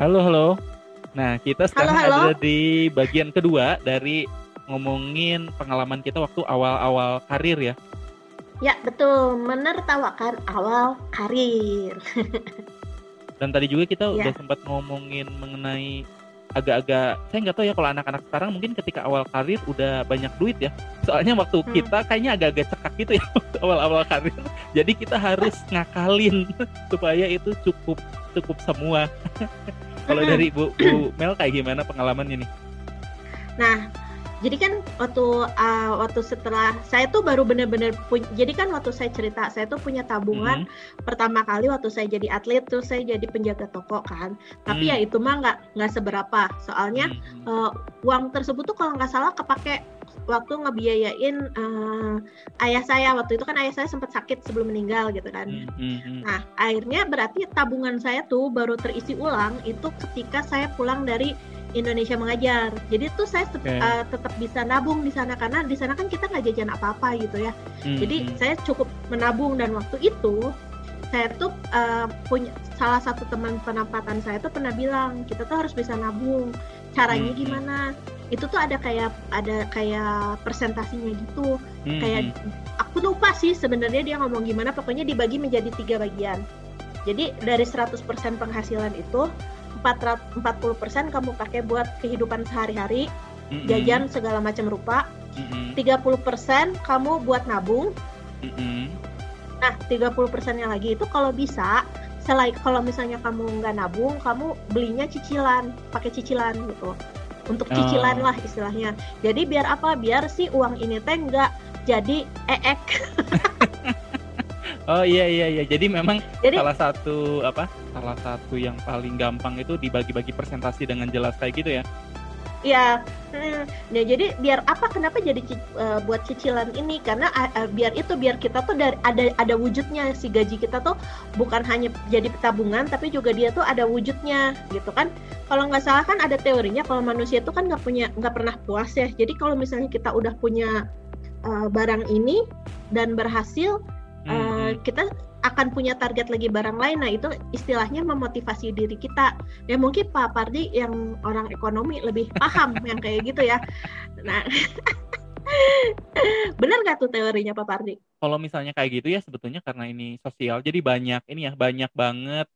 Halo, halo. Nah, kita sekarang Halo, halo. ada di bagian kedua dari ngomongin pengalaman kita waktu awal-awal karir ya. Ya, betul. Menertawakan awal karir. Dan tadi juga kita Ya. udah sempat ngomongin mengenai agak-agak saya nggak tahu ya kalau anak-anak sekarang mungkin ketika awal karir udah banyak duit ya. Soalnya waktu Hmm. kita kayaknya agak-agak cekak gitu ya awal-awal karir. Jadi kita harus ngakalin supaya itu cukup cukup semua. kalau Mm-mm. dari Bu, Bu Mel kayak gimana pengalamannya nih? Nah, jadi kan waktu uh, waktu setelah saya tuh baru bener-bener punya. Jadi kan waktu saya cerita, saya tuh punya tabungan Mhm. pertama kali waktu saya jadi atlet, terus saya jadi penjaga toko kan. Tapi Hmm. ya itu mah nggak nggak seberapa. Soalnya Mhm. uh, uang tersebut tuh kalau nggak salah kepake waktu ngebiayain uh, ayah saya waktu itu kan ayah saya sempat sakit sebelum meninggal gitu kan. Hmm, hmm. Nah, akhirnya berarti tabungan saya tuh baru terisi ulang itu ketika saya pulang dari Indonesia mengajar. Jadi tuh saya Oke. uh, tetap bisa nabung di sana karena di sana kan kita nggak jajan apa-apa gitu ya. Hmm, Jadi hmm. saya cukup menabung dan waktu itu saya tuh uh, punya salah satu teman penempatan saya tuh pernah bilang kita tuh harus bisa nabung. Caranya Hmm, hmm. gimana? Itu tuh ada kayak ada kayak presentasinya gitu. Hmm, kayak hmm. aku lupa sih sebenarnya dia ngomong gimana. Pokoknya dibagi menjadi tiga bagian. Jadi dari 100% penghasilan itu 400 40% kamu pakai buat kehidupan sehari-hari Hmm, jajan segala macam rupa. Hmm, hmm, 30% kamu buat nabung. Hmm, hmm. nah 30% nya lagi itu kalau bisa selain kalau misalnya kamu nggak nabung kamu belinya cicilan pakai cicilan gitu untuk cicilan Oh. lah istilahnya jadi biar apa biar si uang ini teh nggak jadi eek Oh iya iya iya. Jadi memang jadi salah satu apa? Salah satu yang paling gampang itu dibagi-bagi presentasi dengan jelas kayak gitu ya. Iya, hmm. nah jadi biar apa? Kenapa jadi eh, buat cicilan ini? Karena eh, biar itu biar kita tuh dari ada ada wujudnya si gaji kita tuh bukan hanya jadi tabungan, tapi juga dia tuh ada wujudnya, gitu kan? Kalau nggak salah kan ada teorinya kalau manusia itu kan nggak punya nggak pernah puas ya. Jadi kalau misalnya kita udah punya eh, barang ini dan berhasil, Hmm, eh, hmm. kita akan punya target lagi barang lain. Nah itu istilahnya memotivasi diri kita. Ya mungkin Pak Pardi yang orang ekonomi lebih paham yang kayak gitu ya. Nah, benar nggak tuh teorinya Pak Pardi? Kalau misalnya kayak gitu ya sebetulnya karena ini sosial, jadi banyak ini ya banyak banget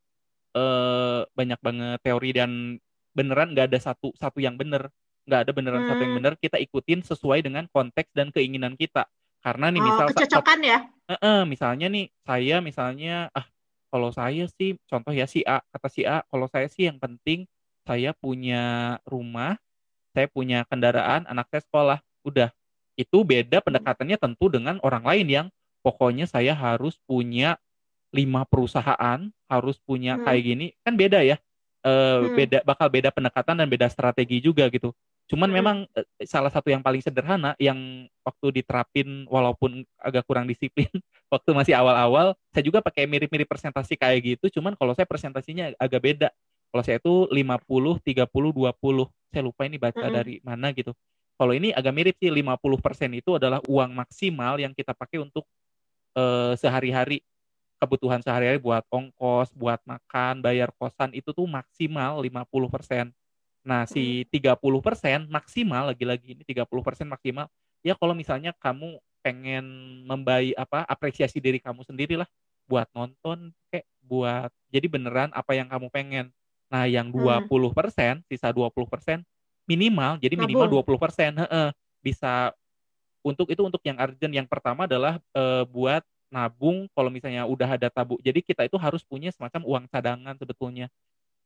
eh banyak banget teori dan beneran nggak ada satu satu yang bener, nggak ada beneran satu yang Hmm. bener. Kita ikutin sesuai dengan konteks dan keinginan kita. Karena nih Oh, misal sa- sa- kecocokan Heeh, misalnya nih saya misalnya ah kalau saya sih contoh ya si A kata si A kalau saya sih yang penting saya punya rumah saya punya kendaraan anak saya sekolah udah itu beda pendekatannya tentu dengan orang lain yang pokoknya saya harus punya lima perusahaan harus punya Hmm. kayak gini kan beda ya Eh, Hmm. beda bakal beda pendekatan dan beda strategi juga gitu cuman Hmm. memang eh, salah satu yang paling sederhana yang waktu diterapin walaupun agak kurang disiplin waktu masih awal-awal saya juga pakai mirip-mirip presentasi kayak gitu cuman kalau saya presentasinya agak beda kalau saya itu 50 30 20 saya lupa ini baca Mm-mm. dari mana gitu kalau ini agak mirip sih 50% itu adalah uang maksimal yang kita pakai untuk eh, sehari-hari kebutuhan sehari-hari buat ongkos, buat makan, bayar kosan itu tuh maksimal 50%. Nah, si 30% maksimal lagi-lagi ini 30% maksimal. Ya kalau misalnya kamu pengen membayi apa apresiasi diri kamu sendiri lah buat nonton kayak buat jadi beneran apa yang kamu pengen. Nah, yang Hmm. 20%, sisa 20% minimal jadi minimal Nabung. 20%, heeh, bisa untuk itu untuk yang urgent yang pertama adalah eh, buat nabung kalau misalnya udah ada tabung. Jadi kita itu harus punya semacam uang cadangan sebetulnya.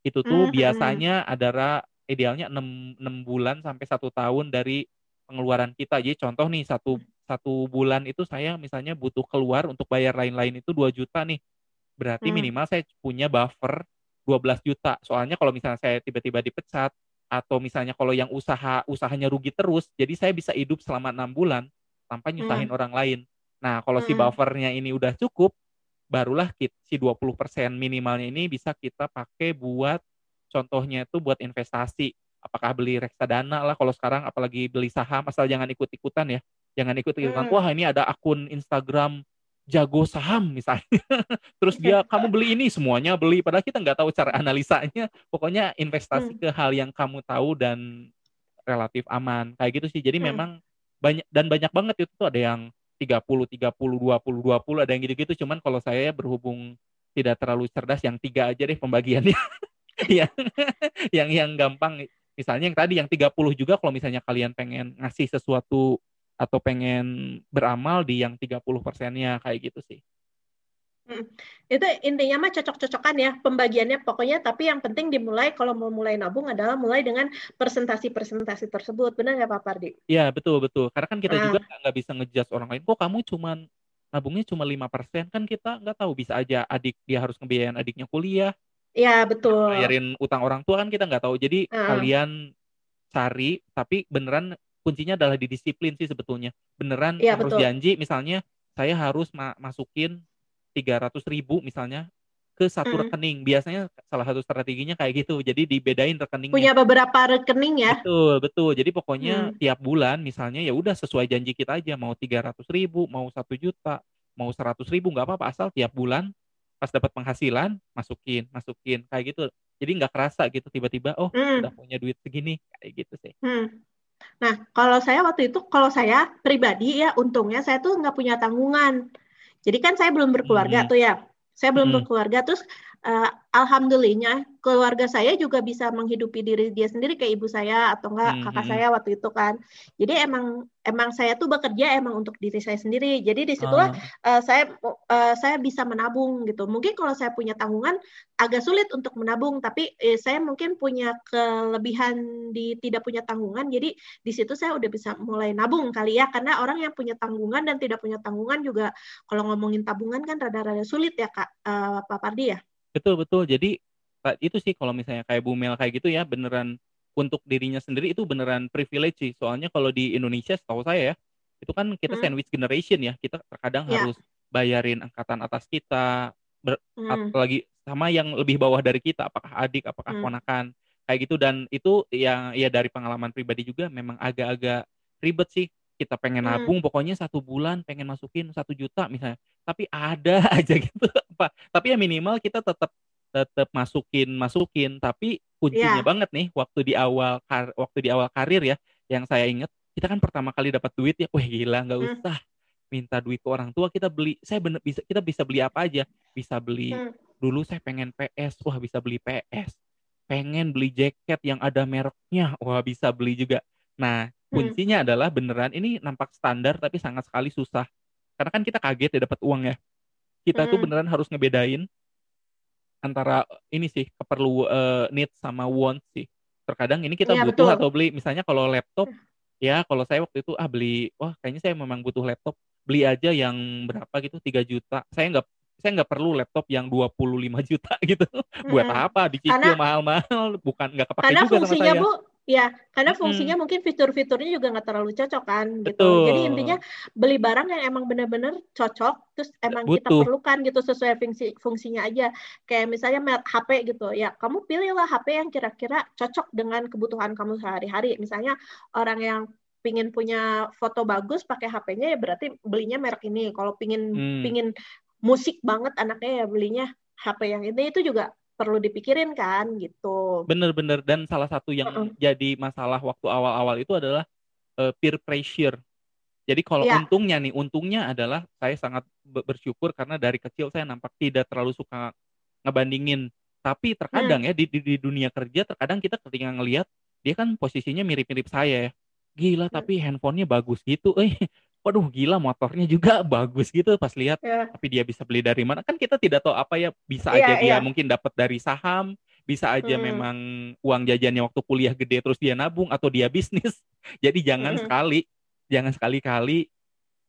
Itu tuh Hmm. biasanya adalah idealnya 6, 6 bulan sampai satu tahun dari pengeluaran kita. Jadi contoh nih satu satu bulan itu saya misalnya butuh keluar untuk bayar lain-lain itu 2 juta nih. Berarti Hmm. minimal saya punya buffer 12 juta. Soalnya kalau misalnya saya tiba-tiba dipecat atau misalnya kalau yang usaha usahanya rugi terus, jadi saya bisa hidup selama enam bulan tanpa nyusahin Hmm. orang lain. Nah, kalau si Hmm. buffernya ini udah cukup, barulah kit, si 20% minimalnya ini bisa kita pakai buat contohnya itu buat investasi. Apakah beli reksadana lah kalau sekarang apalagi beli saham asal jangan ikut-ikutan ya. Jangan ikut-ikutan. Hmm. Wah, ini ada akun Instagram jago saham misalnya. Terus dia kamu beli ini semuanya beli padahal kita nggak tahu cara analisanya. Pokoknya investasi Hmm. ke hal yang kamu tahu dan relatif aman. Kayak gitu sih. Jadi Hmm. memang banyak dan banyak banget itu tuh ada yang 30 30 20 20 ada yang gitu-gitu. Cuman kalau saya berhubung tidak terlalu cerdas yang tiga aja deh pembagiannya. yang yang yang gampang misalnya yang tadi yang 30 juga kalau misalnya kalian pengen ngasih sesuatu atau pengen beramal di yang 30 persennya kayak gitu sih. Hmm. Itu intinya mah cocok-cocokan ya pembagiannya pokoknya tapi yang penting dimulai kalau mau mulai nabung adalah mulai dengan presentasi-presentasi tersebut. Benar nggak Pak Pardi? Iya betul betul. Karena kan kita Nah. juga nggak nggak bisa ngejudge orang lain. Kok kamu cuman nabungnya cuma lima persen kan kita nggak tahu bisa aja adik dia harus ngebiayain adiknya kuliah, Ya betul. bayarin utang orang tua kan kita nggak tahu. Jadi Heeh. kalian cari tapi beneran kuncinya adalah di disiplin sih sebetulnya. Beneran Iya, harus betul. janji misalnya saya harus ma- masukin 300 ribu misalnya ke satu Hmm. rekening. Biasanya salah satu strateginya kayak gitu. Jadi dibedain rekeningnya. Punya beberapa rekening ya. Betul, betul. Jadi pokoknya Hmm. tiap bulan misalnya ya udah sesuai janji kita aja mau 300 ribu, mau satu juta, mau 100 ribu nggak apa-apa asal tiap bulan pas dapat penghasilan masukin, masukin kayak gitu. Jadi nggak kerasa gitu tiba-tiba oh Hmm. udah punya duit segini kayak gitu sih. Hmm. Nah, kalau saya waktu itu, kalau saya pribadi ya, untungnya saya tuh nggak punya tanggungan. Jadi kan saya belum berkeluarga Hmm. tuh ya. Saya belum Hmm. berkeluarga, terus eh, alhamdulillahnya keluarga saya juga bisa menghidupi diri dia sendiri kayak ibu saya atau enggak Hmm, kakak hmm. saya waktu itu kan. Jadi emang emang saya tuh bekerja emang untuk diri saya sendiri. Jadi di situlah Ah, eh, saya eh, saya bisa menabung gitu. Mungkin kalau saya punya tanggungan agak sulit untuk menabung, tapi eh, saya mungkin punya kelebihan di tidak punya tanggungan. Jadi di situ saya udah bisa mulai nabung kali ya, karena orang yang punya tanggungan dan tidak punya tanggungan juga kalau ngomongin tabungan kan rada-rada sulit ya kak, Eh, Pak Pardi ya. Betul betul. Jadi itu sih kalau misalnya kayak Bu Mel kayak gitu ya beneran untuk dirinya sendiri itu beneran privilege sih. Soalnya kalau di Indonesia setahu saya ya itu kan kita Hmm. sandwich generation ya. Kita terkadang Ya. harus bayarin angkatan atas kita, Hmm. apalagi sama yang lebih bawah dari kita, apakah adik, apakah Hmm. ponakan, kayak gitu dan itu yang ya dari pengalaman pribadi juga memang agak-agak ribet sih. Kita pengen Hmm. nabung, pokoknya satu bulan pengen masukin satu juta misalnya, tapi ada aja gitu apa. Tapi ya minimal kita tetap tetap masukin masukin. Tapi kuncinya Ya. banget nih waktu di awal kar- waktu di awal karir ya, yang saya ingat kita kan pertama kali dapat duit ya, wah gila nggak Hmm. usah minta duit ke orang tua kita beli saya bener bisa kita bisa beli apa aja bisa beli Hmm. dulu saya pengen PS wah bisa beli PS pengen beli jaket yang ada mereknya wah bisa beli juga nah Hmm. kuncinya adalah beneran ini nampak standar tapi sangat sekali susah karena kan kita kaget ya dapat uang ya kita tuh Hmm. beneran harus ngebedain antara ini sih keperlu eh, need sama want sih terkadang ini kita Iya, butuh betul. atau beli misalnya kalau laptop Hmm. ya kalau saya waktu itu ah beli wah kayaknya saya memang butuh laptop beli aja yang berapa gitu 3 juta saya nggak saya nggak perlu laptop yang 25 juta gitu buat Mm-mm. apa dicicil mahal-mahal bukan nggak kepake Karena juga sama saya Bu, ya, karena fungsinya mungkin fitur-fiturnya juga nggak terlalu cocok kan gitu. Betul. Jadi intinya beli barang yang emang benar-benar cocok, terus emang kita Butuh. perlukan gitu sesuai fungsi fungsinya aja. Kayak misalnya merek HP gitu, ya kamu pilihlah HP yang kira-kira cocok dengan kebutuhan kamu sehari-hari. Misalnya orang yang pingin punya foto bagus pakai HP-nya ya berarti belinya merek ini. Kalau pingin Hmm. pingin musik banget anaknya ya belinya HP yang ini itu juga perlu dipikirin kan gitu. bener-bener dan salah satu yang Mm-mm. jadi masalah waktu awal-awal itu adalah eh, peer pressure jadi kalau Iya. untungnya nih untungnya adalah saya sangat be- bersyukur karena dari kecil saya nampak tidak terlalu suka ngebandingin tapi terkadang ya di, di, di dunia kerja terkadang kita ketika ngelihat dia kan posisinya mirip-mirip saya ya gila Hmm. tapi handphonenya bagus gitu eh waduh gila motornya juga bagus gitu pas lihat Ya. tapi dia bisa beli dari mana kan kita tidak tahu apa ya bisa Iya, aja dia iya. mungkin dapat dari saham bisa aja Hmm. memang uang jajannya waktu kuliah gede terus dia nabung atau dia bisnis jadi jangan Hmm. sekali jangan sekali-kali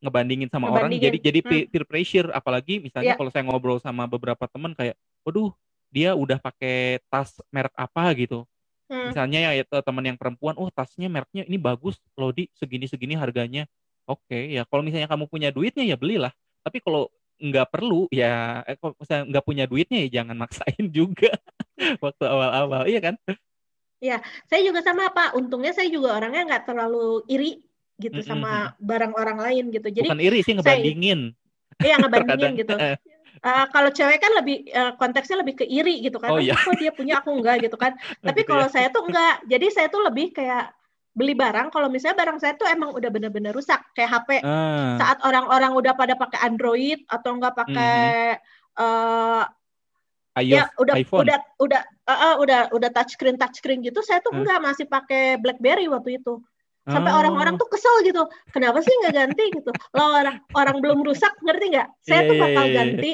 ngebandingin sama orang Ngebandingin. jadi jadi Hmm. pe- peer pressure apalagi misalnya Iya. kalau saya ngobrol sama beberapa teman kayak waduh dia udah pakai tas merek apa gitu Hmm. misalnya ya teman yang perempuan oh tasnya mereknya ini bagus loh di segini segini harganya oke ya kalau misalnya kamu punya duitnya ya belilah tapi kalau nggak perlu ya eh, kalau misalnya nggak punya duitnya ya jangan maksain juga waktu awal-awal iya kan Saya juga sama Pak. Untungnya saya juga orangnya nggak terlalu iri gitu Mm-mm, sama barang orang lain gitu. Jadi bukan iri sih ngebandingin Iya ngebandingin gitu. Uh, kalau cewek kan lebih uh, konteksnya lebih ke iri gitu kan. Oh, iya. Kok dia punya aku enggak gitu kan. Tapi kalau ya. saya tuh enggak. Jadi saya tuh lebih kayak beli barang kalau misalnya barang saya tuh emang udah bener-bener rusak kayak HP Ah, saat orang-orang udah pada pakai Android atau enggak pakai eh, iOS, ya udah iPhone. udah udah uh, uh, udah udah touchscreen touchscreen gitu saya tuh Hmm. enggak masih pakai BlackBerry waktu itu sampai Oh. orang-orang tuh kesel gitu kenapa sih nggak ganti gitu lo orang orang belum rusak ngerti nggak saya Iya, tuh iya, bakal iya, iya. ganti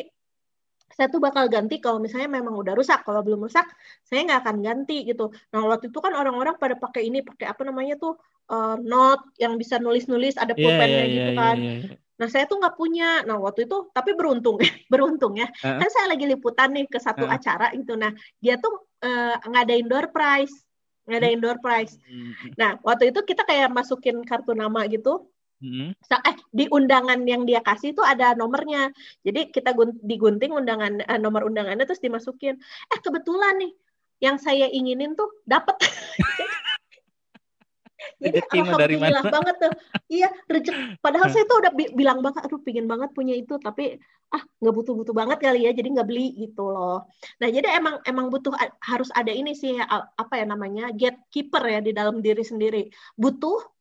saya tuh bakal ganti kalau misalnya memang udah rusak kalau belum rusak saya nggak akan ganti gitu nah waktu itu kan orang-orang pada pakai ini pakai apa namanya tuh eh, note yang bisa nulis-nulis ada Iya, pulpennya iya, gitu iya, kan iya, iya. Nah, saya tuh nggak punya. Nah, waktu itu, tapi beruntung, beruntung ya. Heeh. Kan saya lagi liputan nih ke satu acara gitu. Nah, dia tuh eh, ngadain door prize. Ngadain door prize. Hmm, Nah, waktu itu kita kayak masukin kartu nama gitu. Hmm, Eh, di undangan yang dia kasih tuh ada nomornya. Jadi kita gun- digunting undangan eh, nomor undangannya terus dimasukin. Eh, kebetulan nih yang saya inginin tuh dapet. Jadi mah dari alhamdulillah mana? banget tuh. Iya, rezeki. Padahal saya tuh udah bi- bilang banget, aduh pingin banget punya itu, tapi ah nggak butuh-butuh banget kali ya, jadi nggak beli gitu loh. Nah, jadi emang emang butuh harus ada ini sih apa ya namanya gatekeeper ya di dalam diri sendiri. Butuh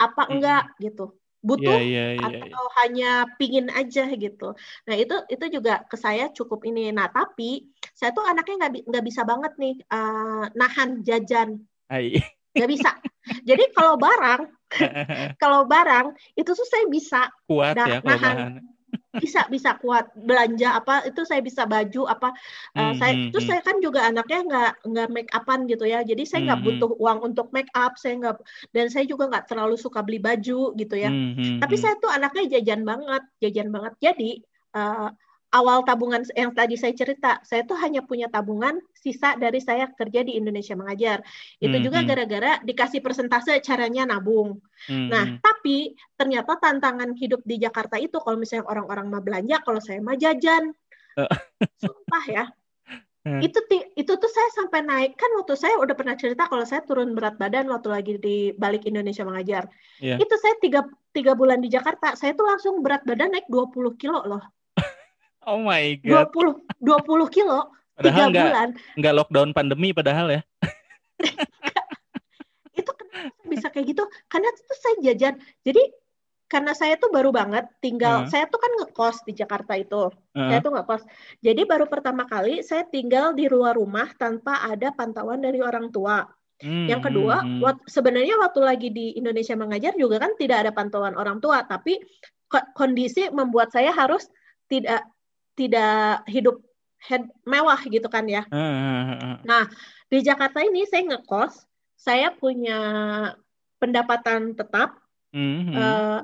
apa Hmm. enggak gitu. Butuh Iya, iya, iya, iya. atau hanya pingin aja gitu. Nah itu itu juga ke saya cukup ini. Nah tapi saya tuh anaknya nggak nggak bisa banget nih eh, nahan jajan, nggak bisa. Jadi kalau barang kalau barang itu tuh saya bisa Kuat Nah, ya kalau nahan. bahan. Bisa bisa kuat belanja apa itu saya bisa baju apa eh, Hmm, saya hmm, terus hmm. saya kan juga anaknya nggak nggak make upan gitu ya jadi saya nggak Hmm, hmm. butuh uang untuk make up saya nggak dan saya juga nggak terlalu suka beli baju gitu ya Hmm, hmm, tapi hmm. saya tuh anaknya jajan banget, jajan banget. Jadi eh, awal tabungan yang tadi saya cerita, saya tuh hanya punya tabungan sisa dari saya kerja di Indonesia mengajar. Itu Hmm, juga hmm. gara-gara dikasih persentase caranya nabung. Hmm, Nah, hmm. tapi ternyata tantangan hidup di Jakarta itu kalau misalnya orang-orang mah belanja, kalau saya mah jajan. Eh. Sumpah ya. Hmm. Itu itu tuh saya sampai naik kan waktu saya udah pernah cerita kalau saya turun berat badan waktu lagi di balik Indonesia mengajar. Iya. Itu saya tiga, tiga bulan di Jakarta, saya tuh langsung berat badan naik 20 kilo loh. Oh my god. 20 20 kilo tiga Padahal nggak bulan. nggak lockdown pandemi padahal ya. Itu kenapa saya bisa kayak gitu? Karena itu saya jajan. Jadi karena saya tuh baru banget tinggal, Hmm. saya tuh kan ngekos di Jakarta itu. Saya Heeh. tuh ngekos. Jadi baru pertama kali saya tinggal di luar rumah tanpa ada pantauan dari orang tua. Hmm, Yang kedua, hmm, hmm. sebenarnya waktu lagi di Indonesia mengajar juga kan tidak ada pantauan orang tua, tapi ko- kondisi membuat saya harus tidak tidak hidup head- mewah gitu kan ya. Heeh. Di Jakarta ini saya ngekos, saya punya pendapatan tetap, Hmm, hmm. eh,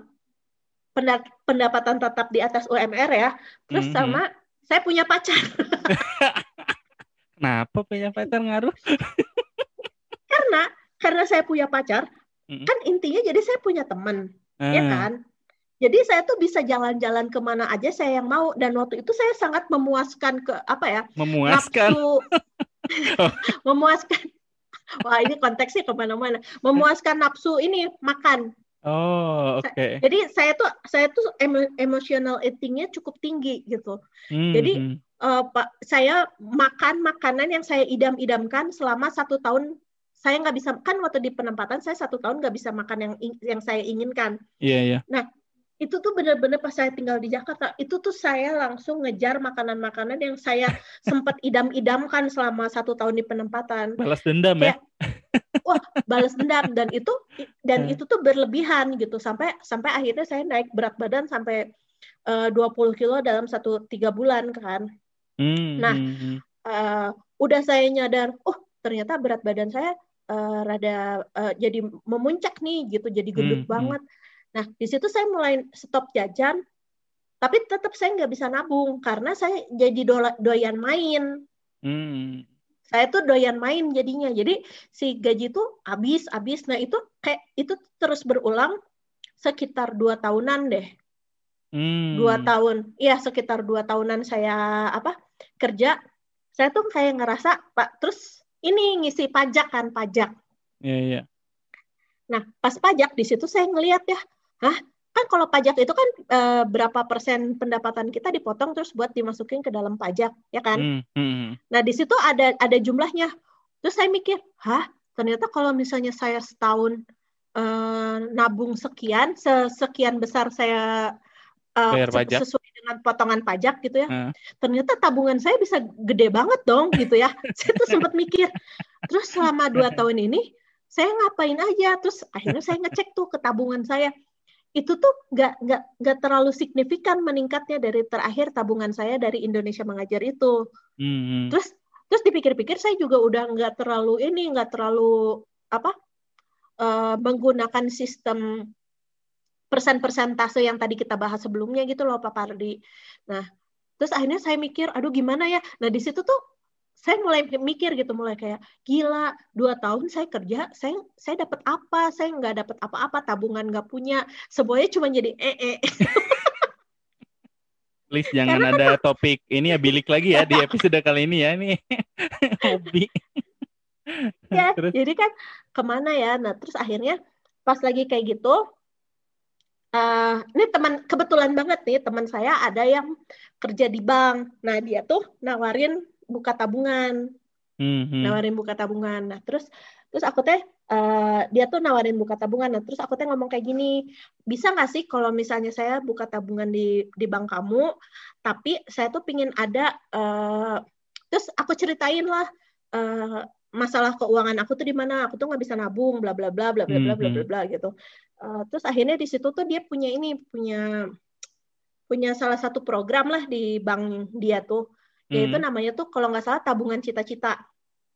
penda- pendapatan tetap di atas UMR ya, terus Mhm. sama saya punya pacar Kenapa punya pacar ngaruh? karena karena saya punya pacar, Mm. kan intinya jadi saya punya teman. ya Ah, kan? Jadi saya tuh bisa jalan-jalan ke mana aja saya yang mau dan waktu itu saya sangat memuaskan ke apa ya Memuaskan. nafsu memuaskan wah ini konteksnya ke mana-mana memuaskan nafsu ini makan Oh, oke. jadi saya tuh saya tuh emo- emotional eatingnya cukup tinggi gitu Hmm, jadi, hmm. Eh, pak saya makan makanan yang saya idam-idamkan selama satu tahun saya nggak bisa kan waktu di penempatan saya satu tahun nggak bisa makan yang yang saya inginkan Iya, iya. Itu tuh bener-bener pas saya tinggal di Jakarta itu tuh saya langsung ngejar makanan-makanan yang saya sempat idam-idamkan selama satu tahun di penempatan Balas dendam ya. Kayak- balas dendam dan itu dan Hmm. itu tuh berlebihan gitu sampai sampai akhirnya saya naik berat badan sampai eh, 20 kilo dalam satu tiga bulan kan Hmm, Nah, hmm, hmm. Eh, udah saya nyadar oh ternyata berat badan saya eh, rada eh, jadi memuncak nih gitu jadi gendut Hmm, hmm. Nah di situ saya mulai stop jajan tapi tetap saya nggak bisa nabung karena saya jadi dola- doyan main Hmm. saya tuh doyan main jadinya jadi si gaji tuh habis habis nah itu kayak itu terus berulang sekitar dua tahunan deh Hmm. dua tahun iya sekitar dua tahunan saya apa kerja saya tuh kayak ngerasa pak terus ini ngisi pajak kan pajak Iya, iya. nah pas pajak di situ saya ngelihat ya hah? Kan kalau pajak itu kan e, berapa persen pendapatan kita dipotong terus buat dimasukin ke dalam pajak ya kan? Hmm, hmm. nah di situ ada ada jumlahnya. Terus saya mikir hah? Ternyata kalau misalnya saya setahun e, nabung sekian sekian besar saya e, Bayar pajak. sesuai dengan potongan pajak gitu ya. Hmm. ternyata tabungan saya bisa gede banget dong gitu ya. Saya tuh sempat mikir. Terus selama dua tahun ini saya ngapain aja? Terus akhirnya saya ngecek tuh ke tabungan saya itu tuh nggak nggak nggak terlalu signifikan meningkatnya dari terakhir tabungan saya dari Indonesia mengajar itu. Hmm. Terus terus dipikir-pikir saya juga udah nggak terlalu ini nggak terlalu apa uh, menggunakan sistem persen persentase yang tadi kita bahas sebelumnya gitu loh Pak Pardi. Nah terus akhirnya saya mikir aduh gimana ya. Nah di situ tuh saya mulai mikir gitu mulai kayak gila dua tahun saya kerja saya saya dapat apa? Saya nggak dapat apa-apa tabungan nggak punya. Semuanya cuma jadi ee. Please jangan Karena ada kan, topik ini ya bilik lagi ya di episode kali ini ya ini hobi. ya terus. jadi kan ke mana ya? Nah terus akhirnya pas lagi kayak gitu uh, ini teman kebetulan banget nih teman saya ada yang kerja di bank. Nah dia tuh nawarin buka tabungan mm-hmm. nawarin buka tabungan. Nah terus terus aku teh uh, dia tuh nawarin buka tabungan. Nah terus aku teh ngomong kayak gini bisa nggak sih kalau misalnya saya buka tabungan di di bank kamu tapi saya tuh pingin ada uh, terus aku ceritain lah uh, masalah keuangan aku tuh di mana aku tuh nggak bisa nabung bla bla bla bla bla bla bla bla bla gitu. Uh, terus akhirnya di situ tuh dia punya ini punya punya salah satu program lah di bank dia tuh yaitu hmm. namanya tuh kalau nggak salah tabungan cita-cita.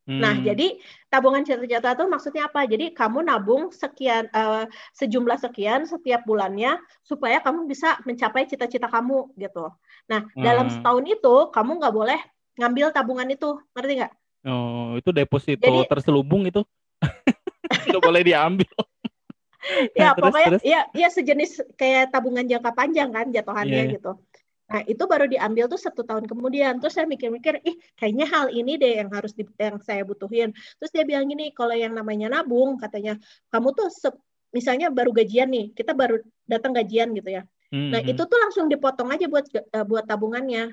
Nah, hmm. Nah, jadi tabungan cita-cita itu maksudnya apa? Jadi kamu nabung sekian uh, sejumlah sekian setiap bulannya supaya kamu bisa mencapai cita-cita kamu gitu. Nah, hmm. dalam setahun itu kamu nggak boleh ngambil tabungan itu, ngerti nggak? Oh, itu deposito jadi, terselubung itu nggak boleh diambil. ya, terus, pokoknya terus. ya ya sejenis kayak tabungan jangka panjang kan jatuhannya yeah. gitu. Nah, itu baru diambil tuh satu tahun kemudian. Terus saya mikir-mikir, ih kayaknya hal ini deh yang harus di, yang saya butuhin. Terus dia bilang gini, kalau yang namanya nabung, katanya, kamu tuh se, misalnya baru gajian nih, kita baru datang gajian gitu ya. Hmm. Nah, itu tuh langsung dipotong aja buat uh, buat tabungannya.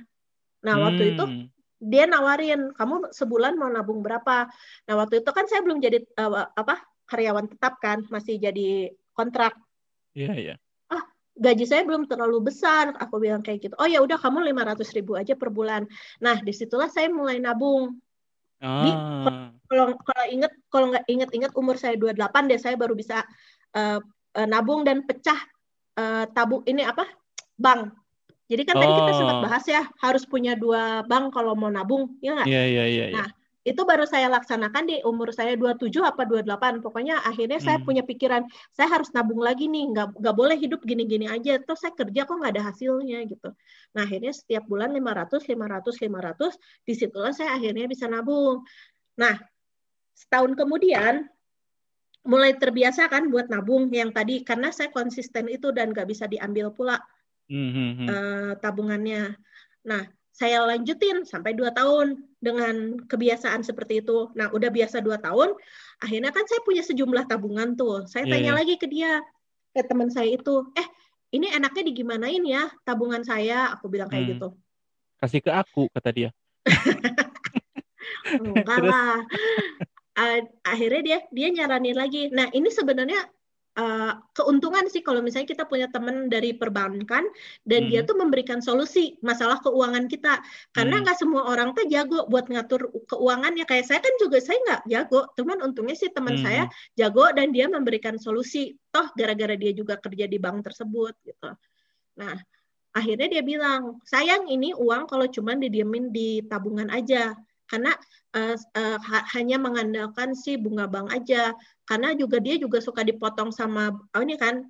Nah, hmm. waktu itu hmm. dia nawarin, kamu sebulan mau nabung berapa? Nah, waktu itu kan saya belum jadi uh, apa karyawan tetap kan, masih jadi kontrak. Iya, yeah, iya. Yeah gaji saya belum terlalu besar aku bilang kayak gitu oh ya udah kamu 500 ribu aja per bulan nah di situlah saya mulai nabung ah. di kalau kalau inget kalau nggak inget-inget umur saya 28 deh saya baru bisa uh, uh, nabung dan pecah uh, tabung ini apa bank jadi kan oh. tadi kita sempat oh. bahas ya harus punya dua bank kalau mau nabung ya nggak iya iya iya, iya. nah itu baru saya laksanakan di umur saya 27 apa 28 pokoknya akhirnya saya hmm. punya pikiran saya harus nabung lagi nih nggak nggak boleh hidup gini-gini aja terus saya kerja kok nggak ada hasilnya gitu nah akhirnya setiap bulan 500 500 500 di situlah saya akhirnya bisa nabung nah setahun kemudian mulai terbiasa kan buat nabung yang tadi karena saya konsisten itu dan nggak bisa diambil pula hmm, hmm, hmm. Uh, tabungannya nah saya lanjutin sampai dua tahun dengan kebiasaan seperti itu. Nah, udah biasa dua tahun, akhirnya kan saya punya sejumlah tabungan tuh. Saya yeah. tanya iya. lagi ke dia, ke teman saya itu, eh ini enaknya digimanain ya tabungan saya? Aku bilang kayak hmm. gitu. Kasih ke aku, kata dia. Enggak lah. akhirnya dia dia nyaranin lagi. Nah, ini sebenarnya uh, keuntungan sih kalau misalnya kita punya teman dari perbankan dan hmm. dia tuh memberikan solusi masalah keuangan kita karena hmm. nggak hmm. semua orang tuh jago buat ngatur keuangannya kayak saya kan juga saya nggak jago cuman untungnya sih teman hmm. saya jago dan dia memberikan solusi toh gara-gara dia juga kerja di bank tersebut gitu nah akhirnya dia bilang sayang ini uang kalau cuman didiemin di tabungan aja karena uh, uh, hanya mengandalkan si bunga bank aja. Karena juga dia juga suka dipotong sama oh ini kan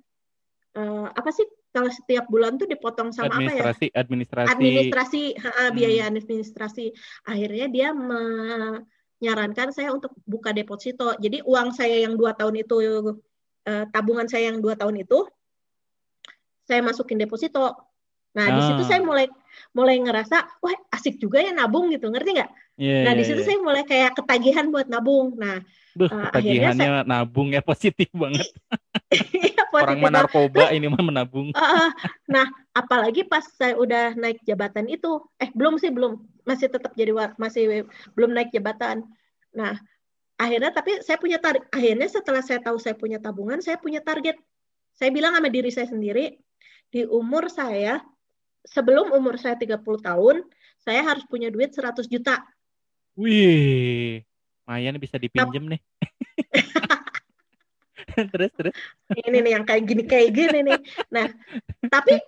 uh, apa sih kalau setiap bulan tuh dipotong sama administrasi, apa ya? Administrasi administrasi. Ha, biaya hmm. administrasi. Akhirnya dia menyarankan saya untuk buka deposito. Jadi uang saya yang dua tahun itu uh, tabungan saya yang dua tahun itu saya masukin deposito nah ah. di situ ah. saya mulai mulai ngerasa wah asik juga ya nabung gitu ngerti nggak Yeah, nah, yeah, di situ yeah. saya mulai kayak ketagihan buat nabung. Nah, Duh, uh, akhirnya saya, nabung ya positif banget. Iya, Orang narkoba ini mah menabung. Uh, nah, apalagi pas saya udah naik jabatan itu, eh belum sih belum, masih tetap jadi masih belum naik jabatan. Nah, akhirnya tapi saya punya target. Akhirnya setelah saya tahu saya punya tabungan, saya punya target. Saya bilang sama diri saya sendiri, di umur saya sebelum umur saya 30 tahun, saya harus punya duit 100 juta. Wih, lumayan bisa dipinjem nih. terus terus. Ini nih yang kayak gini kayak gini nih. Nah, tapi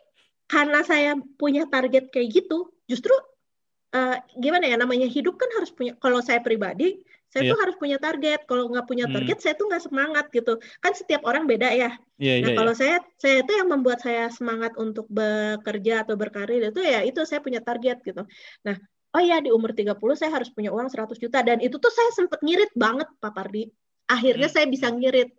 karena saya punya target kayak gitu, justru uh, gimana ya namanya hidup kan harus punya. Kalau saya pribadi, saya yeah. tuh harus punya target. Kalau nggak punya hmm. target, hmm. saya tuh nggak semangat gitu. Kan setiap orang beda ya. Yeah, nah yeah, kalau yeah. saya, saya itu yang membuat saya semangat untuk bekerja atau berkarir itu ya itu saya punya target gitu. Nah, oh ya di umur 30 saya harus punya uang 100 juta dan itu tuh saya sempet ngirit banget Pak Pardi. Akhirnya hmm. saya bisa ngirit.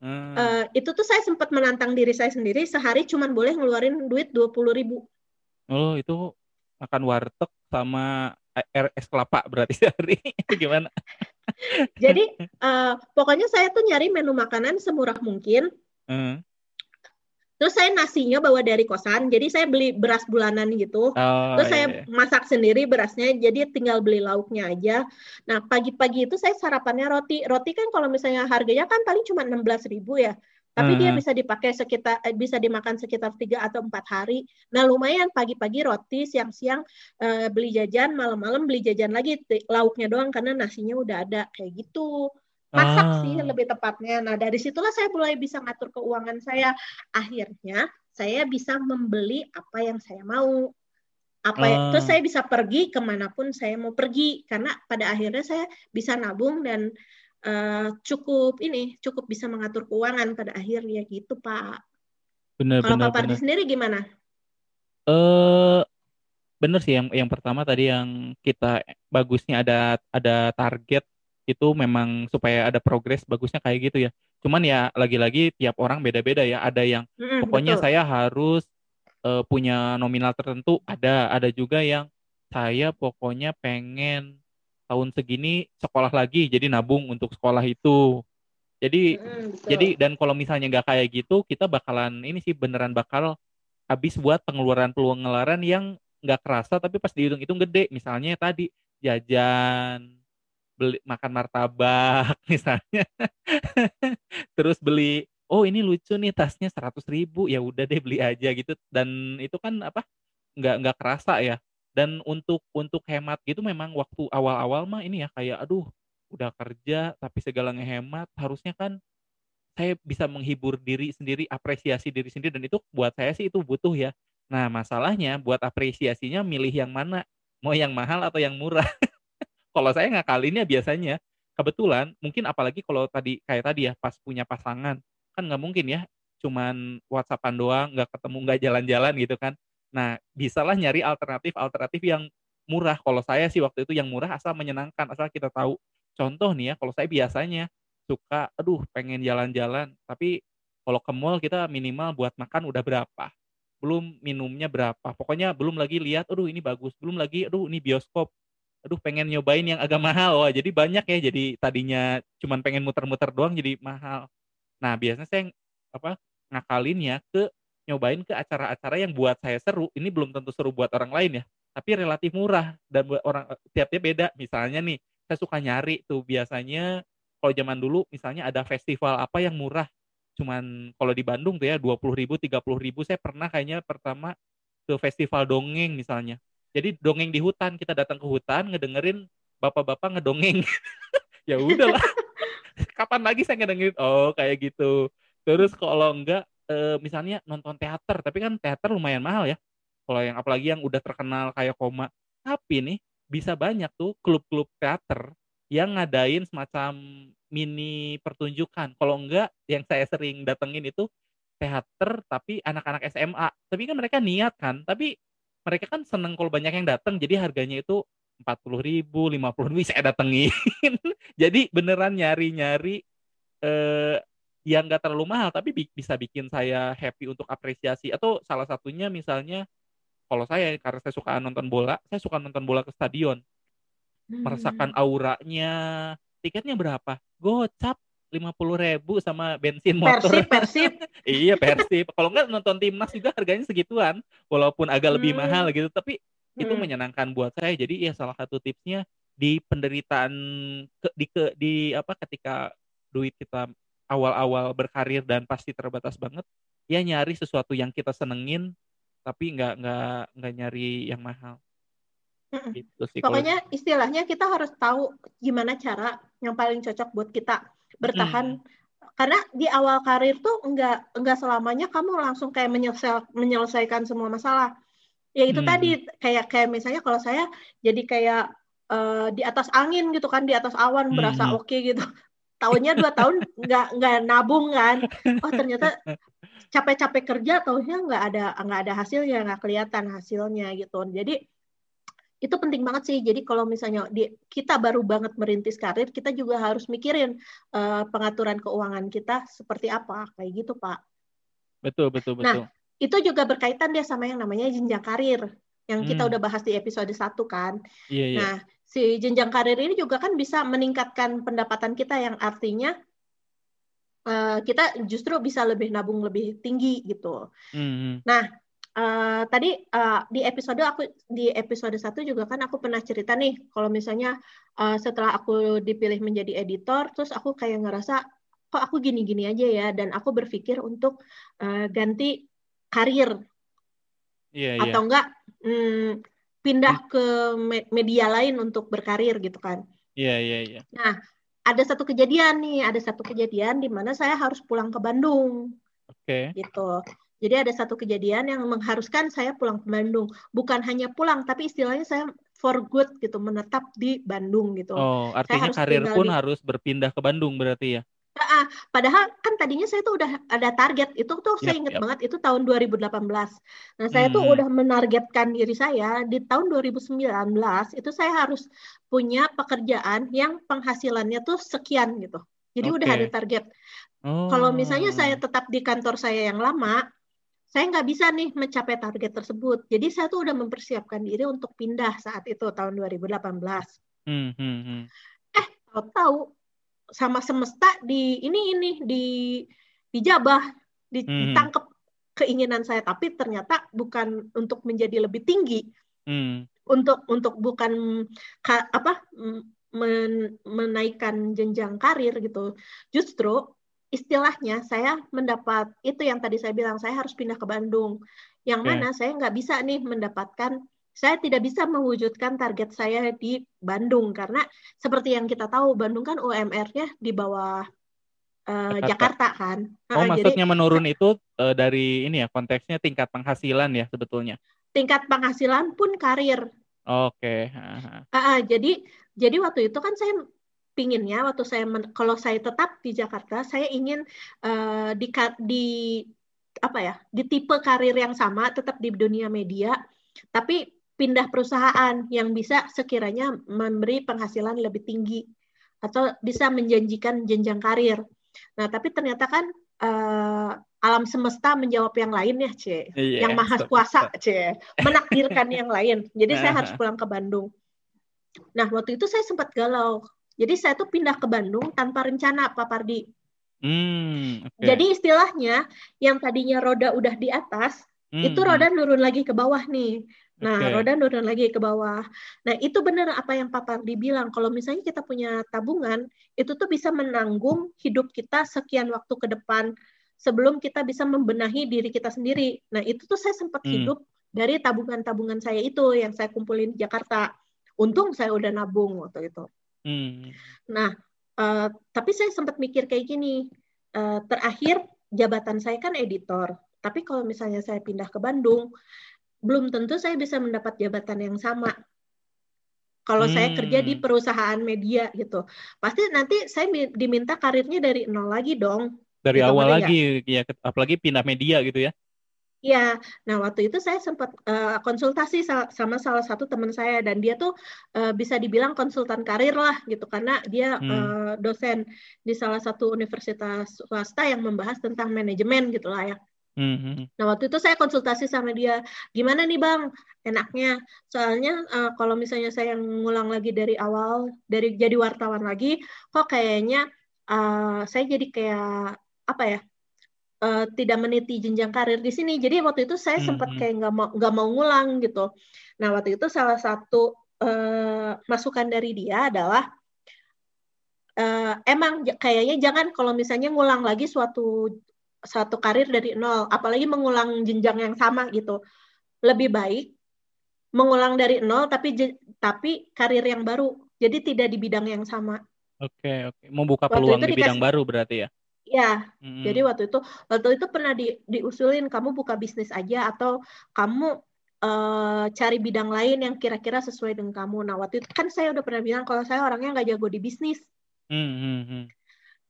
Hmm. Uh, itu tuh saya sempat menantang diri saya sendiri sehari cuman boleh ngeluarin duit dua puluh ribu. Oh itu makan warteg sama es kelapa berarti sehari gimana? Jadi uh, pokoknya saya tuh nyari menu makanan semurah mungkin. Hmm. Terus saya nasinya bawa dari kosan, jadi saya beli beras bulanan gitu. Oh, Terus iya, saya iya. masak sendiri berasnya, jadi tinggal beli lauknya aja. Nah pagi-pagi itu saya sarapannya roti. Roti kan kalau misalnya harganya kan paling cuma enam belas ribu ya tapi hmm. dia bisa dipakai sekitar eh, bisa dimakan sekitar tiga atau empat hari. Nah lumayan pagi-pagi roti, siang-siang uh, beli jajan, malam-malam beli jajan lagi lauknya doang karena nasinya udah ada kayak gitu. Masak ah. sih lebih tepatnya. Nah dari situlah saya mulai bisa ngatur keuangan saya. Akhirnya saya bisa membeli apa yang saya mau apa ya, terus ah. saya bisa pergi ke mana pun saya mau pergi karena pada akhirnya saya bisa nabung dan uh, cukup ini cukup bisa mengatur keuangan pada akhirnya gitu Pak. Benar Kalau benar. Pak Pardi sendiri gimana? Eh uh, benar sih yang yang pertama tadi yang kita bagusnya ada ada target itu memang supaya ada progres bagusnya kayak gitu ya. Cuman ya lagi-lagi tiap orang beda-beda ya. Ada yang mm, pokoknya betul. saya harus uh, punya nominal tertentu, ada ada juga yang saya pokoknya pengen tahun segini sekolah lagi jadi nabung untuk sekolah itu. Jadi mm, jadi dan kalau misalnya nggak kayak gitu kita bakalan ini sih beneran bakal habis buat pengeluaran pengeluaran yang nggak kerasa tapi pas dihitung-hitung gede. Misalnya tadi jajan beli makan martabak misalnya. Terus beli oh ini lucu nih tasnya seratus ribu. Ya udah deh beli aja gitu. Dan itu kan apa nggak nggak kerasa ya dan untuk untuk hemat gitu memang waktu awal-awal mah ini ya kayak aduh udah kerja tapi segala ngehemat harusnya kan saya bisa menghibur diri sendiri apresiasi diri sendiri. Dan itu buat saya sih itu butuh ya. Nah masalahnya buat apresiasinya milih yang mana? Mau yang mahal atau yang murah? Kalau saya ngakalinnya biasanya kebetulan mungkin apalagi kalau tadi kayak tadi ya pas punya pasangan kan nggak mungkin ya cuman WhatsAppan doang nggak ketemu nggak jalan-jalan gitu kan Nah, bisalah nyari alternatif-alternatif yang murah. Kalau saya sih waktu itu yang murah asal menyenangkan, asal kita tahu. Contoh nih ya, kalau saya biasanya suka, aduh pengen jalan-jalan, tapi kalau ke mall kita minimal buat makan udah berapa. Belum minumnya berapa. Pokoknya belum lagi lihat, aduh ini bagus. Belum lagi, aduh ini bioskop. Aduh pengen nyobain yang agak mahal. Wah, jadi banyak ya. Jadi tadinya cuman pengen muter-muter doang jadi mahal. Nah, biasanya saya apa ngakalinnya ke nyobain ke acara-acara yang buat saya seru ini belum tentu seru buat orang lain ya tapi relatif murah dan buat orang tiap-tiap beda. Misalnya nih saya suka nyari tuh biasanya kalau zaman dulu misalnya ada festival apa yang murah cuman kalau di Bandung tuh ya dua puluh ribu tiga puluh ribu saya pernah kayaknya pertama ke festival dongeng misalnya. Jadi dongeng di hutan kita datang ke hutan ngedengerin bapak-bapak ngedongeng. Ya udahlah. Kapan lagi saya ngedengerin? Oh kayak gitu. Terus kalau enggak e, misalnya nonton teater, tapi kan teater lumayan mahal ya. Kalau yang apalagi yang udah terkenal kayak koma. Tapi nih bisa banyak tuh klub-klub teater yang ngadain semacam mini pertunjukan. Kalau enggak yang saya sering datengin itu teater tapi anak-anak SMA. Tapi kan mereka niat kan, tapi mereka kan seneng kalau banyak yang datang jadi harganya itu empat puluh ribu, lima puluh ribu saya datengin. jadi beneran nyari-nyari eh, yang nggak terlalu mahal tapi bi bisa bikin saya happy untuk apresiasi atau salah satunya misalnya kalau saya karena saya suka nonton bola saya suka nonton bola ke stadion hmm. merasakan auranya tiketnya berapa gocap lima puluh ribu sama bensin motor. Persib, Persib. iya Persib. Kalau nggak nonton timnas juga harganya segituan, walaupun agak lebih Hmm. mahal gitu. Tapi itu Hmm. menyenangkan buat saya. Jadi ya salah satu tipsnya di penderitaan ke, di ke di apa ketika duit kita awal-awal berkarir dan pasti terbatas banget, ya nyari sesuatu yang kita senengin tapi nggak nggak nggak nyari yang mahal. Gitu sih. kalau- Pokoknya istilahnya kita harus tahu gimana cara yang paling cocok buat kita bertahan. Karena di awal karir tuh enggak enggak selamanya kamu langsung kayak menyelesai- menyelesaikan semua masalah. Ya itu Hmm. tadi kayak kayak misalnya kalau saya jadi kayak eh, di atas angin gitu kan, di atas awan berasa Hmm. oke gitu. Tahunnya dua tahun nggak nggak nabung kan. Oh ternyata capek-capek kerja tahunya nggak ada nggak ada hasilnya nggak kelihatan hasilnya gitu. Jadi itu penting banget sih. Jadi kalau misalnya di, kita baru banget merintis karir, kita juga harus mikirin eh, pengaturan keuangan kita seperti apa, kayak gitu Pak. betul betul Nah, betul. Itu juga berkaitan dia sama yang namanya jenjang karir, yang kita Hmm. udah bahas di episode 1 kan. Iya iya. Nah, si jenjang karir ini juga kan bisa meningkatkan pendapatan kita yang artinya eh, kita justru bisa lebih nabung lebih tinggi gitu. Hmm, hmm. Eh, tadi eh, di episode aku di episode satu juga kan aku pernah cerita nih kalau misalnya eh, setelah aku dipilih menjadi editor terus aku kayak ngerasa kok aku gini-gini aja ya dan aku berpikir untuk eh, ganti karir Iya iya. atau enggak hmm, pindah ke me- media lain untuk berkarir gitu kan. Iya iya iya. Ada satu kejadian nih, ada satu kejadian di mana saya harus pulang ke Bandung Oke. gitu. Jadi ada satu kejadian yang mengharuskan saya pulang ke Bandung. Bukan hanya pulang, tapi istilahnya saya for good gitu, menetap di Bandung gitu. Oh, artinya karir pun di- harus berpindah ke Bandung berarti ya? Ah, padahal kan tadinya saya tuh udah ada target. Itu tuh saya Yap, inget yap. banget, itu tahun 2018. Nah, saya tuh Hmm. udah menargetkan diri saya di tahun 2019 itu saya harus punya pekerjaan yang penghasilannya tuh sekian gitu. Jadi udah Oke. ada target. Oh. Kalau misalnya saya tetap di kantor saya yang lama, saya nggak bisa nih mencapai target tersebut. Jadi saya tuh udah mempersiapkan diri untuk pindah saat itu tahun 2018. Hmm, hmm, hmm. Tahu-tahu sama semesta di ini ini di dijabah, di- Hmm. keinginan saya, tapi ternyata bukan untuk menjadi lebih tinggi, Hmm. untuk untuk bukan ka- apa men- menaikkan jenjang karir gitu. Justru istilahnya saya mendapat itu yang tadi saya bilang saya harus pindah ke Bandung. Yang Oke. mana saya nggak bisa nih mendapatkan saya tidak bisa mewujudkan target saya di Bandung karena seperti yang kita tahu Bandung kan UMR-nya di bawah eh, Jakarta. Jakarta kan. Oh, jadi maksudnya menurun itu eh, dari ini ya konteksnya tingkat penghasilan ya sebetulnya. tingkat penghasilan pun karir. Oke. Haha. Ah, ah, jadi jadi waktu itu kan saya pinginnya waktu saya men- kalau saya tetap di Jakarta saya ingin eh, di di apa ya di tipe karir yang sama tetap di dunia media tapi pindah perusahaan yang bisa sekiranya memberi penghasilan lebih tinggi atau bisa menjanjikan jenjang karir. Nah tapi ternyata kan eh, alam semesta menjawab yang lain ya, C Iya. yang maha kuasa, C menakdirkan yang lain. Jadi saya harus pulang ke Bandung. Nah, waktu itu saya sempat galau. Jadi saya tuh pindah ke Bandung tanpa rencana, Pak Pardi. Hmm, oke. Jadi istilahnya yang tadinya roda udah di atas, Hmm, itu hmm. roda nurun lagi ke bawah nih. Nah, Oke. roda nurun lagi ke bawah. Nah, itu benar apa yang Pak Pardi bilang. Kalau misalnya kita punya tabungan, itu tuh bisa menanggung hidup kita sekian waktu ke depan sebelum kita bisa membenahi diri kita sendiri. Nah, itu tuh saya sempat Hmm. hidup dari tabungan-tabungan saya itu yang saya kumpulin di Jakarta. Untung saya udah nabung waktu itu. Hmm. Nah, eh, tapi saya sempat mikir kayak gini. Eh, terakhir jabatan saya kan editor. Tapi kalau misalnya saya pindah ke Bandung, belum tentu saya bisa mendapat jabatan yang sama. Kalau saya kerja di Hmm. perusahaan media gitu, pasti nanti saya mi- diminta karirnya dari nol lagi dong. Dari Gitu, awal lagi ya, apalagi pindah media gitu ya. Ya, nah waktu itu saya sempat eh, konsultasi sa- sama salah satu teman saya dan dia tuh eh, bisa dibilang konsultan karir lah gitu karena dia Hmm. eh, dosen di salah satu universitas swasta yang membahas tentang manajemen gitu lah ya. Hmm, hmm. Nah waktu itu saya konsultasi sama dia, gimana nih bang enaknya? Soalnya eh, kalau misalnya saya ngulang lagi dari awal, dari jadi wartawan lagi, kok kayaknya uh, saya jadi kayak apa ya uh, tidak meniti jenjang karir di sini. Jadi waktu itu saya sempat hmm, hmm. kayak nggak mau nggak mau ngulang gitu. Nah waktu itu salah satu uh, masukan dari dia adalah uh, emang kayaknya jangan kalau misalnya ngulang lagi suatu suatu karir dari nol, apalagi mengulang jenjang yang sama gitu. Lebih baik mengulang dari nol tapi tapi karir yang baru. Jadi tidak di bidang yang sama. Oke, oke. Membuka peluang di bidang baru berarti ya. Ya, hmm. jadi waktu itu waktu itu pernah di, diusulin kamu buka bisnis aja atau kamu uh, cari bidang lain yang kira-kira sesuai dengan kamu. Nah waktu itu kan saya udah pernah bilang kalau saya orangnya nggak jago di bisnis. Hmm, hmm, hmm.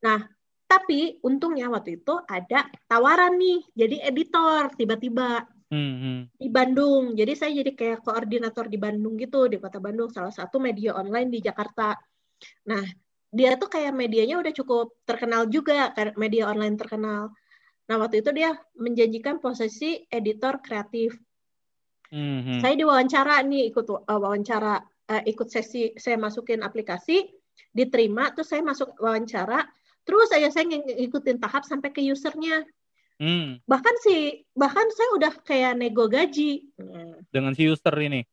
Nah tapi untungnya waktu itu ada tawaran nih jadi editor tiba-tiba hmm, hmm. di Bandung. Jadi saya jadi kayak koordinator di Bandung gitu di kota Bandung salah satu media online di Jakarta. Nah dia tuh kayak medianya udah cukup terkenal juga, media online terkenal. Nah, waktu itu dia menjanjikan posisi editor kreatif. Mm-hmm. Saya diwawancara nih ikut uh, wawancara, uh, ikut sesi saya masukin aplikasi, diterima, terus saya masuk wawancara, terus saya saya ngikutin tahap sampai ke usernya. Mm. Bahkan sih, bahkan saya udah kayak nego gaji. Dengan si user ini,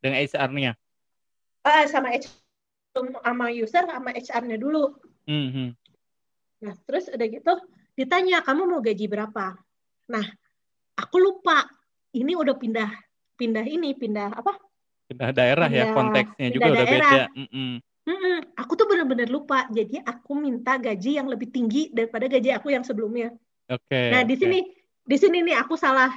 dengan HR-nya? Uh, sama HR sama user sama HR-nya dulu. Mm-hmm. Nah, terus udah gitu ditanya kamu mau gaji berapa? Nah, aku lupa. Ini udah pindah pindah ini pindah apa? Pindah daerah ya, pindah, ya konteksnya juga daerah. udah beda. Mm-mm. Mm-mm. Aku tuh benar-benar lupa. Jadi aku minta gaji yang lebih tinggi daripada gaji aku yang sebelumnya. Oke. Okay, nah, di okay. sini di sini nih aku salah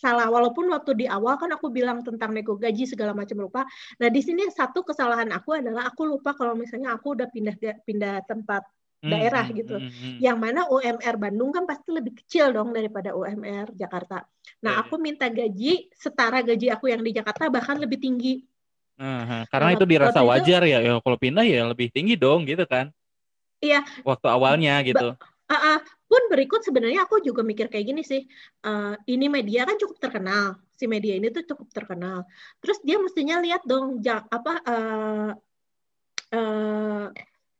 salah walaupun waktu di awal kan aku bilang tentang nego gaji segala macam lupa. Nah di sini satu kesalahan aku adalah aku lupa kalau misalnya aku udah pindah pindah tempat hmm, daerah hmm, gitu. Hmm, hmm. Yang mana UMR Bandung kan pasti lebih kecil dong daripada UMR Jakarta. Nah yeah. aku minta gaji setara gaji aku yang di Jakarta bahkan lebih tinggi. Uh, karena nah, itu dirasa wajar itu, ya, ya kalau pindah ya lebih tinggi dong gitu kan. Iya. Waktu awalnya gitu. Uh, uh, pun berikut sebenarnya aku juga mikir kayak gini sih uh, ini media kan cukup terkenal si media ini tuh cukup terkenal terus dia mestinya lihat dong ja, apa uh, uh,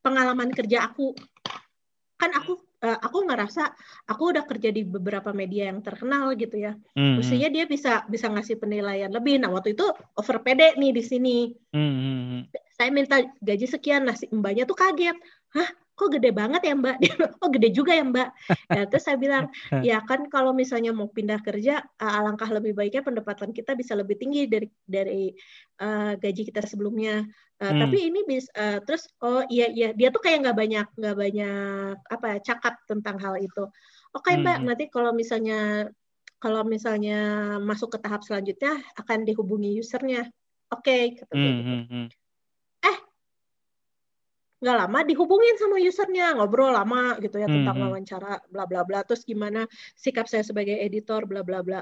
pengalaman kerja aku kan aku uh, aku ngerasa aku udah kerja di beberapa media yang terkenal gitu ya. Mm-hmm. mestinya dia bisa bisa ngasih penilaian lebih. Nah waktu itu over pede nih di sini. Mm-hmm. saya minta gaji sekian nah si mbaknya tuh kaget. Hah kok gede banget ya mbak? Oh gede juga ya mbak. Ya terus saya bilang ya kan kalau misalnya mau pindah kerja alangkah lebih baiknya pendapatan kita bisa lebih tinggi dari dari uh, gaji kita sebelumnya. Uh, hmm. tapi ini bis uh, terus oh iya iya. Dia tuh kayak nggak banyak nggak banyak apa ya cakap tentang hal itu. Oke okay, mbak hmm. nanti kalau misalnya kalau misalnya masuk ke tahap selanjutnya akan dihubungi usernya. Oke okay, kata hmm, gitu. Hmm, hmm nggak lama dihubungin sama usernya ngobrol lama gitu ya tentang hmm. wawancara bla bla bla. Terus gimana sikap saya sebagai editor bla bla bla.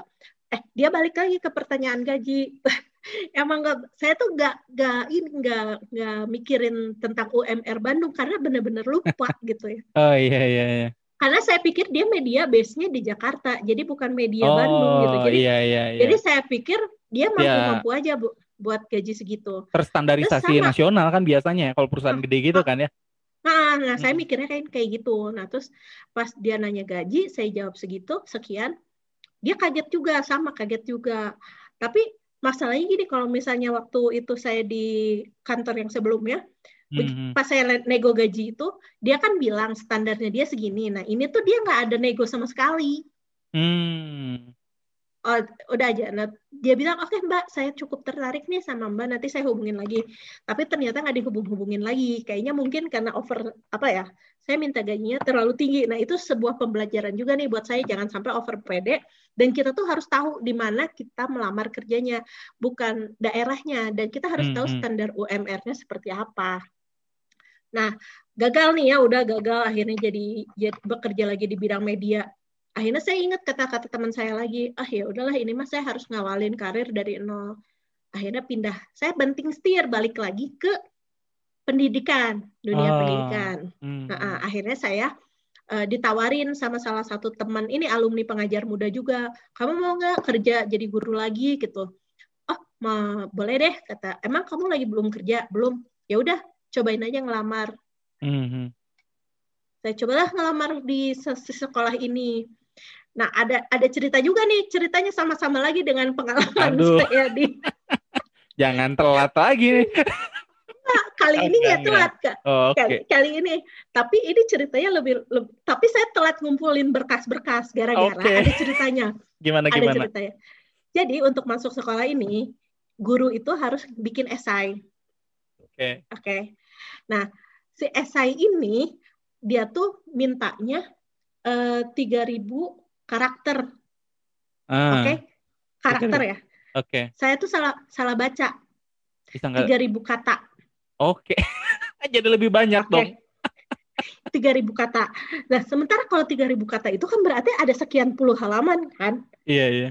Eh dia balik lagi ke pertanyaan gaji. Emang nggak saya tuh nggak nggak ini nggak nggak mikirin tentang UMR Bandung karena bener-bener lupa gitu ya. Oh iya iya iya. Karena saya pikir dia media base-nya di Jakarta jadi bukan media oh, Bandung gitu. Jadi iya, iya, iya. jadi saya pikir dia mampu-mampu yeah. aja bu buat gaji segitu. Terstandarisasi sama, nasional kan biasanya ya, kalau perusahaan nah, gede gitu kan ya. Nah, nah hmm. saya mikirnya kayak kayak gitu. Nah, terus pas dia nanya gaji, saya jawab segitu, sekian. Dia kaget juga, sama kaget juga. Tapi masalahnya gini, kalau misalnya waktu itu saya di kantor yang sebelumnya, hmm. pas saya nego gaji itu, dia kan bilang standarnya dia segini. Nah, ini tuh dia nggak ada nego sama sekali. Hmm oh, udah aja. Nah, dia bilang, oke okay, Mbak, saya cukup tertarik nih sama Mbak, nanti saya hubungin lagi. Tapi ternyata nggak dihubung-hubungin lagi. Kayaknya mungkin karena over, apa ya, saya minta gajinya terlalu tinggi. Nah, itu sebuah pembelajaran juga nih buat saya, jangan sampai over pede. Dan kita tuh harus tahu di mana kita melamar kerjanya, bukan daerahnya. Dan kita harus tahu hmm, hmm. standar UMR-nya seperti apa. Nah, gagal nih ya, udah gagal akhirnya jadi, jadi bekerja lagi di bidang media akhirnya saya ingat kata-kata teman saya lagi ah ya udahlah ini mas saya harus ngawalin karir dari nol. Akhirnya pindah. Saya banting setir balik lagi ke pendidikan dunia oh. pendidikan. hmm. nah, akhirnya saya uh, ditawarin sama salah satu teman ini alumni pengajar muda juga kamu mau nggak kerja jadi guru lagi? Gitu. Oh mau boleh deh kata. Emang kamu lagi belum kerja? Belum. Ya udah cobain aja ngelamar. Mm -hmm. saya cobalah ngelamar di sekolah ini nah ada ada cerita juga nih ceritanya sama-sama lagi dengan pengalaman Aduh. saya di jangan telat lagi nih. Nah, kali ini nggak telat kak. Oh, oke. kali, kali ini. Tapi ini ceritanya lebih, lebih tapi saya telat ngumpulin berkas-berkas gara-gara Oke. ada ceritanya. Gimana ada gimana? ceritanya. Jadi untuk masuk sekolah ini guru itu harus bikin esai. Oke. Oke. Nah si esai ini dia tuh mintanya eh, 3000 karakter. Ah oke? Karakter ya? Oke. Saya tuh salah salah baca. Nggak? 3000 kata. Oke. Jadi lebih banyak Oke. dong. 3000 kata. Nah, sementara kalau 3000 kata itu kan berarti ada sekian puluh halaman kan? iya iya.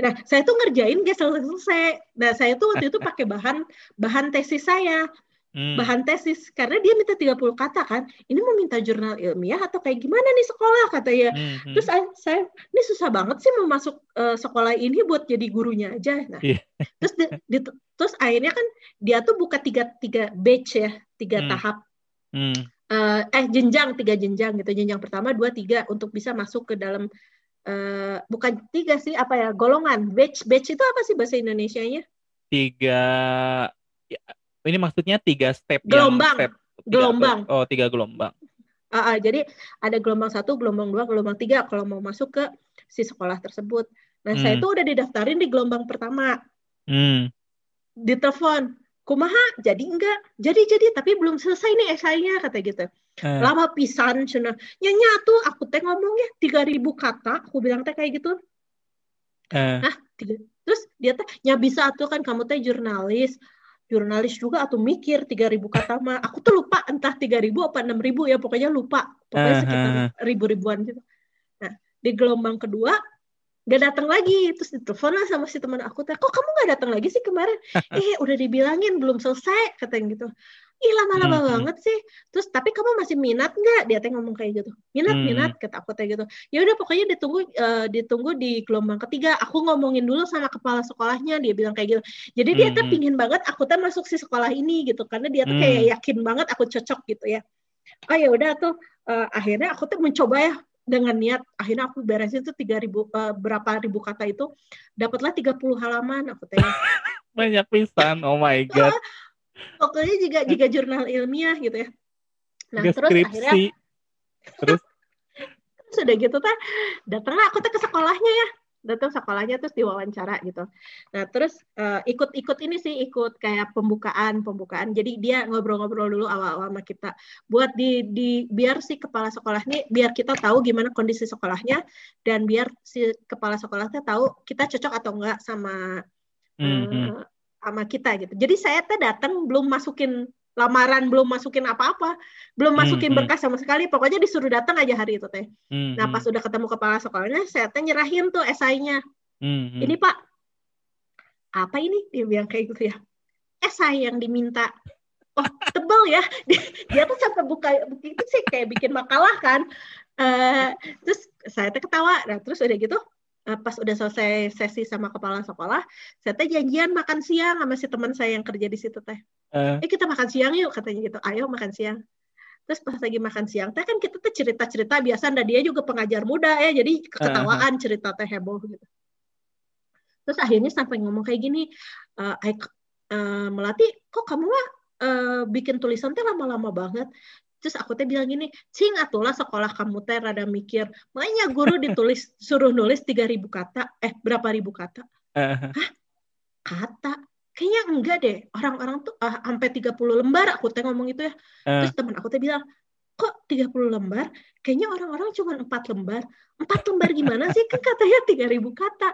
Nah, saya tuh ngerjain gak selesai. Nah, saya tuh waktu itu pakai bahan bahan tesis saya, Hmm. bahan tesis karena dia minta 30 kata kan. Ini mau minta jurnal ilmiah atau kayak gimana nih sekolah katanya. Hmm, hmm. Terus saya, saya ini susah banget sih mau masuk eh, sekolah ini buat jadi gurunya aja. Nah, Iya. terus di- di- terus akhirnya kan dia tuh buka tiga tiga batch ya, tiga Hmm. tahap Hmm. eh, eh jenjang tiga jenjang gitu jenjang pertama dua tiga untuk bisa masuk ke dalam eh, bukan tiga sih apa ya golongan batch batch itu apa sih bahasa Indonesia-nya tiga ya, ini maksudnya tiga step Gelombang. yang step tiga- Gelombang. oh tiga gelombang. Ah, ah, jadi ada gelombang satu gelombang dua gelombang tiga kalau mau masuk ke si sekolah tersebut. Nah saya Hmm. tuh udah didaftarin di gelombang pertama. Hmm. ditelepon kumaha? Jadi enggak? Jadi jadi tapi belum selesai nih esainya kata gitu. Eh, lama pisan cenah nyanya tuh aku teh ngomongnya 3000 kata aku bilang teh kayak gitu. Eh, tiga- terus dia teh ya bisa tuh kan kamu teh jurnalis jurnalis juga atau mikir 3000 kata mah. Aku tuh lupa entah 3000 apa 6000 ya pokoknya lupa. Pokoknya Ah, sekitar ah, ribu-ribuan gitu. Nah di gelombang kedua gak datang lagi. Terus ditelepon lah sama si teman aku teh kok kamu gak datang lagi sih kemarin? Eh udah dibilangin belum selesai katanya gitu ih lama-lama Hmm, hmm. banget sih. Terus tapi kamu masih minat nggak? Dia teh ngomong kayak gitu. Minat Hmm, minat kata aku teh gitu. Ya udah pokoknya ditunggu eh, ditunggu di gelombang ketiga. Aku ngomongin dulu sama kepala sekolahnya. Dia bilang kayak gitu. Jadi dia tuh Hmm. pingin banget aku tuh masuk si sekolah ini gitu. Karena dia tuh kayak Hmm. yakin banget aku cocok gitu ya. Oh ya udah tuh eh, akhirnya aku tuh mencoba ya dengan niat. Akhirnya aku beresin tuh tiga ribu eh, berapa ribu kata itu. Dapatlah 30 halaman aku teh. Banyak pisan. Oh my god pokoknya juga juga jurnal ilmiah gitu ya. Nah Juga terus akhirnya terus? Sudah gitu teh. Datanglah aku tuh ke sekolahnya ya. Datang sekolahnya terus diwawancara gitu. Nah terus eh, ikut-ikut ini sih ikut kayak pembukaan pembukaan. Jadi dia ngobrol-ngobrol dulu awal-awal sama kita. Buat di di biar si kepala sekolah ini biar kita tahu gimana kondisi sekolahnya dan biar si kepala sekolahnya tahu kita cocok atau enggak sama Hmm, hmm. eh, sama kita gitu. Jadi saya teh datang belum masukin lamaran, belum masukin apa-apa, belum Hmm, masukin hmm. berkas sama sekali. Pokoknya disuruh datang aja hari itu teh. Hmm, Nah hmm. pas udah ketemu kepala sekolahnya, saya teh nyerahin tuh esainya. Hmm. Ini Pak, apa ini? Dia bilang kayak gitu ya. Esai yang diminta. Oh tebel ya. Dia, dia tuh sampai buka begitu sih kayak bikin makalah kan. Eh, terus saya teh ketawa. Nah terus udah gitu pas udah selesai sesi sama kepala sekolah, saya teh janjian makan siang sama si teman saya yang kerja di situ teh. Eh, Eh kita makan siang yuk katanya gitu. Ayo makan siang. Terus pas lagi makan siang teh kan kita tuh cerita-cerita biasa dan dia juga pengajar muda ya, jadi ketawaan cerita teh heboh gitu. Terus akhirnya sampai ngomong kayak gini, eh Aik, eh, Melati, kok kamu mah eh, bikin tulisan teh lama-lama banget. Terus aku teh bilang gini, cing atulah sekolah kamu teh rada mikir. Makanya guru ditulis suruh nulis 3000 kata, eh berapa ribu kata? eh, Kata. Kayaknya enggak deh. Orang-orang tuh ah, sampai 30 lembar aku teh ngomong itu ya. eh. Terus teman aku teh bilang, kok 30 lembar? Kayaknya orang-orang cuma 4 lembar. 4 lembar gimana sih? Kan katanya 3000 kata.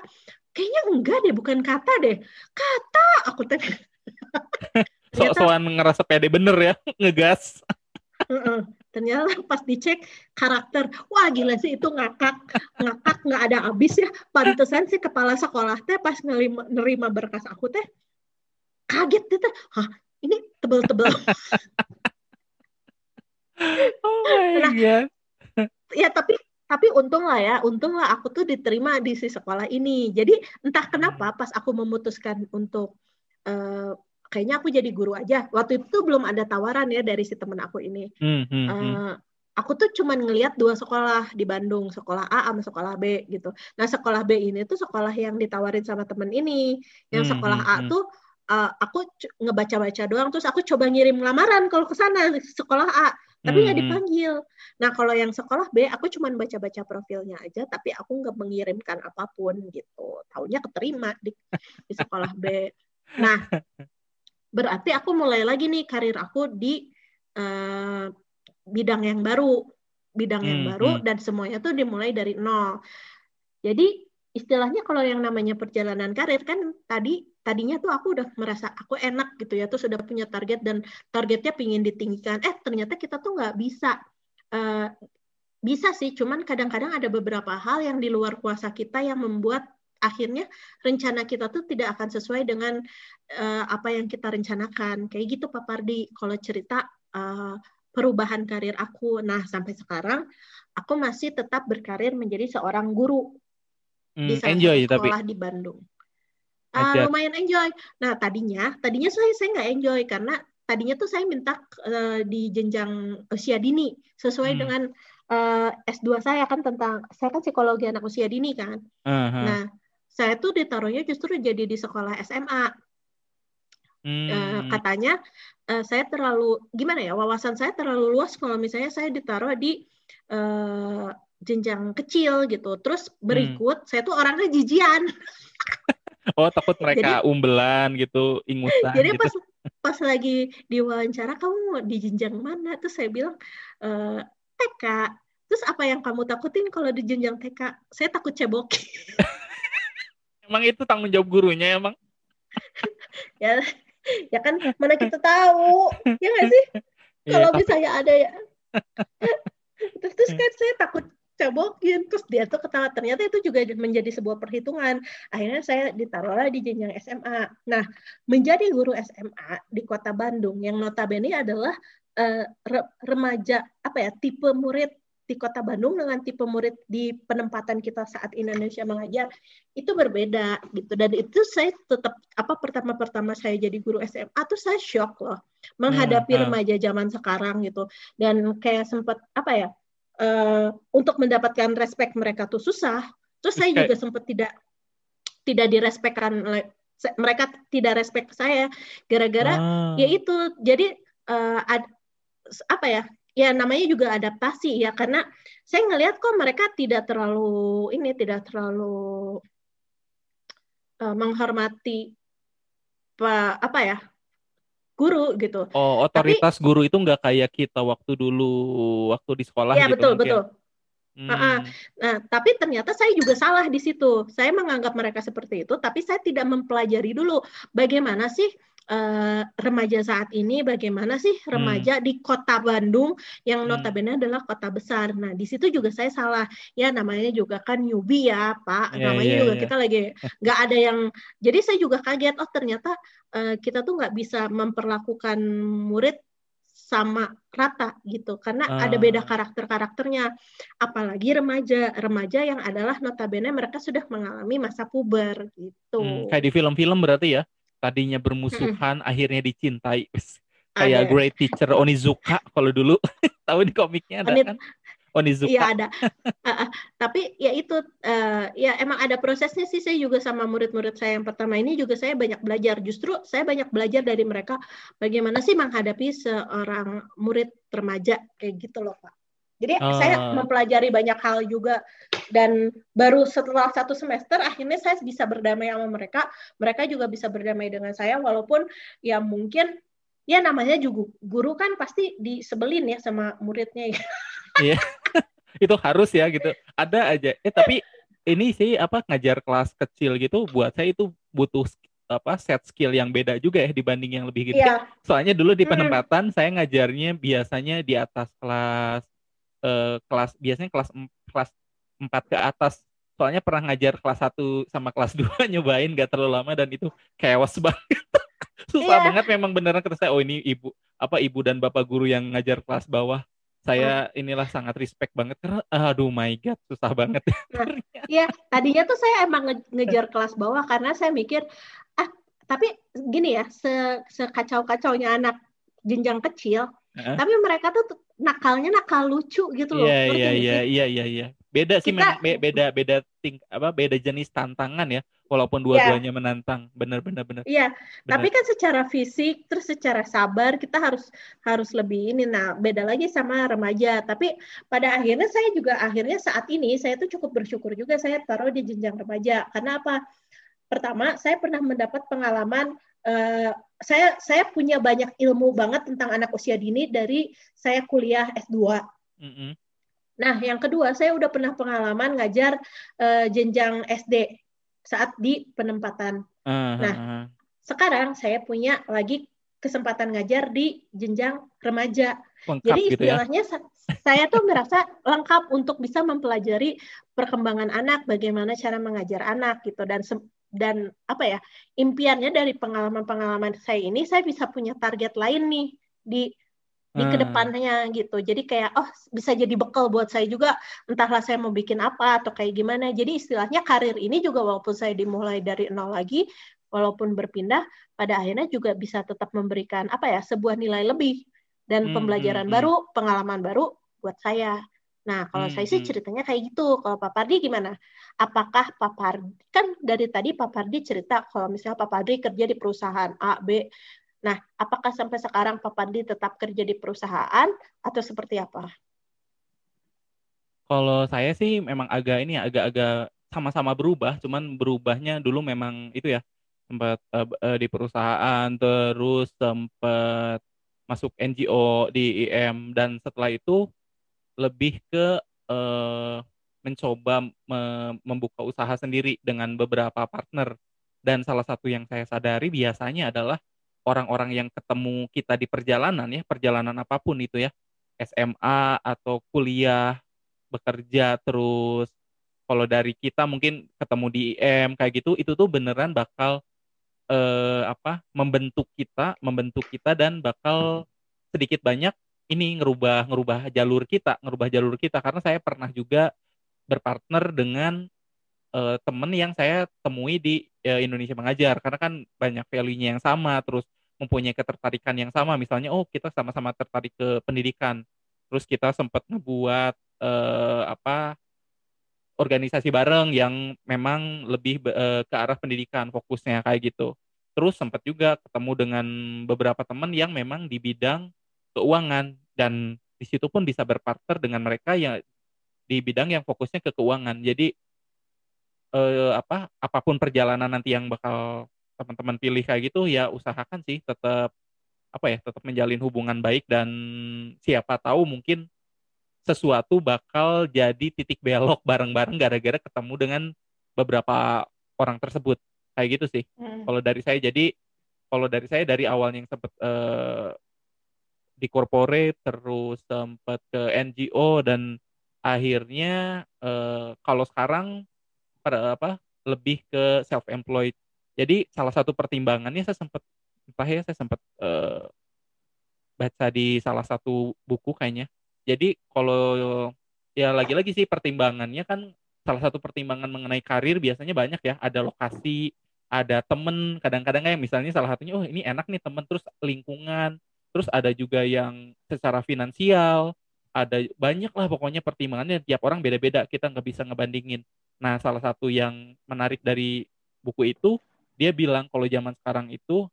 Kayaknya enggak deh, bukan kata deh. Kata aku teh. Ternyata, sok-sokan ngerasa pede bener ya ngegas Ternyata pas dicek karakter, wah gila sih itu ngakak, ngakak nggak ada habis ya. Pantesan sih kepala sekolah teh pas nerima, nerima berkas aku teh kaget teh, hah ini tebel-tebel. Oh my Nah, god. ya tapi tapi untung lah ya untung lah aku tuh diterima di si sekolah ini. Jadi entah kenapa pas aku memutuskan untuk eh, kayaknya aku jadi guru aja waktu itu belum ada tawaran ya dari si temen aku ini Hmm, hmm, hmm. Eh, aku tuh cuman ngelihat dua sekolah di Bandung, sekolah A sama sekolah B gitu. Nah sekolah B ini tuh sekolah yang ditawarin sama temen ini, yang hmm, sekolah hmm, A hmm. tuh uh, aku ngebaca-baca doang, terus aku coba ngirim lamaran kalau ke sana sekolah A, tapi nggak hmm, hmm. dipanggil. Nah kalau yang sekolah B, aku cuman baca-baca profilnya aja, tapi aku nggak mengirimkan apa pun gitu. Taunya keterima di, di sekolah B. Nah berarti aku mulai lagi nih karir aku di uh, bidang yang baru, bidang hmm, yang baru hmm. dan semuanya tuh dimulai dari nol. Jadi istilahnya kalau yang namanya perjalanan karir kan tadi tadinya tuh aku udah merasa aku enak gitu ya tuh sudah punya target dan targetnya pingin ditinggikan eh ternyata kita tuh nggak bisa uh, bisa sih cuman kadang-kadang ada beberapa hal yang di luar kuasa kita yang membuat akhirnya rencana kita tuh tidak akan sesuai dengan uh, apa yang kita rencanakan kayak gitu Pak Pardi kalau cerita uh, perubahan karir aku. Nah, sampai sekarang aku masih tetap berkarir menjadi seorang guru hmm, di salah enjoy, sekolah tapi... di Bandung. Uh, lumayan enjoy. Nah, tadinya tadinya saya saya nggak enjoy karena tadinya tuh saya minta uh, di jenjang usia dini sesuai hmm. dengan uh, eh, S2 saya kan tentang saya kan psikologi anak usia dini kan. Uh -huh. Nah, saya tuh ditaruhnya justru jadi di sekolah SMA. Hmm. Uh, katanya uh, saya terlalu gimana ya wawasan saya terlalu luas kalau misalnya saya ditaruh di uh, jenjang kecil gitu. Terus berikut hmm. saya tuh orangnya jijian. oh takut mereka jadi, umbelan gitu, ingusan. Jadi gitu. pas pas lagi diwawancara kamu di jenjang mana? Terus saya bilang e, TK. Terus apa yang kamu takutin kalau di jenjang TK? Saya takut cebok. emang itu tanggung jawab gurunya emang? ya ya kan mana kita tahu ya nggak sih? Iya, kalau yeah, misalnya ada ya. Terus, terus kan saya takut cobokin terus dia tuh ketawa. Ternyata itu juga menjadi sebuah perhitungan. Akhirnya saya ditaruhlah di jenjang SMA nah menjadi guru SMA di kota Bandung yang notabene adalah uh, remaja apa ya tipe murid di kota Bandung dengan tipe murid di penempatan kita saat Indonesia mengajar itu berbeda gitu. Dan itu saya tetap apa pertama-pertama saya jadi guru SMA tuh saya shock loh menghadapi hmm, hmm. remaja zaman sekarang gitu. Dan kayak sempat apa ya uh, untuk mendapatkan respect mereka tuh susah. Terus saya juga sempat tidak tidak direspekkan mereka tidak respect saya gara-gara ah. ya itu. Jadi uh, ad, apa ya ya namanya juga adaptasi ya karena saya ngelihat kok mereka tidak terlalu ini tidak terlalu uh, menghormati apa apa ya guru gitu. Oh otoritas Tapi, guru itu nggak kayak kita waktu dulu waktu di sekolah ya, gitu. betul mungkin. betul. Hmm. Nah, tapi ternyata saya juga salah di situ. Saya menganggap mereka seperti itu, tapi saya tidak mempelajari dulu bagaimana sih uh, remaja saat ini bagaimana sih remaja hmm. di kota Bandung yang hmm. notabene adalah kota besar. Nah, di situ juga saya salah. Ya namanya juga kan newbie ya, Pak. Yeah, namanya yeah, juga yeah. kita lagi nggak ada yang jadi saya juga kaget oh ternyata uh, kita tuh nggak bisa memperlakukan murid sama rata gitu karena uh. ada beda karakter-karakternya apalagi remaja remaja yang adalah notabene mereka sudah mengalami masa puber gitu hmm, kayak di film-film berarti ya tadinya bermusuhan hmm. akhirnya dicintai. Kayak ada. Great Teacher Onizuka kalau dulu. Tahu di komiknya ada kan? Onizuka. Iya ada. Uh, uh, tapi ya itu uh, ya emang ada prosesnya sih. Saya juga sama murid-murid saya yang pertama ini juga saya banyak belajar. Justru saya banyak belajar dari mereka bagaimana sih menghadapi seorang murid remaja kayak gitu loh pak jadi uh. saya mempelajari banyak hal juga dan baru setelah satu semester akhirnya saya bisa berdamai sama mereka, mereka juga bisa berdamai dengan saya walaupun ya mungkin ya namanya juga guru kan pasti disebelin ya sama muridnya ya. Iya. itu harus ya gitu. Ada aja. Eh tapi ini sih apa ngajar kelas kecil gitu buat saya itu butuh apa set skill yang beda juga ya dibanding yang lebih gede. Yeah. Soalnya dulu di penempatan hmm. saya ngajarnya biasanya di atas kelas uh, kelas biasanya kelas kelas 4 ke atas. Soalnya pernah ngajar kelas 1 sama kelas 2 nyobain gak terlalu lama dan itu chaos banget. Susah yeah. banget memang beneran kata saya oh ini ibu apa ibu dan bapak guru yang ngajar kelas bawah. Saya oh. inilah sangat respect banget karena aduh my god susah banget. Ya tadinya tuh saya emang nge ngejar kelas bawah karena saya mikir ah tapi gini ya se sekacau kacaunya anak jenjang kecil huh? tapi mereka tuh nakalnya nakal lucu gitu loh. Iya iya iya iya iya iya. Beda sih Kita, memang beda beda ting apa beda jenis tantangan ya. Walaupun iya. dua-duanya yeah. menantang. Bener bener bener. Iya. Yeah. Tapi kan secara fisik terus secara sabar kita harus harus lebih ini. Nah, beda lagi sama remaja. Tapi pada akhirnya saya juga akhirnya saat ini saya tuh cukup bersyukur juga saya taruh di jenjang remaja. Karena apa? Pertama, saya pernah mendapat pengalaman uh, saya saya punya banyak ilmu banget tentang anak usia dini dari saya kuliah S2. Mm -hmm. Nah, yang kedua, saya udah pernah pengalaman ngajar uh, jenjang SD saat di penempatan. Uh -huh. Nah, sekarang saya punya lagi kesempatan ngajar di jenjang remaja. Lengkap Jadi gitu ya? istilahnya ya? saya tuh merasa lengkap untuk bisa mempelajari perkembangan anak, bagaimana cara mengajar anak gitu dan dan apa ya impiannya dari pengalaman-pengalaman saya ini saya bisa punya target lain nih di di hmm. ke depannya gitu jadi kayak oh bisa jadi bekal buat saya juga entahlah saya mau bikin apa atau kayak gimana jadi istilahnya karir ini juga walaupun saya dimulai dari nol lagi walaupun berpindah pada akhirnya juga bisa tetap memberikan apa ya sebuah nilai lebih dan hmm, pembelajaran hmm, hmm. baru pengalaman baru buat saya Nah, kalau hmm, saya sih hmm. ceritanya kayak gitu. Kalau Pak Pardi gimana? Apakah Pak Pardi, kan dari tadi Pak Pardi cerita kalau misalnya Pak Pardi kerja di perusahaan A, B. Nah, apakah sampai sekarang Pak Pardi tetap kerja di perusahaan atau seperti apa? Kalau saya sih memang agak ini ya, agak-agak sama-sama berubah, cuman berubahnya dulu memang itu ya, sempat uh, uh, di perusahaan, terus sempat masuk NGO di IM, dan setelah itu lebih ke uh, mencoba me membuka usaha sendiri dengan beberapa partner. Dan salah satu yang saya sadari biasanya adalah orang-orang yang ketemu kita di perjalanan ya perjalanan apa pun itu ya. SMA atau kuliah bekerja terus. Kalau dari kita mungkin ketemu di IM kayak gitu itu tuh beneran bakal eh, apa membentuk kita membentuk kita dan bakal sedikit banyak ini ngerubah ngerubah jalur kita, ngerubah jalur kita karena saya pernah juga berpartner dengan uh, temen yang saya temui di uh, Indonesia mengajar karena kan banyak value-nya yang sama, terus mempunyai ketertarikan yang sama. Misalnya, oh kita sama-sama tertarik ke pendidikan, terus kita sempat ngebuat uh, apa organisasi bareng yang memang lebih uh, ke arah pendidikan fokusnya kayak gitu. Terus sempat juga ketemu dengan beberapa teman yang memang di bidang keuangan dan di situ pun bisa berpartner dengan mereka yang di bidang yang fokusnya ke keuangan. Jadi eh, apa apa pun perjalanan nanti yang bakal teman-teman pilih kayak gitu ya usahakan sih tetap apa ya tetap menjalin hubungan baik dan siapa tahu mungkin sesuatu bakal jadi titik belok bareng-bareng gara-gara ketemu dengan beberapa orang tersebut kayak gitu sih hmm. kalau dari saya jadi kalau dari saya dari awalnya yang sempat uh, di corporate terus sempat ke NGO dan akhirnya uh, kalau sekarang pada apa lebih ke self employed jadi salah satu pertimbangannya saya sempat entah ya saya sempat uh, baca di salah satu buku kayaknya. Jadi kalau ya lagi-lagi sih pertimbangannya kan salah satu pertimbangan mengenai karir biasanya banyak ya. Ada lokasi ada temen. Kadang-kadang kayak misalnya salah satunya oh ini enak nih temen. Terus lingkungan terus ada juga yang secara finansial ada banyak lah pokoknya pertimbangannya tiap orang beda-beda kita nggak bisa ngebandingin. Nah salah satu yang menarik dari buku itu dia bilang kalau zaman sekarang itu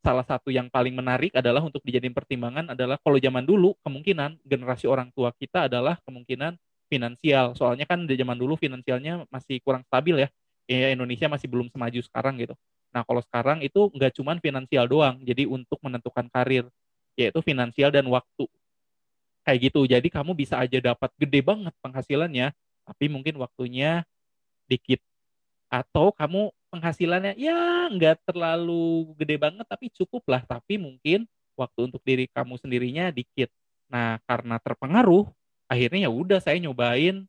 salah satu yang paling menarik adalah untuk dijadiin pertimbangan adalah kalau zaman dulu kemungkinan generasi orang tua kita adalah kemungkinan finansial. Soalnya kan di zaman dulu finansialnya masih kurang stabil ya. Ya Indonesia masih belum semaju sekarang gitu. Nah kalau sekarang itu nggak cuman finansial doang jadi untuk menentukan karir yaitu finansial dan waktu. Kayak gitu. Jadi kamu bisa aja dapat gede banget penghasilannya, tapi mungkin waktunya dikit. Atau kamu penghasilannya ya nggak terlalu gede banget, tapi cukup lah. Tapi mungkin waktu untuk diri kamu sendirinya dikit. Nah, karena terpengaruh, akhirnya ya udah saya nyobain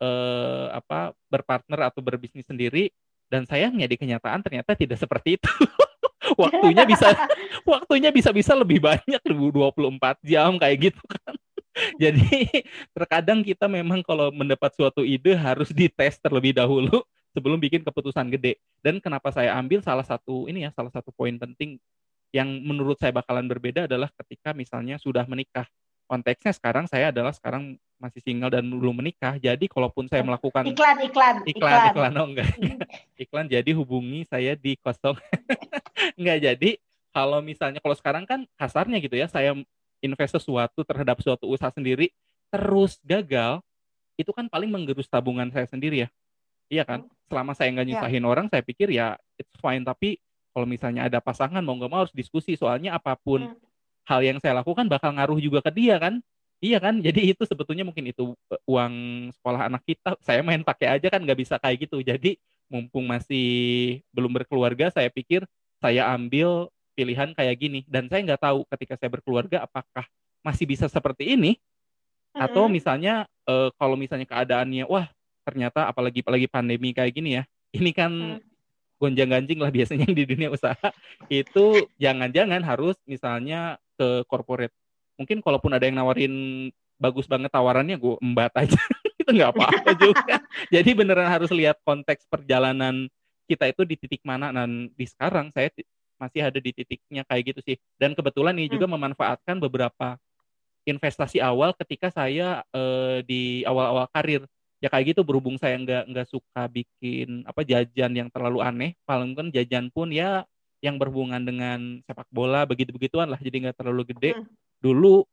eh, apa berpartner atau berbisnis sendiri dan sayangnya di kenyataan ternyata tidak seperti itu. waktunya bisa waktunya bisa bisa lebih banyak 24 jam kayak gitu kan. Jadi terkadang kita memang kalau mendapat suatu ide harus dites terlebih dahulu sebelum bikin keputusan gede. Dan kenapa saya ambil salah satu ini ya salah satu poin penting yang menurut saya bakalan berbeda adalah ketika misalnya sudah menikah. Konteksnya sekarang saya adalah sekarang masih single dan belum menikah. Jadi kalaupun saya melakukan iklan iklan iklan iklan, iklan oh enggak. Iklan jadi hubungi saya di kosong enggak jadi. Kalau misalnya kalau sekarang kan kasarnya gitu ya saya invest sesuatu terhadap suatu usaha sendiri terus gagal itu kan paling menggerus tabungan saya sendiri ya. Iya kan? Selama saya nggak ya. nyusahin yeah. orang saya pikir ya it's fine. Tapi kalau misalnya ada pasangan mau nggak mau harus diskusi. Soalnya apa pun hmm. hal yang saya lakukan bakal ngaruh juga ke dia kan? Iya kan? Jadi itu sebetulnya mungkin itu e, uang sekolah anak kita. Saya main pakai aja kan nggak bisa kayak gitu. Jadi mumpung masih belum berkeluarga saya pikir saya ambil pilihan kayak gini. Dan saya nggak tahu ketika saya berkeluarga apakah masih bisa seperti ini. Mm-hmm. atau misalnya uh, kalau misalnya keadaannya wah ternyata apalagi apalagi pandemi kayak gini ya. Ini kan mm. gonjang ganjing lah biasanya di dunia usaha. Itu jangan-jangan harus misalnya ke corporate. Mungkin kalaupun ada yang nawarin bagus banget tawarannya gue embat aja. Itu nggak apa-apa juga. Jadi beneran harus lihat konteks perjalanan kita itu di titik mana dan di sekarang saya masih ada di titiknya kayak gitu sih. Dan kebetulan ini hmm. juga memanfaatkan beberapa investasi awal ketika saya uh, di awal-awal karir. Ya kayak gitu berhubung saya nggak nggak suka bikin apa jajan yang terlalu aneh. Paling kan jajan pun ya yang berhubungan dengan sepak bola begitu begituan lah. Jadi nggak terlalu gede. Hmm. Dulu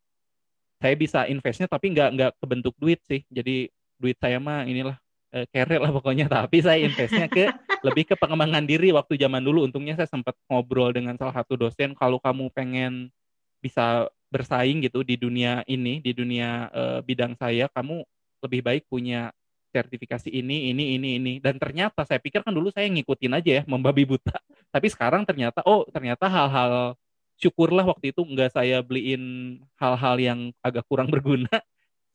saya bisa investnya tapi nggak nggak kebentuk duit sih. Jadi duit saya mah inilah uh, lah pokoknya. Tapi saya investnya ke lebih ke pengembangan diri waktu zaman dulu. Untungnya saya sempat ngobrol dengan salah satu dosen kalau kamu pengen bisa bersaing gitu di dunia ini di dunia uh, bidang saya kamu lebih baik punya sertifikasi ini ini ini ini. Dan ternyata saya pikir kan dulu saya ngikutin aja ya membabi buta. Tapi sekarang ternyata oh ternyata hal-hal syukurlah waktu itu nggak saya beliin hal-hal yang agak kurang berguna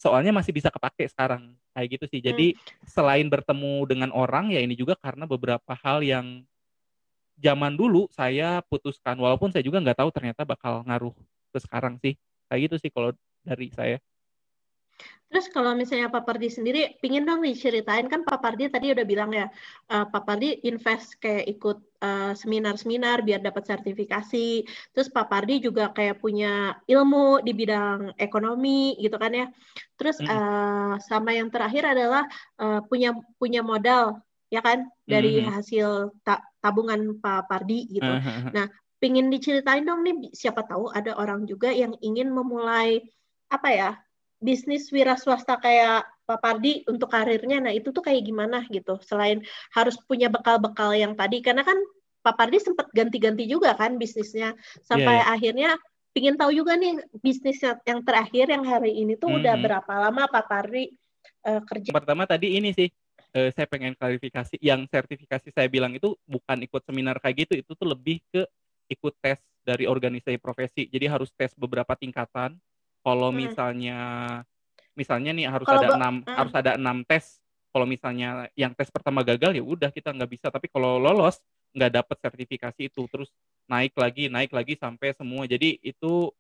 soalnya masih bisa kepake sekarang kayak gitu sih. Jadi hmm. selain bertemu dengan orang ya ini juga karena beberapa hal yang zaman dulu saya putuskan. Walaupun saya juga nggak tahu ternyata bakal ngaruh ke sekarang sih. Kayak gitu sih kalau dari saya Terus kalau misalnya Pak Pardi sendiri, pingin dong diceritain kan Pak Pardi tadi udah bilang ya, uh, Pak Pardi invest kayak ikut seminar seminar-seminar biar dapat sertifikasi. Terus Pak Pardi juga kayak punya ilmu di bidang ekonomi gitu kan ya. Terus uh, sama yang terakhir adalah uh, punya punya modal ya kan dari mm -hmm. hasil ta tabungan Pak Pardi gitu. Uh -huh. Nah, pingin diceritain dong nih siapa tahu ada orang juga yang ingin memulai apa ya bisnis wira swasta kayak Pak Pardi untuk karirnya, nah itu tuh kayak gimana gitu? Selain harus punya bekal-bekal yang tadi, karena kan Pak Pardi sempat ganti-ganti juga kan bisnisnya, sampai yeah, yeah. akhirnya pingin tahu juga nih bisnis yang terakhir yang hari ini tuh mm -hmm. udah berapa lama Pak Pardi uh, kerja? Pertama tadi ini sih, uh, saya pengen klarifikasi, yang sertifikasi saya bilang itu bukan ikut seminar kayak gitu, itu tuh lebih ke ikut tes dari organisasi profesi, jadi harus tes beberapa tingkatan kalau hmm. misalnya misalnya nih harus kalau ada enam hmm. harus ada enam tes. Kalau misalnya yang tes pertama gagal ya udah kita nggak bisa. Tapi kalau lolos nggak dapat sertifikasi itu terus naik lagi naik lagi sampai semua. Jadi itu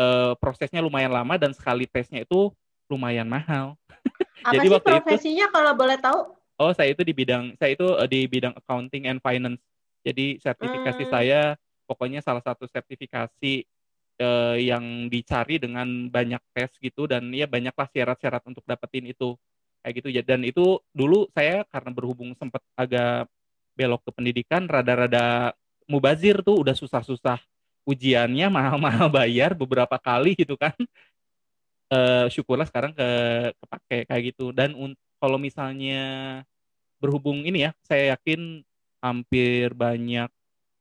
uh, prosesnya lumayan lama dan sekali tesnya itu lumayan mahal. Apa Jadi sih waktu profesinya itu, kalau boleh tahu? Oh saya itu di bidang saya itu uh, di bidang accounting and finance. Jadi sertifikasi hmm. saya pokoknya salah satu sertifikasi uh, yang dicari dengan banyak tes gitu dan ya banyaklah syarat-syarat untuk dapetin itu. Kayak gitu. Ya dan itu dulu saya karena berhubung sempat agak belok ke pendidikan rada-rada mubazir tuh udah susah-susah ujiannya mahal-mahal bayar beberapa kali gitu kan. Uh, syukurlah sekarang ke kepake kayak gitu. Dan kalau misalnya berhubung ini ya saya yakin hampir banyak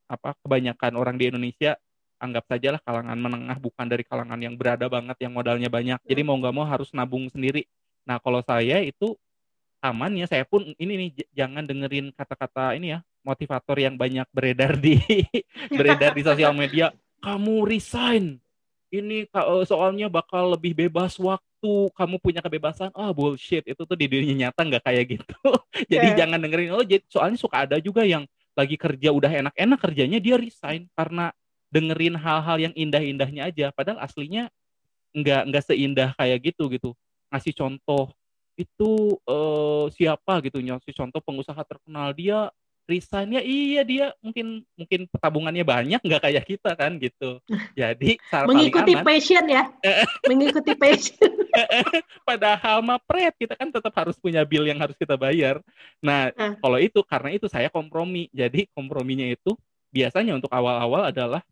apa kebanyakan orang di Indonesia anggap sajalah kalangan menengah bukan dari kalangan yang berada banget yang modalnya banyak. Jadi mau nggak mau harus nabung sendiri. Nah kalau saya itu aman ya saya pun ini nih jangan dengerin kata-kata ini ya motivator yang banyak beredar di beredar di sosial media. Kamu resign. Ini eh, soalnya bakal lebih bebas waktu. Kamu punya kebebasan. Ah oh, bullshit. Itu tuh di dunia nyata nggak kayak gitu. Jadi yeah. jangan dengerin. Oh jadi soalnya suka ada juga yang lagi kerja udah enak-enak kerjanya dia resign. Karena dengerin hal-hal yang indah-indahnya aja. Padahal aslinya nggak nggak seindah kayak gitu gitu. Ngasih contoh itu uh, siapa? gitu. Ngasih contoh pengusaha terkenal dia resign ya iya dia. Mungkin mungkin tabungannya banyak nggak kayak kita kan gitu. Jadi mengikuti aman, passion ya. Mengikuti passion. Padahal mah pret kita kan tetap harus punya bill yang harus kita bayar. Nah uh. kalau itu karena itu saya kompromi. Jadi komprominya itu biasanya untuk awal-awal adalah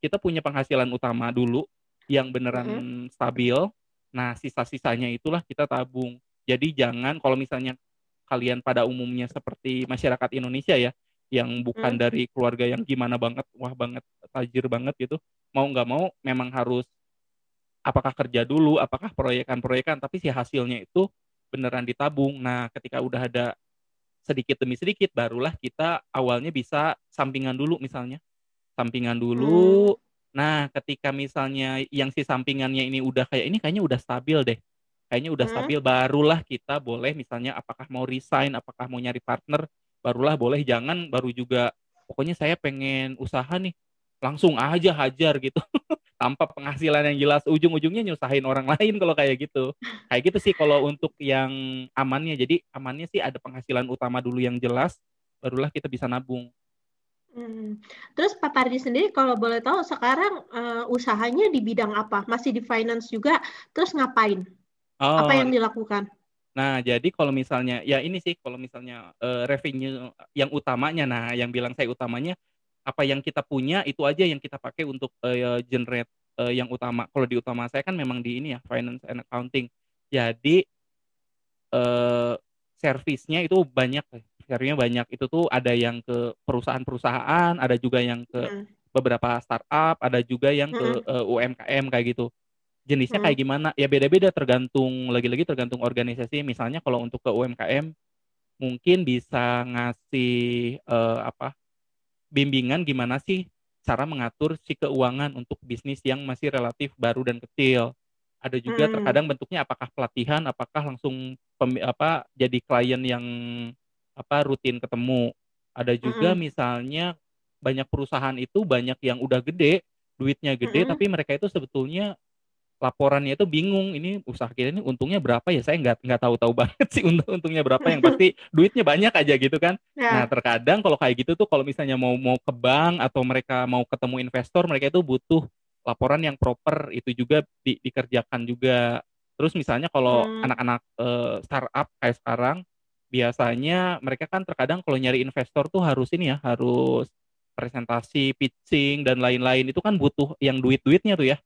kita punya penghasilan utama dulu yang beneran uh -huh. stabil nah sisa-sisanya itulah kita tabung jadi jangan kalau misalnya kalian pada umumnya seperti masyarakat Indonesia ya, yang bukan hmm. dari keluarga yang gimana banget, wah banget, tajir banget gitu, mau nggak mau memang harus apakah kerja dulu, apakah proyekan-proyekan, tapi si hasilnya itu beneran ditabung. Nah, ketika udah ada sedikit demi sedikit, barulah kita awalnya bisa sampingan dulu misalnya, sampingan dulu. Hmm. Nah, ketika misalnya yang si sampingannya ini udah kayak ini kayaknya udah stabil deh. Kayaknya udah hmm. stabil barulah kita boleh misalnya apakah mau resign apakah mau nyari partner barulah boleh. Jangan baru juga pokoknya saya pengen usaha nih langsung aja hajar gitu. Tanpa penghasilan yang jelas. Ujung-ujungnya nyusahin orang lain kalau kayak gitu. Kayak gitu sih kalau untuk yang amannya. Jadi amannya sih ada penghasilan utama dulu yang jelas barulah kita bisa nabung Hmm. Terus Pak Pardi sendiri kalau boleh tahu sekarang uh, usahanya di bidang apa? Masih di finance juga? Terus ngapain? Oh, Apa yang dilakukan? Nah, jadi kalau misalnya ya ini sih kalau misalnya uh, revenue yang utamanya nah yang bilang saya utamanya apa yang kita punya itu aja yang kita pakai untuk uh, generate uh, yang utama. Kalau di utama saya kan memang di ini ya finance and accounting. Jadi uh, servisnya itu banyak, servisnya banyak. Itu tuh ada yang ke perusahaan-perusahaan, ada juga yang ke hmm. beberapa startup, ada juga yang ke uh, UMKM kayak gitu jenisnya hmm. kayak gimana ya beda-beda tergantung lagi-lagi tergantung organisasi misalnya kalau untuk ke UMKM mungkin bisa ngasih uh, apa bimbingan gimana sih cara mengatur si keuangan untuk bisnis yang masih relatif baru dan kecil ada juga hmm. terkadang bentuknya apakah pelatihan apakah langsung pem, apa jadi klien yang apa rutin ketemu ada juga hmm. misalnya banyak perusahaan itu banyak yang udah gede duitnya gede hmm. tapi mereka itu sebetulnya laporannya itu bingung ini usaha kita ini untungnya berapa ya saya nggak nggak tahu tahu banget sih untung untungnya berapa yang pasti duitnya banyak aja gitu kan ya. nah terkadang kalau kayak gitu tuh kalau misalnya mau mau ke bank atau mereka mau ketemu investor mereka itu butuh laporan yang proper itu juga di, dikerjakan juga terus misalnya kalau hmm. anak-anak uh, startup kayak sekarang biasanya mereka kan terkadang kalau nyari investor tuh harus ini ya harus presentasi pitching dan lain-lain. Itu kan butuh yang duit-duitnya tuh ya.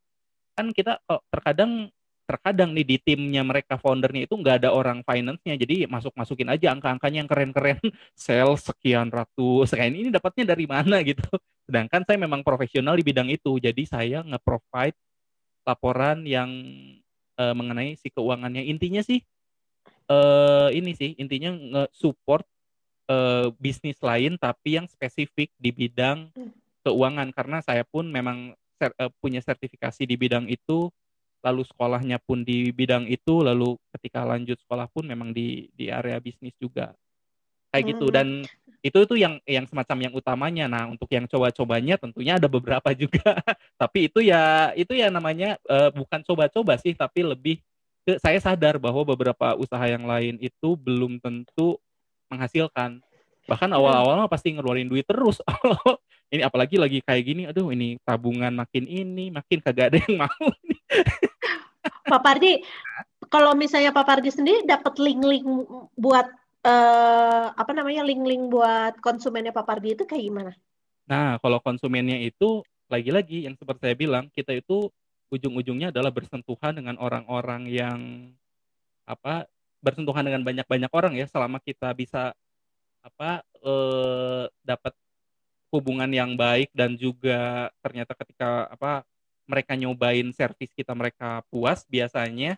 Kan kita terkadang terkadang nih di timnya mereka foundernya itu nggak ada orang finance-nya. Jadi masuk masukin aja angka-angkanya yang keren-keren. Sel sekian ratus. Kayak ini dapatnya dari mana gitu. Sedangkan saya memang profesional di bidang itu. Jadi saya nge-provide laporan yang uh, mengenai si keuangannya. Intinya sih uh, ini sih intinya nge-support uh, bisnis lain tapi yang spesifik di bidang hmm. keuangan. Karena saya pun memang ser, uh, punya sertifikasi di bidang itu lalu sekolahnya pun di bidang itu lalu ketika lanjut sekolah pun memang di di area bisnis juga. Kayak gitu. Hmm. dan itu itu yang yang semacam yang utamanya. Nah untuk yang coba-cobanya tentunya ada beberapa juga. Tapi itu ya itu ya namanya uh, bukan coba-coba sih tapi lebih saya sadar bahwa beberapa usaha yang lain itu belum tentu menghasilkan bahkan hmm. awal-awal pasti ngeluarin duit terus ini apalagi lagi kayak gini aduh ini tabungan makin ini makin kagak ada yang mau Pak Pardi kalau misalnya Pak Pardi sendiri dapat link-link buat uh, apa namanya link-link buat konsumennya Pak Pardi itu kayak gimana? Nah kalau konsumennya itu lagi-lagi yang seperti saya bilang kita itu ujung-ujungnya adalah bersentuhan dengan orang-orang yang apa bersentuhan dengan banyak-banyak orang ya selama kita bisa apa eh, dapat hubungan yang baik dan juga ternyata ketika apa mereka nyobain servis kita mereka puas biasanya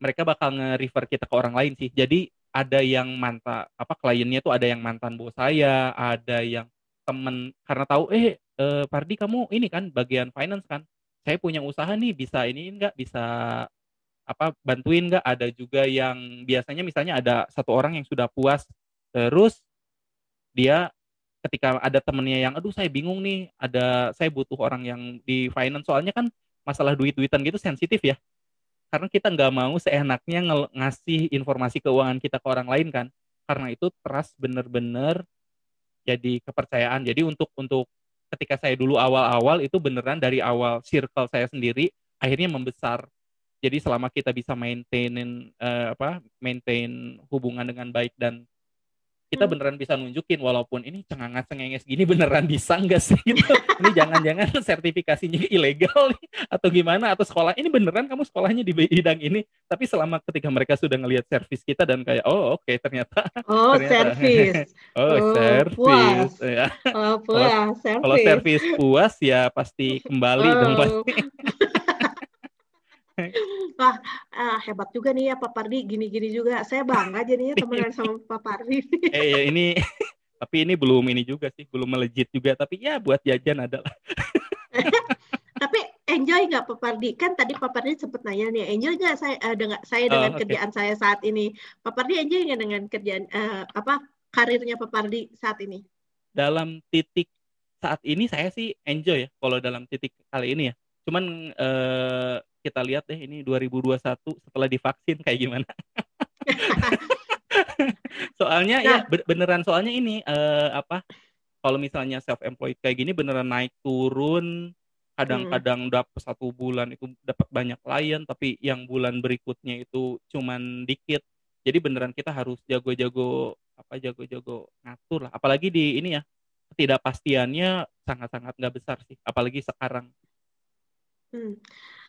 mereka bakal nge-refer kita ke orang lain sih. Jadi ada yang mantan apa kliennya tuh ada yang mantan bos saya, ada yang temen karena tahu eh, eh Pardi kamu ini kan bagian finance kan. Saya punya usaha nih bisa ini enggak bisa apa bantuin enggak? Ada juga yang biasanya misalnya ada satu orang yang sudah puas terus dia ketika ada temennya yang aduh saya bingung nih ada saya butuh orang yang di finance. Soalnya kan masalah duit-duitan gitu sensitif ya. Karena kita nggak mau seenaknya ngasih informasi keuangan kita ke orang lain kan. Karena itu trust bener-bener jadi kepercayaan. Jadi untuk untuk ketika saya dulu awal-awal itu beneran dari awal circle saya sendiri akhirnya membesar. Jadi selama kita bisa maintain uh, apa maintain hubungan dengan baik dan kita hmm. beneran bisa nunjukin walaupun ini cengangas cengenges gini beneran bisa nggak sih? Gitu. ini jangan-jangan sertifikasinya ilegal nih, atau gimana? Atau sekolah ini beneran kamu sekolahnya di bidang ini? Tapi selama ketika mereka sudah ngelihat servis kita dan kayak oh oke okay, ternyata oh servis. Oh, oh servis. ya oh puas kalau servis. puas ya pasti kembali oh. dong pasti Wah, ah, hebat juga nih ya Pak Pardi, gini-gini juga. Saya bangga jadinya temenan sama Pak Pardi. eh, ya, ini tapi ini belum ini juga sih, belum melejit juga. Tapi ya buat jajan adalah. tapi enjoy nggak Pak Pardi? Kan tadi Pak Pardi sempat nanya nih, enjoy nggak saya uh, dengan saya oh, dengan oh, okay. kerjaan saya saat ini? Pak Pardi enjoy nggak dengan kerjaan uh, apa karirnya Pak Pardi saat ini? Dalam titik saat ini saya sih enjoy ya. Kalau dalam titik kali ini ya. Cuman uh, kita lihat deh ini 2021 setelah divaksin kayak gimana. soalnya ya, nah. ya beneran soalnya ini uh, apa kalau misalnya self employed kayak gini beneran naik turun kadang-kadang hmm. dapat satu bulan itu dapat banyak klien tapi yang bulan berikutnya itu cuman dikit jadi beneran kita harus jago-jago apa jago-jago ngatur lah apalagi di ini ya ketidakpastiannya sangat-sangat nggak besar sih apalagi sekarang hmm.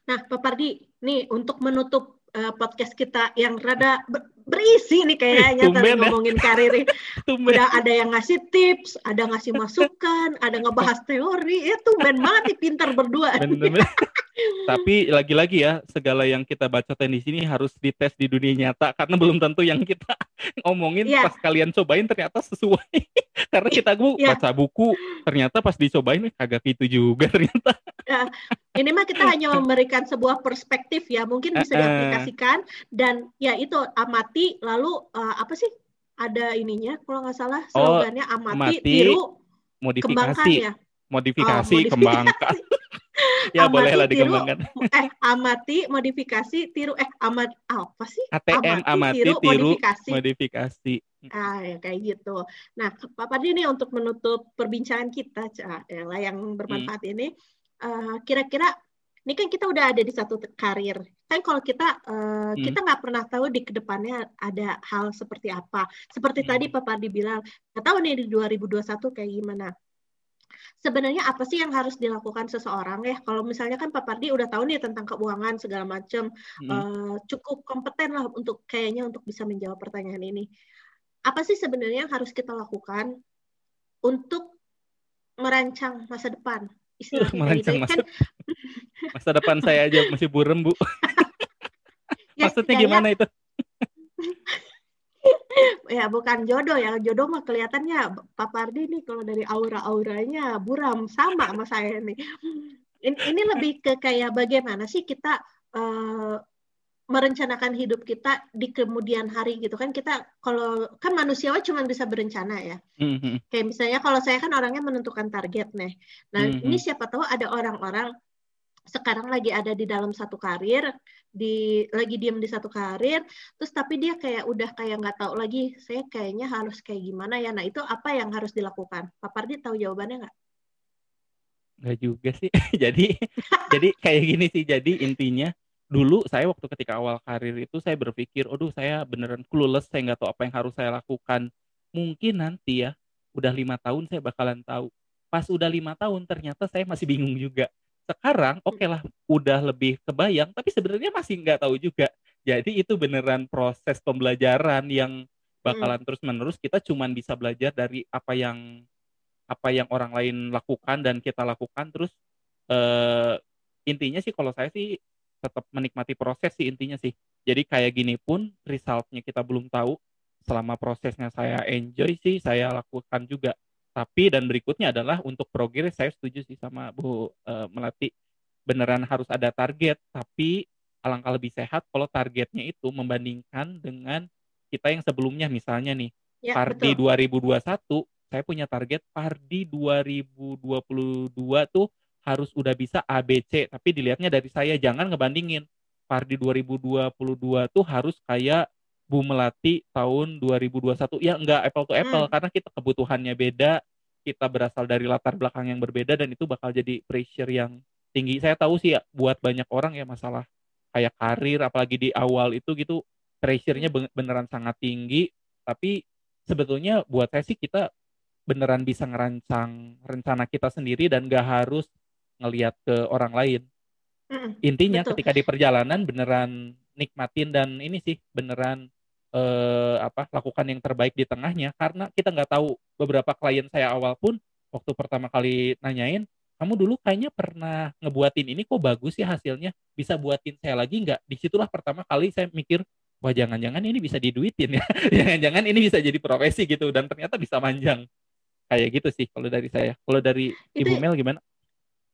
Nah, Pak Pardi, nih untuk menutup uh, podcast kita yang rada berisi nih kayaknya tadi ya. ngomongin karir. Udah ada yang ngasih tips, ada ngasih masukan, ada ngebahas teori. Itu ya, men banget nih pintar berdua. Tapi lagi-lagi ya, segala yang kita baca di sini harus dites di dunia nyata karena belum tentu yang kita ngomongin yeah. pas kalian cobain ternyata sesuai. karena kita gue yeah. baca buku, ternyata pas dicobain kagak gitu juga ternyata. Ya, ini mah kita hanya memberikan sebuah perspektif ya, mungkin bisa diaplikasikan dan ya itu amati lalu uh, apa sih? Ada ininya kalau nggak salah oh, slogannya oh, amati, amati, tiru, modifikasi. Kembangkan ya. Modifikasi, oh, modifikasi. kembangkan. ya amati, boleh lah dikembangkan. Tiru, eh amati, modifikasi, tiru. Eh amat apa sih? ATM, amati, amati tiru, tiru modifikasi. modifikasi. Ah, ya, kayak gitu. Nah, Pak Padi nih untuk menutup perbincangan kita, yang yang bermanfaat hmm. ini, uh, kira-kira ini kan kita udah ada di satu karir. Kan kalau kita uh, hmm. kita nggak pernah tahu di ke depannya ada hal seperti apa. Seperti hmm. tadi Pak Padi bilang, nggak tahu nih di 2021 kayak gimana sebenarnya apa sih yang harus dilakukan seseorang ya? Kalau misalnya kan Pak Pardi udah tahu nih tentang keuangan segala macam, hmm. uh, cukup kompeten lah untuk kayaknya untuk bisa menjawab pertanyaan ini. Apa sih sebenarnya yang harus kita lakukan untuk merancang masa depan? Istilahnya merancang gitu. masa, kan, masa depan saya aja masih burem bu. ya, Maksudnya gimana itu? Ya bukan jodoh ya. Jodoh mah kelihatannya Pak Pardi nih kalau dari aura-auranya buram sama sama saya nih. Ini, ini lebih ke kayak bagaimana sih kita uh, merencanakan hidup kita di kemudian hari gitu kan. Kita kalau kan manusia cuma bisa berencana ya. Mm-hmm. kayak misalnya kalau saya kan orangnya menentukan target nih. Nah mm-hmm. ini siapa tahu ada orang-orang sekarang lagi ada di dalam satu karir, di lagi diem di satu karir, terus tapi dia kayak udah kayak nggak tahu lagi, saya kayaknya harus kayak gimana ya. Nah itu apa yang harus dilakukan? Pak Pardi tahu jawabannya nggak? Nggak juga sih. jadi jadi kayak gini sih. Jadi intinya dulu saya waktu ketika awal karir itu saya berpikir, aduh saya beneran clueless, saya nggak tahu apa yang harus saya lakukan. Mungkin nanti ya, udah lima tahun saya bakalan tahu. Pas udah lima tahun ternyata saya masih bingung juga sekarang oke okay lah udah lebih kebayang tapi sebenarnya masih nggak tahu juga. Jadi itu beneran proses pembelajaran yang bakalan hmm. terus menerus kita cuman bisa belajar dari apa yang apa yang orang lain lakukan dan kita lakukan. Terus uh, intinya sih kalau saya sih tetap menikmati proses sih intinya sih. Jadi kayak gini pun resultnya kita belum tahu. Selama prosesnya saya enjoy sih saya lakukan juga tapi dan berikutnya adalah untuk progres saya setuju sih sama Bu uh, Melati. Beneran harus ada target tapi alangkah lebih sehat kalau targetnya itu membandingkan dengan kita yang sebelumnya. Misalnya nih ya, Pardi betul. 2021 saya punya target Pardi 2022 tuh harus udah bisa ABC tapi dilihatnya dari saya jangan ngebandingin. Pardi 2022 tuh harus kayak Bu Melati tahun 2021 ya enggak apple to apple hmm. karena kita kebutuhannya beda kita berasal dari latar belakang yang berbeda dan itu bakal jadi pressure yang tinggi saya tahu sih ya buat banyak orang ya masalah kayak karir apalagi di awal itu gitu pressure-nya beneran sangat tinggi tapi sebetulnya buat saya sih kita beneran bisa ngerancang rencana kita sendiri dan gak harus ngelihat ke orang lain mm, intinya betul. ketika di perjalanan beneran nikmatin dan ini sih beneran eh, apa lakukan yang terbaik di tengahnya. Karena kita nggak tahu beberapa klien saya awal pun waktu pertama kali nanyain kamu dulu kayaknya pernah ngebuatin ini kok bagus ya hasilnya? Bisa buatin saya lagi nggak? Di situlah pertama kali saya mikir wah jangan-jangan ini bisa diduitin ya? Jangan-jangan ini bisa jadi profesi gitu. Dan ternyata bisa manjang kayak gitu sih kalau dari saya. Kalau dari itu, ibu Mel gimana?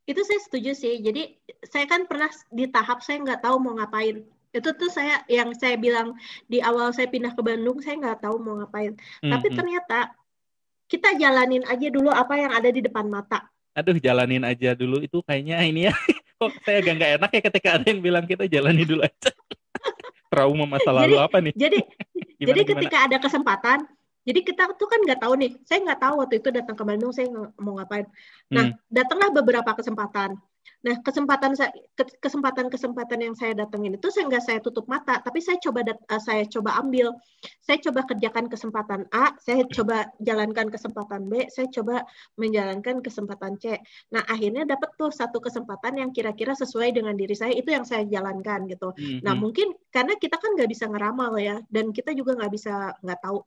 Itu saya setuju sih. Jadi saya kan pernah di tahap saya nggak tahu mau ngapain itu tuh saya yang saya bilang di awal saya pindah ke Bandung saya nggak tahu mau ngapain. Hmm, tapi ternyata kita jalanin aja dulu apa yang ada di depan mata. Aduh jalanin aja dulu. Itu kayaknya ini ya. Kok saya agak nggak enak ya ketika ada yang bilang kita jalani dulu aja. Trauma masa lalu jadi, apa nih? jadi gimana, jadi ketika ada kesempatan jadi kita tuh kan nggak tahu nih. Saya nggak tahu waktu itu datang ke Bandung saya mau ngapain. Nah hmm. datanglah beberapa kesempatan Nah, kesempatan saya kesempatan-kesempatan yang saya datengin itu saya nggak saya tutup mata, tapi saya coba dat, uh, saya coba ambil. Saya coba kerjakan kesempatan A, saya coba jalankan kesempatan B, saya coba menjalankan kesempatan C. Nah, akhirnya dapat tuh satu kesempatan yang kira-kira sesuai dengan diri saya, itu yang saya jalankan gitu. Mm-hmm. Nah, mungkin karena kita kan nggak bisa ngeramal ya, dan kita juga nggak bisa nggak tahu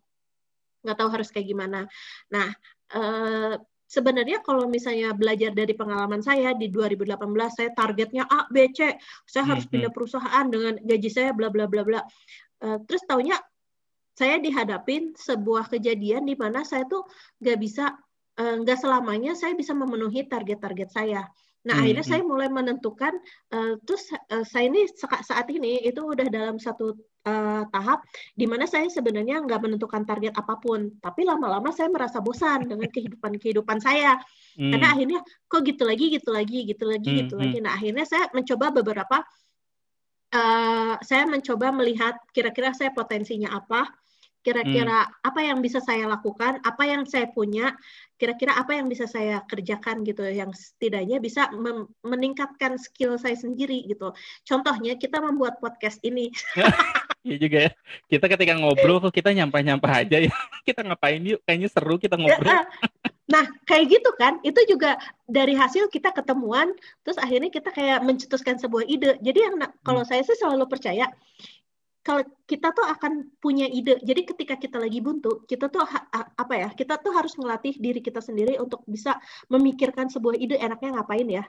nggak tahu harus kayak gimana. Nah, uh, sebenarnya kalau misalnya belajar dari pengalaman saya di 2018 saya targetnya A B C. Saya harus hmm, pindah perusahaan dengan gaji saya bla bla bla bla. Uh, terus taunya saya dihadapin sebuah kejadian di mana saya tuh nggak bisa eh, nggak uh, selamanya saya bisa memenuhi target-target saya Nah, hmm, akhirnya saya mulai menentukan, uh, terus uh, saya ini saat ini itu udah dalam satu uh, tahap di mana saya sebenarnya nggak menentukan target apa pun, tapi lama-lama saya merasa bosan dengan kehidupan-kehidupan saya. Hmm. Karena akhirnya kok gitu lagi, gitu lagi, gitu lagi, hmm, gitu lagi. Nah, akhirnya saya mencoba beberapa, uh, saya mencoba melihat kira-kira saya potensinya apa, kira-kira hmm. apa yang bisa saya lakukan, apa yang saya punya, kira-kira apa yang bisa saya kerjakan gitu yang setidaknya bisa meningkatkan skill saya sendiri gitu. Contohnya kita membuat podcast ini. Iya juga ya. Kita ketika ngobrol kok kita nyampah-nyampah aja ya. Kita ngapain yuk? Kayaknya seru kita ngobrol. Ah. Nah, kayak gitu kan. Itu juga dari hasil kita ketemuan terus akhirnya kita kayak mencetuskan sebuah ide. Jadi yang kalau hmm. saya sih selalu percaya kalau kita tuh akan punya ide. Jadi ketika kita lagi buntu, kita tuh apa ya? Kita tuh harus ngelatih diri kita sendiri untuk bisa memikirkan sebuah ide enaknya ngapain ya.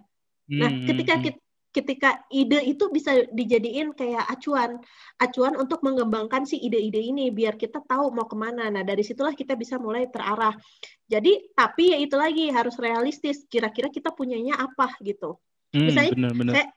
Nah, hmm, ketika hmm. kita ketika ide itu bisa dijadiin kayak acuan, acuan untuk mengembangkan si ide-ide ini biar kita tahu mau ke mana. Nah dari situlah kita bisa mulai terarah. Jadi tapi ya itu lagi harus realistis. Kira-kira kita punyanya apa gitu. Hmm, Misalnya bener, bener. saya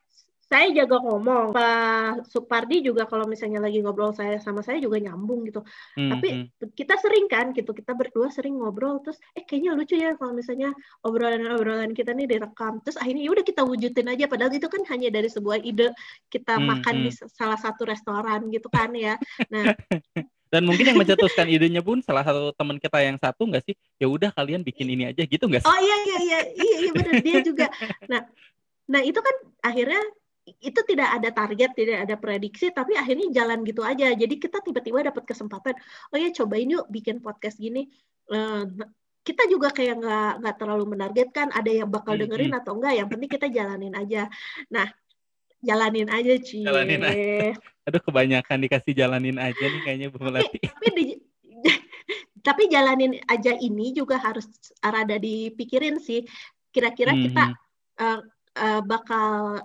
saya jaga ngomong. Pak Supardi juga kalau misalnya lagi ngobrol saya sama saya juga nyambung gitu. Hmm, tapi hmm. kita sering kan gitu kita berdua sering ngobrol terus eh kayaknya lucu ya kalau misalnya obrolan-obrolan kita nih direkam. Terus akhirnya ya udah kita wujudin aja. Padahal itu kan hanya dari sebuah ide kita hmm, makan hmm. di salah satu restoran gitu kan ya. Nah dan mungkin yang mencetuskan idenya pun salah satu teman kita yang satu nggak sih? Ya udah kalian bikin ini aja gitu nggak sih? Oh iya iya iya. Iya, iya benar dia juga. Nah nah itu kan akhirnya itu tidak ada target, tidak ada prediksi, tapi akhirnya jalan gitu aja. Jadi kita tiba-tiba dapat kesempatan, oh ya cobain yuk bikin podcast gini. Uh, kita juga kayak nggak nggak terlalu menargetkan ada yang bakal hmm, dengerin hmm. atau enggak. Yang penting kita jalanin aja. Nah, jalanin aja Ci. Jalanin aja. Aduh kebanyakan dikasih jalanin aja nih kayaknya Bu Melati. Tapi, tapi, di, tapi jalanin aja ini juga harus rada dipikirin sih. Kira-kira hmm. kita uh, uh, bakal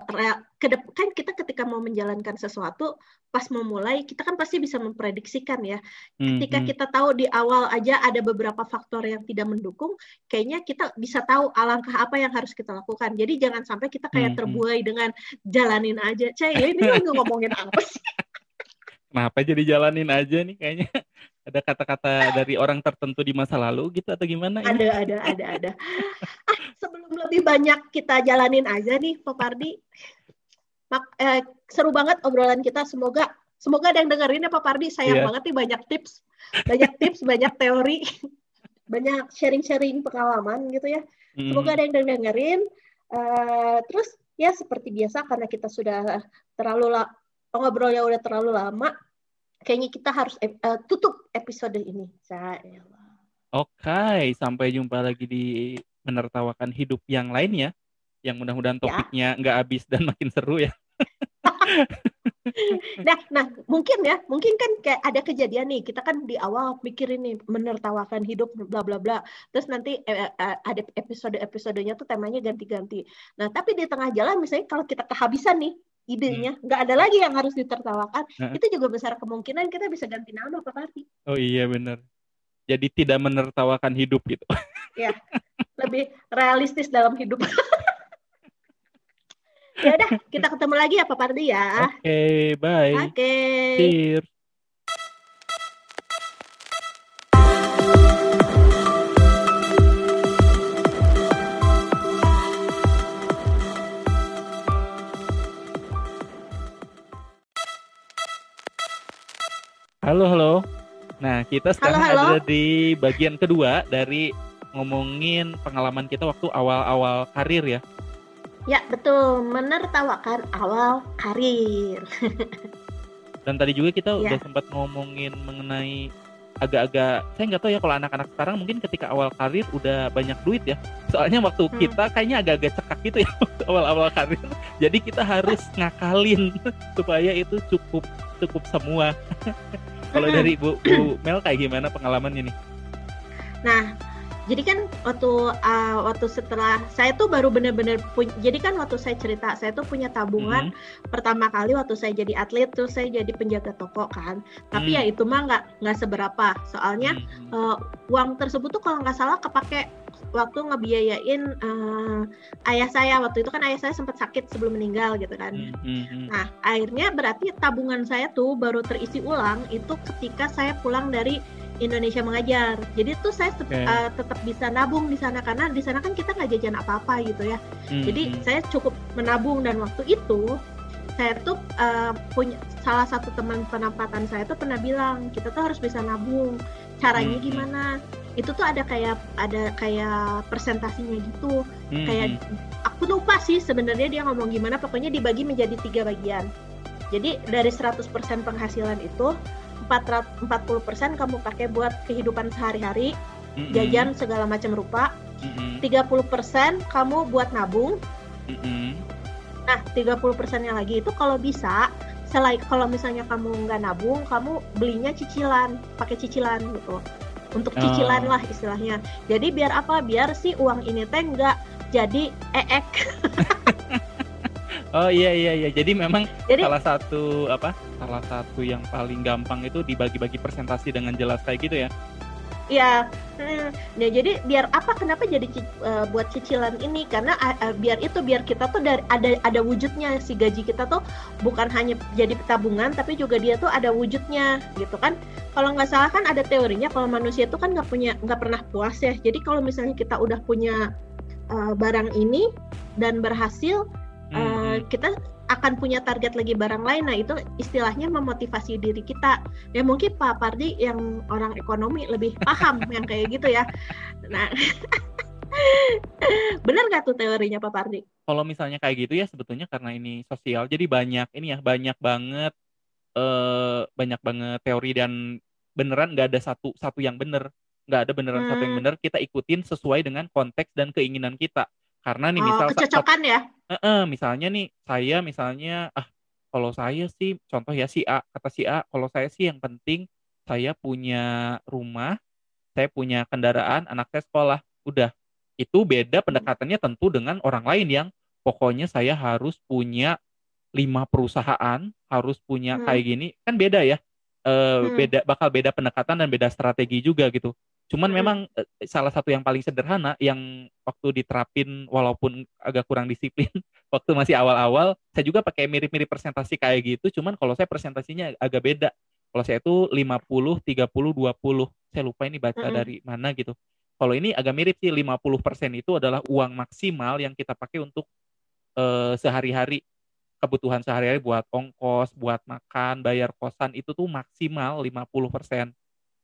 kan kita ketika mau menjalankan sesuatu pas mau mulai kita kan pasti bisa memprediksikan ya. Ketika hmm, kita tahu di awal aja ada beberapa faktor yang tidak mendukung kayaknya kita bisa tahu alangkah apa yang harus kita lakukan. Jadi jangan sampai kita kayak hmm, terbuai dengan jalanin aja. Cah ya ini ngomongin apa sih? Kenapa jadi jalanin aja nih kayaknya ada kata-kata dari orang tertentu di masa lalu gitu atau gimana? Ada, ini? ada, ada, ada. Ah, sebelum lebih banyak kita jalanin aja nih, Pak Pardi. Mak, eh, seru banget obrolan kita. Semoga Semoga ada yang dengerin ya Pak Pardi. Sayang yeah. banget nih banyak tips, banyak tips, banyak teori, banyak sharing-sharing pengalaman gitu ya. Semoga ada yang dengerin. Uh, terus ya seperti biasa karena kita sudah terlalu la ngobrolnya udah terlalu lama, kayaknya kita harus uh, tutup episode ini. Saya. Oke, okay, sampai jumpa lagi di menertawakan hidup yang lainnya, yang mudah-mudahan ya. topiknya nggak ya. habis dan makin seru ya. nah, nah mungkin ya, mungkin kan kayak ada kejadian nih, kita kan di awal mikirin nih menertawakan hidup bla bla bla, terus nanti eh, eh, ada episode-episodenya tuh temanya ganti-ganti. Nah, tapi di tengah jalan misalnya kalau kita kehabisan nih idenya, hmm. nggak hmm. ada lagi yang harus ditertawakan, nah. itu juga besar kemungkinan kita bisa ganti nama Pak Parti. Oh iya benar jadi tidak menertawakan hidup gitu. Ya, lebih realistis dalam hidup. ya udah, kita ketemu lagi ya Pak Pardi ya. Oke, okay, bye. Oke. Okay. Cheers. Halo, halo. Nah, kita sekarang halo, halo. ada di bagian kedua dari ngomongin pengalaman kita waktu awal-awal karir ya. Ya, betul. Menertawakan awal karir. Dan tadi juga kita ya. udah sempat ngomongin mengenai agak-agak saya nggak tahu ya kalau anak-anak sekarang mungkin ketika awal karir udah banyak duit ya soalnya waktu hmm. kita kayaknya agak-agak cekak gitu ya awal-awal karir jadi kita harus ngakalin supaya itu cukup cukup semua kalau dari Bu, Bu Mel kayak gimana pengalamannya nih? Nah, jadi kan waktu uh, waktu setelah saya tuh baru bener-bener punya jadi kan waktu saya cerita saya tuh punya tabungan mm. pertama kali waktu saya jadi atlet tuh saya jadi penjaga toko kan tapi mm. ya itu mah nggak nggak seberapa soalnya mm. uh, uang tersebut tuh kalau nggak salah kepake waktu ngebiayain uh, ayah saya waktu itu kan ayah saya sempat sakit sebelum meninggal gitu kan. Mm -hmm. Nah akhirnya berarti tabungan saya tuh baru terisi ulang itu ketika saya pulang dari Indonesia mengajar. Jadi tuh saya okay. uh, tetap bisa nabung di sana karena di sana kan kita nggak jajan apa-apa gitu ya. Mm-hmm. Jadi saya cukup menabung dan waktu itu saya tuh uh, punya salah satu teman penempatan saya tuh pernah bilang kita tuh harus bisa nabung. Caranya mm-hmm. gimana? Itu tuh ada kayak ada kayak presentasinya gitu. Mm-hmm. Kayak aku lupa sih sebenarnya dia ngomong gimana. Pokoknya dibagi menjadi tiga bagian. Jadi dari 100% penghasilan itu 40% kamu pakai buat kehidupan sehari-hari, mm-hmm. jajan segala macam rupa. Mm-hmm. 30% kamu buat nabung. Mm-hmm. Nah, 30% yang lagi itu kalau bisa selain kalau misalnya kamu nggak nabung, kamu belinya cicilan, pakai cicilan gitu. Untuk cicilan oh. lah istilahnya. Jadi biar apa? Biar si uang ini teh nggak jadi eek. Oh iya iya iya. Jadi memang jadi, salah satu apa? Salah satu yang paling gampang itu dibagi-bagi presentasi dengan jelas kayak gitu ya. Iya. Hmm, ya jadi biar apa kenapa jadi uh, buat cicilan ini karena uh, biar itu biar kita tuh dari ada ada wujudnya si gaji kita tuh bukan hanya jadi tabungan tapi juga dia tuh ada wujudnya gitu kan. Kalau nggak salah kan ada teorinya kalau manusia itu kan nggak punya nggak pernah puas ya. Jadi kalau misalnya kita udah punya uh, barang ini dan berhasil uh, kita akan punya target lagi barang lain. Nah, itu istilahnya memotivasi diri kita. Ya mungkin Pak Pardi yang orang ekonomi lebih paham yang kayak gitu ya. Nah, benar nggak tuh teorinya Pak Pardi? Kalau misalnya kayak gitu ya sebetulnya karena ini sosial, jadi banyak ini ya banyak banget eh, banyak banget teori dan beneran nggak ada satu satu yang bener, nggak ada beneran hmm. satu yang hmm. bener. Kita ikutin sesuai dengan konteks dan keinginan kita. Karena nih oh, misal kecocokan ya. Misalnya nih saya misalnya ah kalau saya sih contoh ya si A kata si A kalau saya sih yang penting saya punya rumah, saya punya kendaraan, anak saya sekolah. Udah. Itu beda pendekatannya tentu dengan orang lain yang pokoknya saya harus punya lima perusahaan, harus punya hmm. kayak gini. Kan beda ya. Uh, hmm. beda bakal beda pendekatan dan beda strategi juga gitu. Cuman hmm. memang eh, salah satu yang paling sederhana yang waktu diterapin walaupun agak kurang disiplin waktu masih awal-awal, saya juga pakai mirip-mirip presentasi kayak gitu, cuman kalau saya presentasinya agak beda. Kalau saya itu 50 30 20. Saya lupa ini baca hmm. dari mana gitu. Kalau ini agak mirip sih 50% itu adalah uang maksimal yang kita pakai untuk uh, sehari-hari kebutuhan sehari-hari buat ongkos, buat makan, bayar kosan itu tuh maksimal 50%.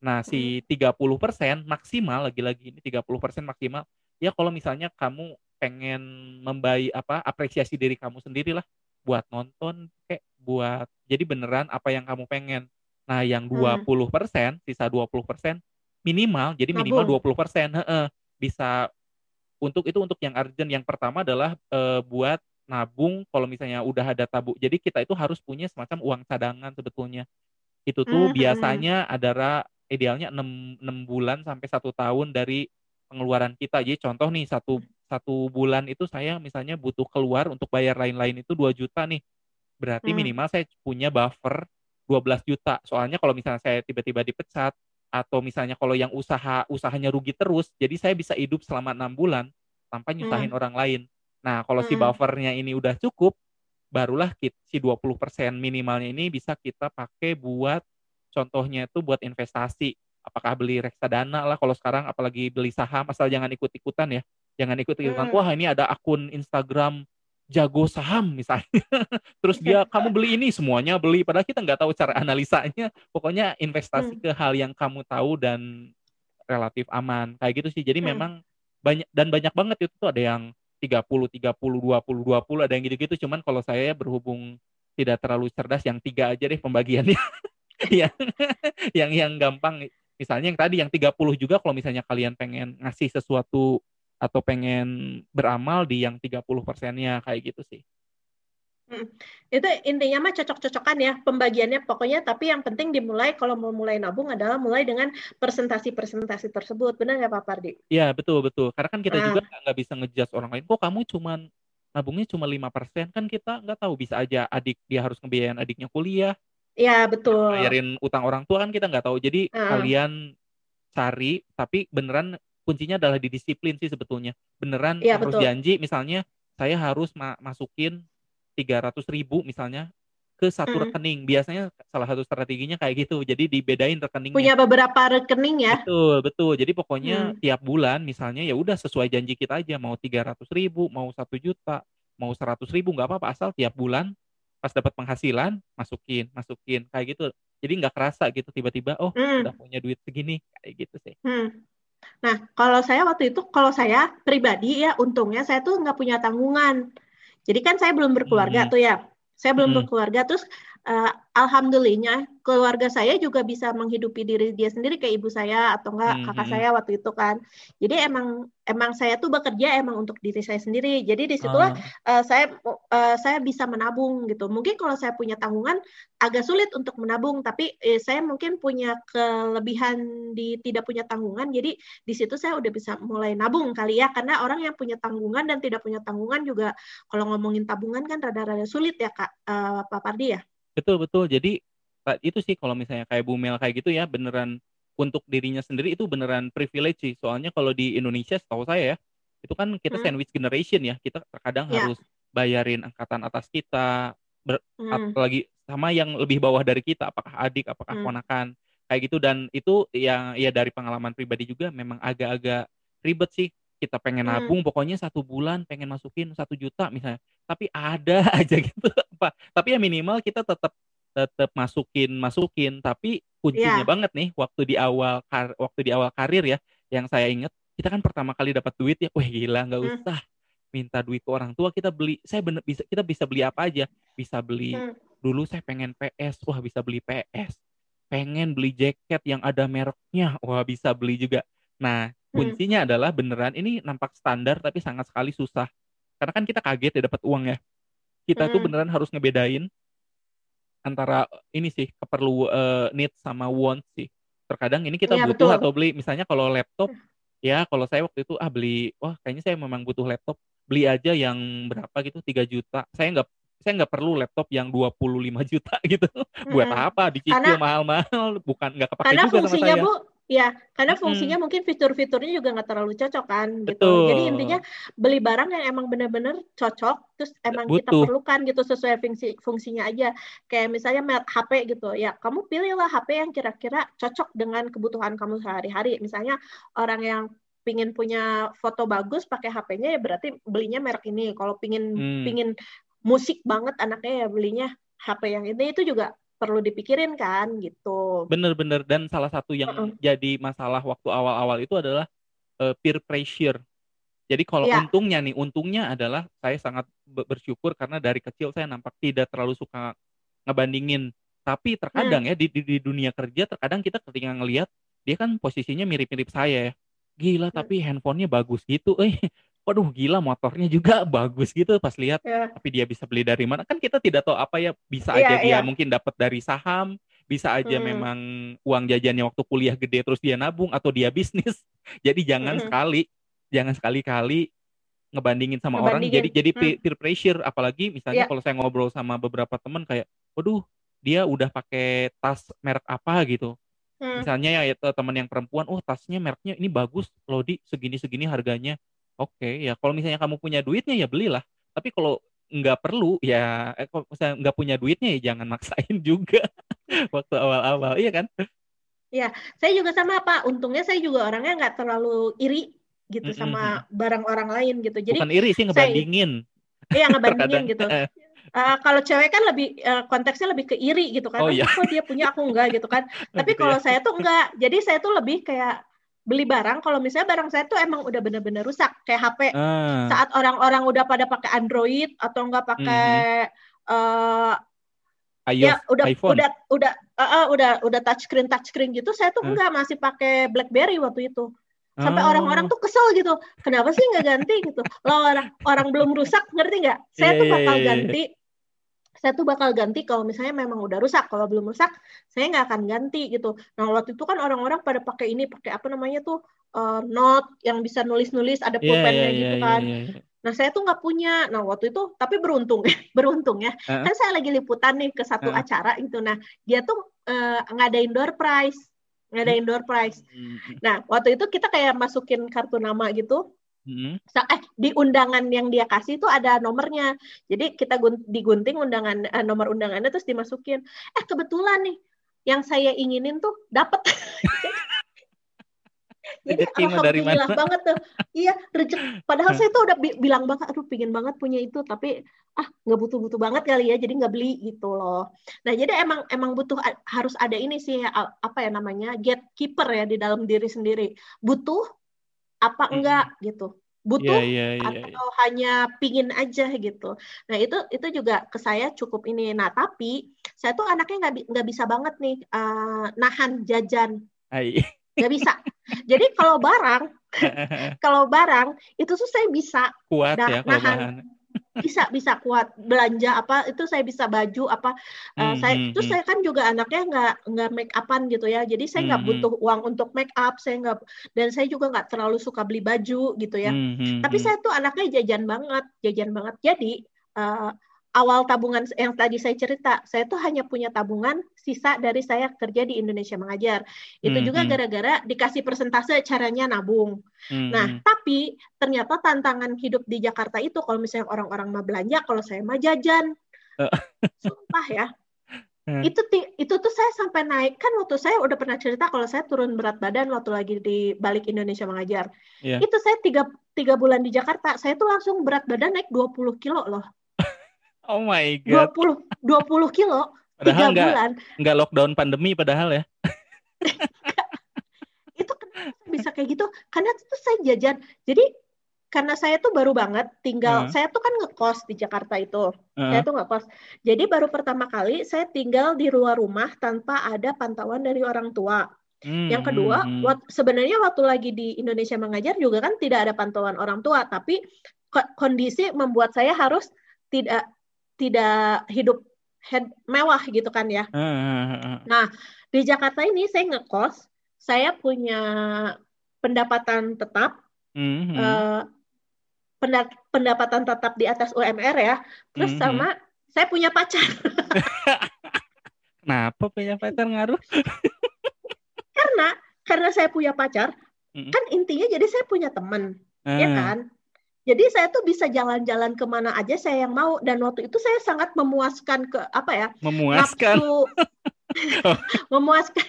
Nah, si 30% maksimal lagi-lagi ini 30% maksimal. Ya kalau misalnya kamu pengen membayi apa apresiasi diri kamu sendiri lah buat nonton kayak buat jadi beneran apa yang kamu pengen. Nah, yang 20%, hmm. sisa 20% minimal, jadi minimal Nabung. 20%, heeh, bisa untuk itu untuk yang urgent. Yang pertama adalah e, buat nabung kalau misalnya udah ada tabung. Jadi kita itu harus punya semacam uang cadangan sebetulnya. Itu tuh hmm. biasanya adalah idealnya 6, 6 bulan sampai satu tahun dari pengeluaran kita. Jadi contoh nih satu satu bulan itu saya misalnya butuh keluar untuk bayar lain-lain itu 2 juta nih. Berarti hmm. minimal saya punya buffer 12 juta. Soalnya kalau misalnya saya tiba-tiba dipecat atau misalnya kalau yang usaha usahanya rugi terus, jadi saya bisa hidup selama enam bulan tanpa nyusahin hmm. orang lain. Nah, kalau hmm. si buffernya ini udah cukup, barulah kita, si 20% minimalnya ini bisa kita pakai buat contohnya itu buat investasi. Apakah beli reksadana lah kalau sekarang apalagi beli saham asal jangan ikut-ikutan ya. Jangan ikut ikutan hmm. wah ini ada akun Instagram jago saham misalnya. Terus dia kamu beli ini semuanya beli. Padahal kita nggak tahu cara analisanya. Pokoknya investasi hmm. ke hal yang kamu tahu dan relatif aman. Kayak gitu sih. Jadi hmm. memang banyak dan banyak banget itu tuh. Ada yang 30 30 20 20 ada yang gitu-gitu. Cuman kalau saya berhubung tidak terlalu cerdas yang tiga aja deh pembagiannya yang yang yang gampang misalnya yang tadi yang 30 juga kalau misalnya kalian pengen ngasih sesuatu atau pengen beramal di yang 30 persennya kayak gitu sih. Hmm. Itu intinya mah cocok-cocokan ya pembagiannya pokoknya tapi yang penting dimulai kalau mau mulai nabung adalah mulai dengan presentasi-presentasi tersebut benar nggak Pak Pardi? Iya betul betul karena kan kita nah. juga nggak bisa ngejudge orang lain kok kamu cuman nabungnya cuma lima persen kan kita nggak tahu bisa aja adik dia harus ngebiayain adiknya kuliah Iya betul. Bayarin utang orang tua kan kita nggak tahu. Jadi uh. kalian cari tapi beneran kuncinya adalah di disiplin sih sebetulnya. Beneran ya, harus betul. janji misalnya saya harus ma masukin 300 ribu misalnya ke satu hmm. rekening. Biasanya salah satu strateginya kayak gitu. Jadi dibedain rekeningnya. Punya beberapa rekening ya. Betul, betul. Jadi pokoknya hmm. tiap bulan misalnya ya udah sesuai janji kita aja mau 300 ribu, mau satu juta, mau 100 ribu nggak apa-apa asal tiap bulan pas dapat penghasilan masukin, masukin kayak gitu. Jadi nggak kerasa gitu tiba-tiba oh hmm. udah punya duit segini kayak gitu sih. Hmm. Nah, kalau saya waktu itu, kalau saya pribadi ya, untungnya saya tuh nggak punya tanggungan. Jadi kan saya belum berkeluarga hmm. tuh ya. Saya belum hmm. berkeluarga, terus uh, alhamdulillahnya keluarga saya juga bisa menghidupi diri dia sendiri kayak ibu saya atau enggak hmm. kakak saya waktu itu kan. Jadi emang emang saya tuh bekerja emang untuk diri saya sendiri. Jadi di situlah uh. uh, saya uh, saya bisa menabung gitu. Mungkin kalau saya punya tanggungan agak sulit untuk menabung, tapi eh, saya mungkin punya kelebihan di tidak punya tanggungan. Jadi di situ saya udah bisa mulai nabung kali ya. Karena orang yang punya tanggungan dan tidak punya tanggungan juga kalau ngomongin tabungan kan rada-rada sulit ya kak uh, Pak Pardi ya. Betul betul. Jadi itu sih kalau misalnya kayak Bumel kayak gitu ya beneran untuk dirinya sendiri itu beneran privilege sih. Soalnya kalau di Indonesia setahu saya ya itu kan kita hmm. sandwich generation ya. Kita terkadang ya. harus bayarin angkatan atas kita ber, hmm. apalagi sama yang lebih bawah dari kita apakah adik apakah hmm. ponakan kayak gitu dan itu yang ya dari pengalaman pribadi juga memang agak-agak ribet sih kita pengen hmm. nabung hmm. pokoknya satu bulan pengen masukin satu juta misalnya tapi ada aja gitu apa tapi ya minimal kita tetap tetap masukin masukin tapi kuncinya yeah. banget nih waktu di awal kar waktu di awal karir ya yang saya ingat kita kan pertama kali dapat duit ya wah gila nggak hmm. usah minta duit ke orang tua kita beli saya bener bisa kita bisa beli apa aja bisa beli hmm. dulu saya pengen PS wah bisa beli PS pengen beli jaket yang ada mereknya wah bisa beli juga nah hmm. kuncinya hmm. adalah beneran ini nampak standar tapi sangat sekali susah karena kan kita kaget ya dapat uang ya. Kita hmm. tuh beneran harus ngebedain antara ini sih keperlu uh, need sama want sih. Terkadang ini kita ya, butuh betul. atau beli misalnya kalau laptop ya kalau saya waktu itu ah beli. Wah kayaknya saya memang butuh laptop. Beli aja yang berapa gitu 3 juta. Saya nggak saya nggak perlu laptop yang 25 juta gitu. Hmm. buat apa? Dicicil mahal-mahal. Bukan nggak kepake karena juga fungsinya sama saya. bu Ya, karena fungsinya hmm. mungkin fitur-fiturnya juga nggak terlalu cocok kan, gitu. Betul. Jadi intinya beli barang yang emang benar-benar cocok, terus emang Butuh. kita perlukan gitu sesuai fungsi fungsinya aja. Kayak misalnya HP gitu, ya kamu pilihlah HP yang kira-kira cocok dengan kebutuhan kamu sehari-hari. Misalnya orang yang pingin punya foto bagus pakai HP-nya ya berarti belinya merek ini. Kalau pingin hmm. pingin musik banget anaknya ya belinya HP yang ini itu juga perlu dipikirin kan gitu. Bener-bener dan salah satu yang uh -uh. jadi masalah waktu awal-awal itu adalah uh, peer pressure. Jadi kalau ya. untungnya nih, untungnya adalah saya sangat bersyukur karena dari kecil saya nampak tidak terlalu suka ngebandingin. Tapi terkadang hmm. ya di, di, di dunia kerja terkadang kita ketika ngelihat dia kan posisinya mirip-mirip saya ya. Gila hmm. tapi handphonenya bagus gitu. Eh, waduh gila motornya juga bagus gitu pas lihat yeah. tapi dia bisa beli dari mana kan kita tidak tahu apa ya bisa yeah, aja dia yeah. mungkin dapat dari saham bisa aja hmm. memang uang jajannya waktu kuliah gede terus dia nabung atau dia bisnis jadi jangan hmm. sekali jangan sekali-kali ngebandingin sama ngebandingin. orang jadi jadi hmm. peer pressure apalagi misalnya yeah. kalau saya ngobrol sama beberapa teman kayak waduh dia udah pakai tas merek apa gitu hmm. misalnya ya teman yang perempuan oh tasnya mereknya ini bagus loh di segini segini harganya Oke, ya kalau misalnya kamu punya duitnya ya belilah. Tapi kalau nggak perlu ya, eh, kalau misalnya nggak punya duitnya ya jangan maksain juga waktu awal-awal, iya kan? Iya, saya juga sama Pak. Untungnya saya juga orangnya nggak terlalu iri gitu mm -hmm. sama barang orang lain gitu. Jadi bukan iri sih ngebandingin. Saya, iya ngebandingin gitu. Uh, kalau cewek kan lebih uh, konteksnya lebih ke iri gitu kan. Oh, iya. Kok dia punya aku enggak gitu kan. Tapi gitu kalau ya. saya tuh enggak. Jadi saya tuh lebih kayak beli barang kalau misalnya barang saya tuh emang udah bener-bener rusak kayak HP uh. saat orang-orang udah pada pakai Android atau enggak pakai mm -hmm. uh, ya udah iPhone. udah udah uh, uh, udah udah touchscreen touchscreen gitu saya tuh uh. enggak masih pakai BlackBerry waktu itu sampai orang orang-orang tuh kesel gitu kenapa sih nggak ganti gitu lo orang orang belum rusak ngerti nggak saya yeah, tuh iya, bakal yeah, yeah, ganti saya tuh bakal ganti kalau misalnya memang udah rusak kalau belum rusak saya nggak akan ganti gitu nah waktu itu kan orang-orang pada pakai ini pakai apa namanya tuh uh, note yang bisa nulis-nulis ada iya, pulpennya yeah, yeah, gitu yeah, kan yeah, yeah. nah saya tuh nggak punya nah waktu itu tapi beruntung beruntung ya uh -huh. kan saya lagi liputan nih ke satu uh -huh. acara gitu nah dia tuh uh, ngadain door prize ngadain door prize hmm. nah waktu itu kita kayak masukin kartu nama gitu Hmm. Eh di undangan yang dia kasih itu ada nomornya. Jadi kita digunting undangan eh, nomor undangannya terus dimasukin. Eh kebetulan nih yang saya inginin tuh dapat. Jadi alhamdulillah banget tuh. Iya, rezeki. Padahal saya tuh udah bi bilang banget, aduh pingin banget punya itu, tapi ah nggak butuh-butuh banget kali ya, jadi nggak beli gitu loh. Nah jadi emang emang butuh harus ada ini sih apa ya namanya gatekeeper ya di dalam diri sendiri. Butuh apa enggak hmm. gitu butuh yeah, yeah, yeah, atau yeah. hanya pingin aja gitu. Nah itu itu juga ke saya cukup ini. Nah tapi saya tuh anaknya nggak nggak bisa banget nih uh, nahan jajan. Nggak bisa. Jadi kalau barang kalau barang itu tuh saya bisa kuat ya kalau nahan. bahan bisa bisa kuat belanja apa itu saya bisa baju apa uh, hmm, saya hmm, terus hmm. saya kan juga anaknya nggak nggak make upan gitu ya. Jadi saya nggak hmm, hmm, butuh uang untuk make up saya nggak dan saya juga nggak terlalu suka beli baju gitu ya. Hmm, hmm, tapi saya tuh anaknya jajan banget jajan banget. Jadi uh, awal tabungan yang tadi saya cerita, saya tuh hanya punya tabungan sisa dari saya kerja di Indonesia mengajar. Itu hmm, juga hmm. gara-gara dikasih persentase caranya nabung. Hmm. Nah, hmm. tapi ternyata tantangan hidup di Jakarta itu kalau misalnya orang-orang mau belanja, kalau saya mah jajan. Uh. Sumpah ya. Hmm. Itu itu tuh saya sampai naik kan waktu saya udah pernah cerita kalau saya turun berat badan waktu lagi di balik Indonesia mengajar. Yeah. Itu saya tiga, tiga bulan di Jakarta, saya tuh langsung berat badan naik 20 kilo loh. Oh my god. 20 20 kilo padahal 3 enggak, bulan. Enggak lockdown pandemi padahal ya. itu kenapa bisa kayak gitu? Karena itu saya jajan. Jadi karena saya tuh baru banget tinggal, uh. saya tuh kan ngekos di Jakarta itu. Uh. Saya tuh ngekos. Jadi baru pertama kali saya tinggal di luar rumah tanpa ada pantauan dari orang tua. Hmm, yang kedua, hmm, hmm. sebenarnya waktu lagi di Indonesia mengajar juga kan tidak ada pantauan orang tua, tapi kondisi membuat saya harus tidak tidak hidup head, mewah gitu kan ya. Nah, di Jakarta ini saya ngekos, saya punya pendapatan tetap, mm-hmm. uh, pendapatan tetap di atas UMR ya, terus mm-hmm. sama saya punya pacar. Kenapa punya pacar ngaruh? karena karena saya punya pacar, mm-hmm. kan intinya jadi saya punya teman, uh. ya kan? Jadi saya tuh bisa jalan-jalan ke mana aja saya yang mau dan waktu itu saya sangat memuaskan ke apa ya? Memuaskan. Nafsu, memuaskan.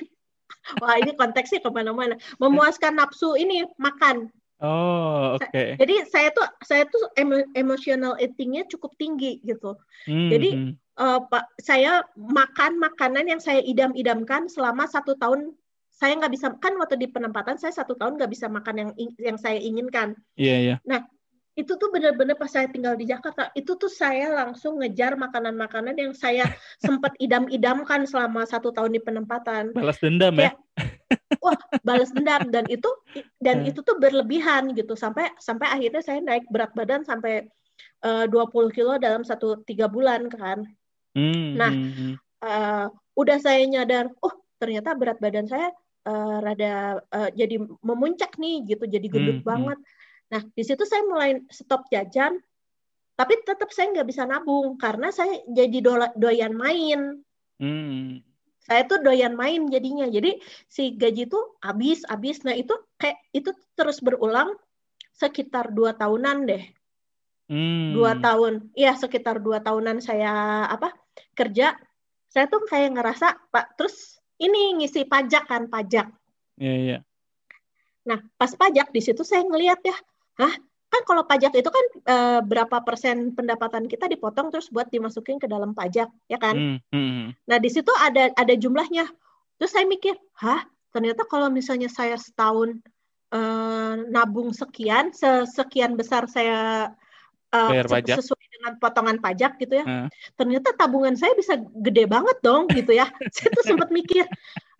Wah ini konteksnya ke mana-mana. Memuaskan nafsu ini makan. Oh, oke. Okay. Jadi saya tuh saya tuh emo, emotional eatingnya cukup tinggi gitu. Hmm. Jadi uh, Pak, saya makan makanan yang saya idam-idamkan selama satu tahun. Saya nggak bisa kan waktu di penempatan saya satu tahun nggak bisa makan yang yang saya inginkan. Iya yeah, iya. Yeah. Nah itu tuh benar-benar pas saya tinggal di Jakarta itu tuh saya langsung ngejar makanan-makanan yang saya sempat idam-idamkan selama satu tahun di penempatan. Balas dendam ya? Ya? Wah, balas dendam dan itu dan hmm. itu tuh berlebihan gitu sampai sampai akhirnya saya naik berat badan sampai uh, 20 kilo dalam satu tiga bulan kan. Hmm. Nah, uh, udah saya nyadar, oh ternyata berat badan saya uh, rada uh, jadi memuncak nih gitu, jadi gendut hmm. hmm. Nah, di situ saya mulai stop jajan, tapi tetap saya nggak bisa nabung karena saya jadi do doyan main. Hmm. Saya tuh doyan main jadinya. Jadi si gaji itu habis, habis. Nah itu kayak itu terus berulang sekitar dua tahunan deh. Hmm. Dua tahun, iya sekitar dua tahunan saya apa kerja. Saya tuh kayak ngerasa pak, terus ini ngisi pajak kan pajak. Iya yeah, iya. Yeah. Nah pas pajak di situ saya ngelihat ya, Hah? Kan kalau pajak itu kan e, berapa persen pendapatan kita dipotong terus buat dimasukin ke dalam pajak, ya kan? Hmm, hmm. hmm. Nah, di situ ada ada jumlahnya. Terus saya mikir, "Hah? Ternyata kalau misalnya saya setahun e, nabung sekian, sekian besar saya e, pajak. sesuai dengan potongan pajak gitu ya. Hmm. Ternyata tabungan saya bisa gede banget dong gitu ya. saya tuh sempat mikir.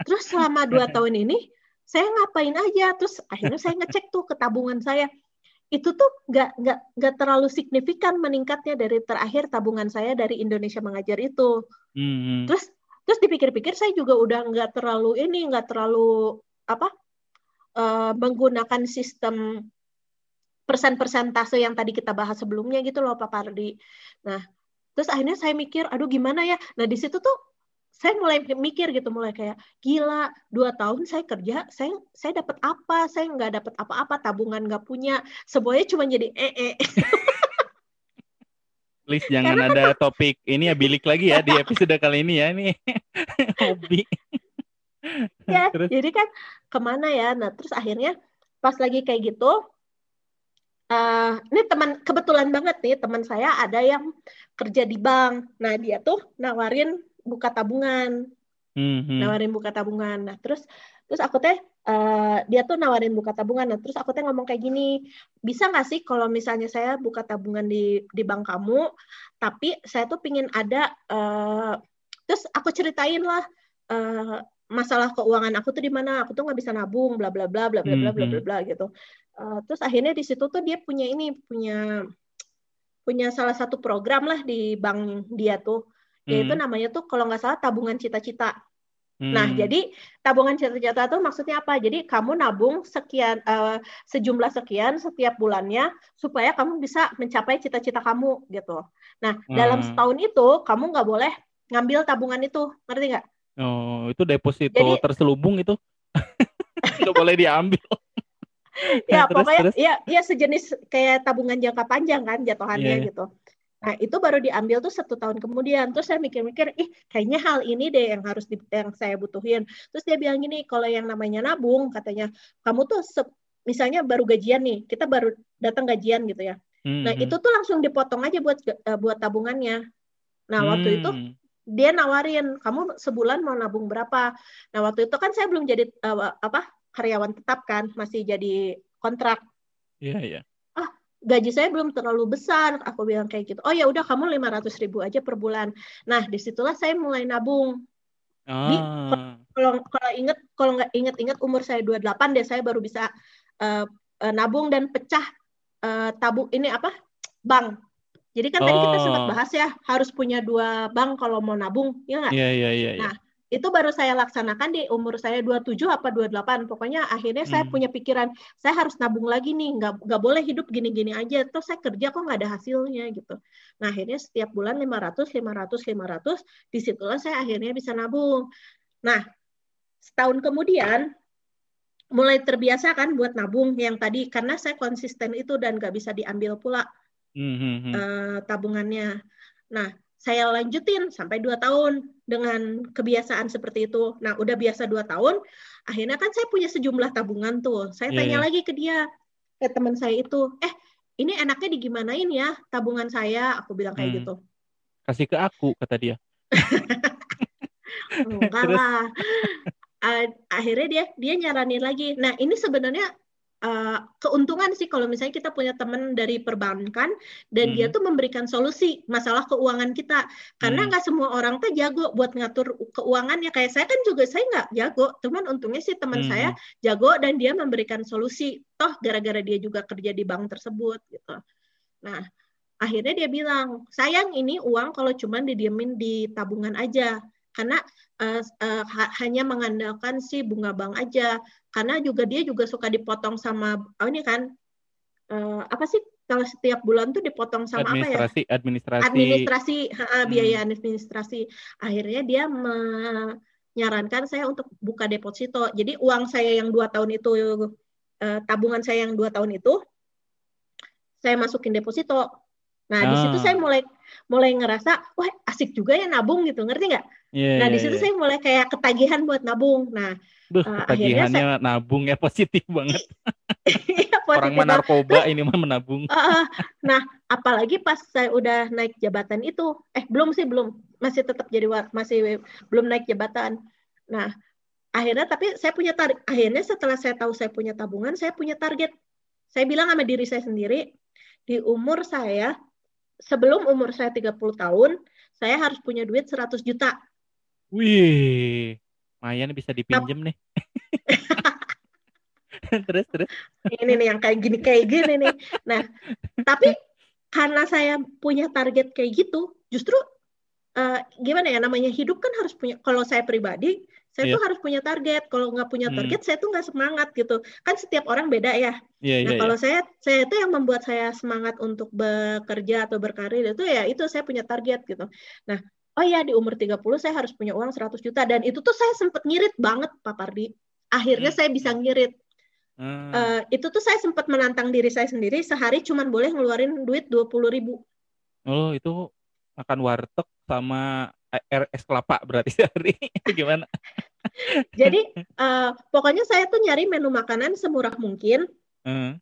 Terus selama dua tahun ini saya ngapain aja? Terus akhirnya saya ngecek tuh ke tabungan saya itu tuh nggak nggak nggak terlalu signifikan meningkatnya dari terakhir tabungan saya dari Indonesia mengajar itu. Hmm. Terus terus dipikir-pikir saya juga udah nggak terlalu ini nggak terlalu apa uh, menggunakan sistem persen persentase yang tadi kita bahas sebelumnya gitu loh Pak Pardi. Nah terus akhirnya saya mikir aduh gimana ya. Nah di situ tuh saya mulai mikir gitu mulai kayak gila dua tahun saya kerja saya saya dapat apa saya nggak dapat apa-apa tabungan nggak punya semuanya cuma jadi ee -e. Please jangan Karena ada kan, topik ini ya bilik lagi ya di episode kali ini ya ini hobi. ya terus. jadi kan ke mana ya nah terus akhirnya pas lagi kayak gitu uh, ini teman kebetulan banget nih teman saya ada yang kerja di bank nah dia tuh nawarin buka tabungan. Hmm, nawarin buka tabungan. Nah terus terus aku teh uh, dia tuh nawarin buka tabungan. Nah terus aku teh ngomong kayak gini bisa nggak sih kalau misalnya saya buka tabungan di di bank kamu tapi saya tuh pingin ada uh, terus aku ceritain lah uh, masalah keuangan aku tuh di mana. Aku tuh nggak bisa nabung bla bla bla bla bla bla bla bla bla gitu. Uh, terus akhirnya di situ tuh dia punya ini punya punya salah satu program lah di bank dia tuh yaitu hmm. namanya tuh kalau nggak salah tabungan cita-cita. Hmm. Nah, jadi tabungan cita-cita itu maksudnya apa? Jadi kamu nabung sekian uh, sejumlah sekian setiap bulannya supaya kamu bisa mencapai cita-cita kamu gitu. Nah, hmm. dalam setahun itu kamu nggak boleh ngambil tabungan itu, ngerti nggak? Oh, itu deposito jadi, terselubung itu nggak boleh diambil. ya, terus, pokoknya terus. ya ya sejenis kayak tabungan jangka panjang kan jatuhannya yeah. gitu. Nah, itu baru diambil tuh satu tahun kemudian. Terus saya mikir-mikir, ih kayaknya hal ini deh yang harus di, yang saya butuhin. Terus dia bilang gini, kalau yang namanya nabung, katanya, kamu tuh se, misalnya baru gajian nih, kita baru datang gajian gitu ya. Hmm. Nah, hmm. itu tuh langsung dipotong aja buat uh, buat tabungannya. Nah, waktu hmm. itu dia nawarin, kamu sebulan mau nabung berapa? Nah, waktu itu kan saya belum jadi uh, apa karyawan tetap kan, masih jadi kontrak. Iya, yeah, iya. Yeah gaji saya belum terlalu besar. Aku bilang kayak gitu. Oh ya udah kamu 500 ribu aja per bulan. Nah di situlah saya mulai nabung. Ah. kalau kalau inget kalau nggak inget-inget umur saya 28 deh saya baru bisa uh, uh, nabung dan pecah uh, tabung ini apa bank. Jadi kan oh. tadi kita sempat oh. bahas ya harus punya dua bank kalau mau nabung, ya nggak? Iya iya iya. Nah itu baru saya laksanakan di umur saya 27 apa 28 pokoknya akhirnya hmm. saya punya pikiran saya harus nabung lagi nih nggak nggak boleh hidup gini-gini aja. Terus saya kerja kok nggak ada hasilnya gitu. Nah akhirnya setiap bulan 500 500 500 di situlah saya akhirnya bisa nabung. Nah setahun kemudian mulai terbiasa kan buat nabung yang tadi karena saya konsisten itu dan nggak bisa diambil pula hmm, hmm, hmm. Uh, tabungannya. Nah saya lanjutin sampai dua tahun dengan kebiasaan seperti itu. Nah, udah biasa dua tahun, akhirnya kan saya punya sejumlah tabungan tuh. Saya yeah, tanya yeah. lagi ke dia, eh teman saya itu eh ini enaknya digimanain ya tabungan saya aku bilang kayak Hmm. gitu Kasih ke aku kata dia. enggak lah akhirnya dia dia nyaranin lagi nah ini sebenarnya eh, keuntungan sih kalau misalnya kita punya teman dari perbankan dan dia Hmm. tuh memberikan solusi masalah keuangan kita karena Hmm. nggak semua orang tuh jago buat ngatur keuangannya kayak saya kan juga saya nggak jago cuman untungnya sih teman Hmm. saya jago dan dia memberikan solusi toh gara-gara dia juga kerja di bank tersebut gitu nah akhirnya dia bilang sayang ini uang kalau cuman didiemin di tabungan aja karena eh, ha- hanya mengandalkan si bunga bank aja karena juga dia juga suka dipotong sama oh ini kan eh, apa sih kalau setiap bulan tuh dipotong sama apa ya administrasi, administrasi. administrasi ha, Hmm. biaya administrasi akhirnya dia menyarankan saya untuk buka deposito jadi uang saya yang dua tahun itu eh, tabungan saya yang dua tahun itu saya masukin deposito nah di situ Ah. saya mulai mulai ngerasa wah asik juga ya nabung gitu ngerti nggak Iya, nah iya, di situ iya. saya mulai kayak ketagihan buat nabung nah Duh, eh, ketagihannya nabung ya positif banget. iya, Orang positif mah narkoba ini mah menabung. Ah. nah, apalagi pas saya udah naik jabatan itu, eh belum sih belum, masih tetap jadi masih belum naik jabatan. Nah, akhirnya tapi saya punya target. Akhirnya setelah saya tahu saya punya tabungan, saya punya target. Saya bilang sama diri saya sendiri, di umur saya sebelum umur saya 30 tahun, saya harus punya duit 100 juta. Wih, lumayan bisa dipinjem nih. terus terus. Ini nih yang kayak gini kayak gini nih. Nah, tapi karena saya punya target kayak gitu, justru eh, gimana ya namanya hidup kan harus punya. Kalau saya pribadi, saya Iya. tuh harus punya target. Kalau nggak punya Hmm. target, saya tuh nggak semangat gitu. Kan setiap orang beda ya. Iya Nah, iya. kalau iya. saya, saya itu yang membuat saya semangat untuk bekerja atau berkarir itu ya itu saya punya target gitu. Nah, oh ya di umur 30 saya harus punya uang 100 juta dan itu tuh saya sempet ngirit banget Pak Pardi. Akhirnya Hmm. saya bisa ngirit. Hmm. Eh, itu tuh saya sempat menantang diri saya sendiri sehari cuman boleh ngeluarin duit 20 ribu. Oh, itu makan warteg sama es kelapa berarti sehari. Gimana? Jadi eh, pokoknya saya tuh nyari menu makanan semurah mungkin. Hmm.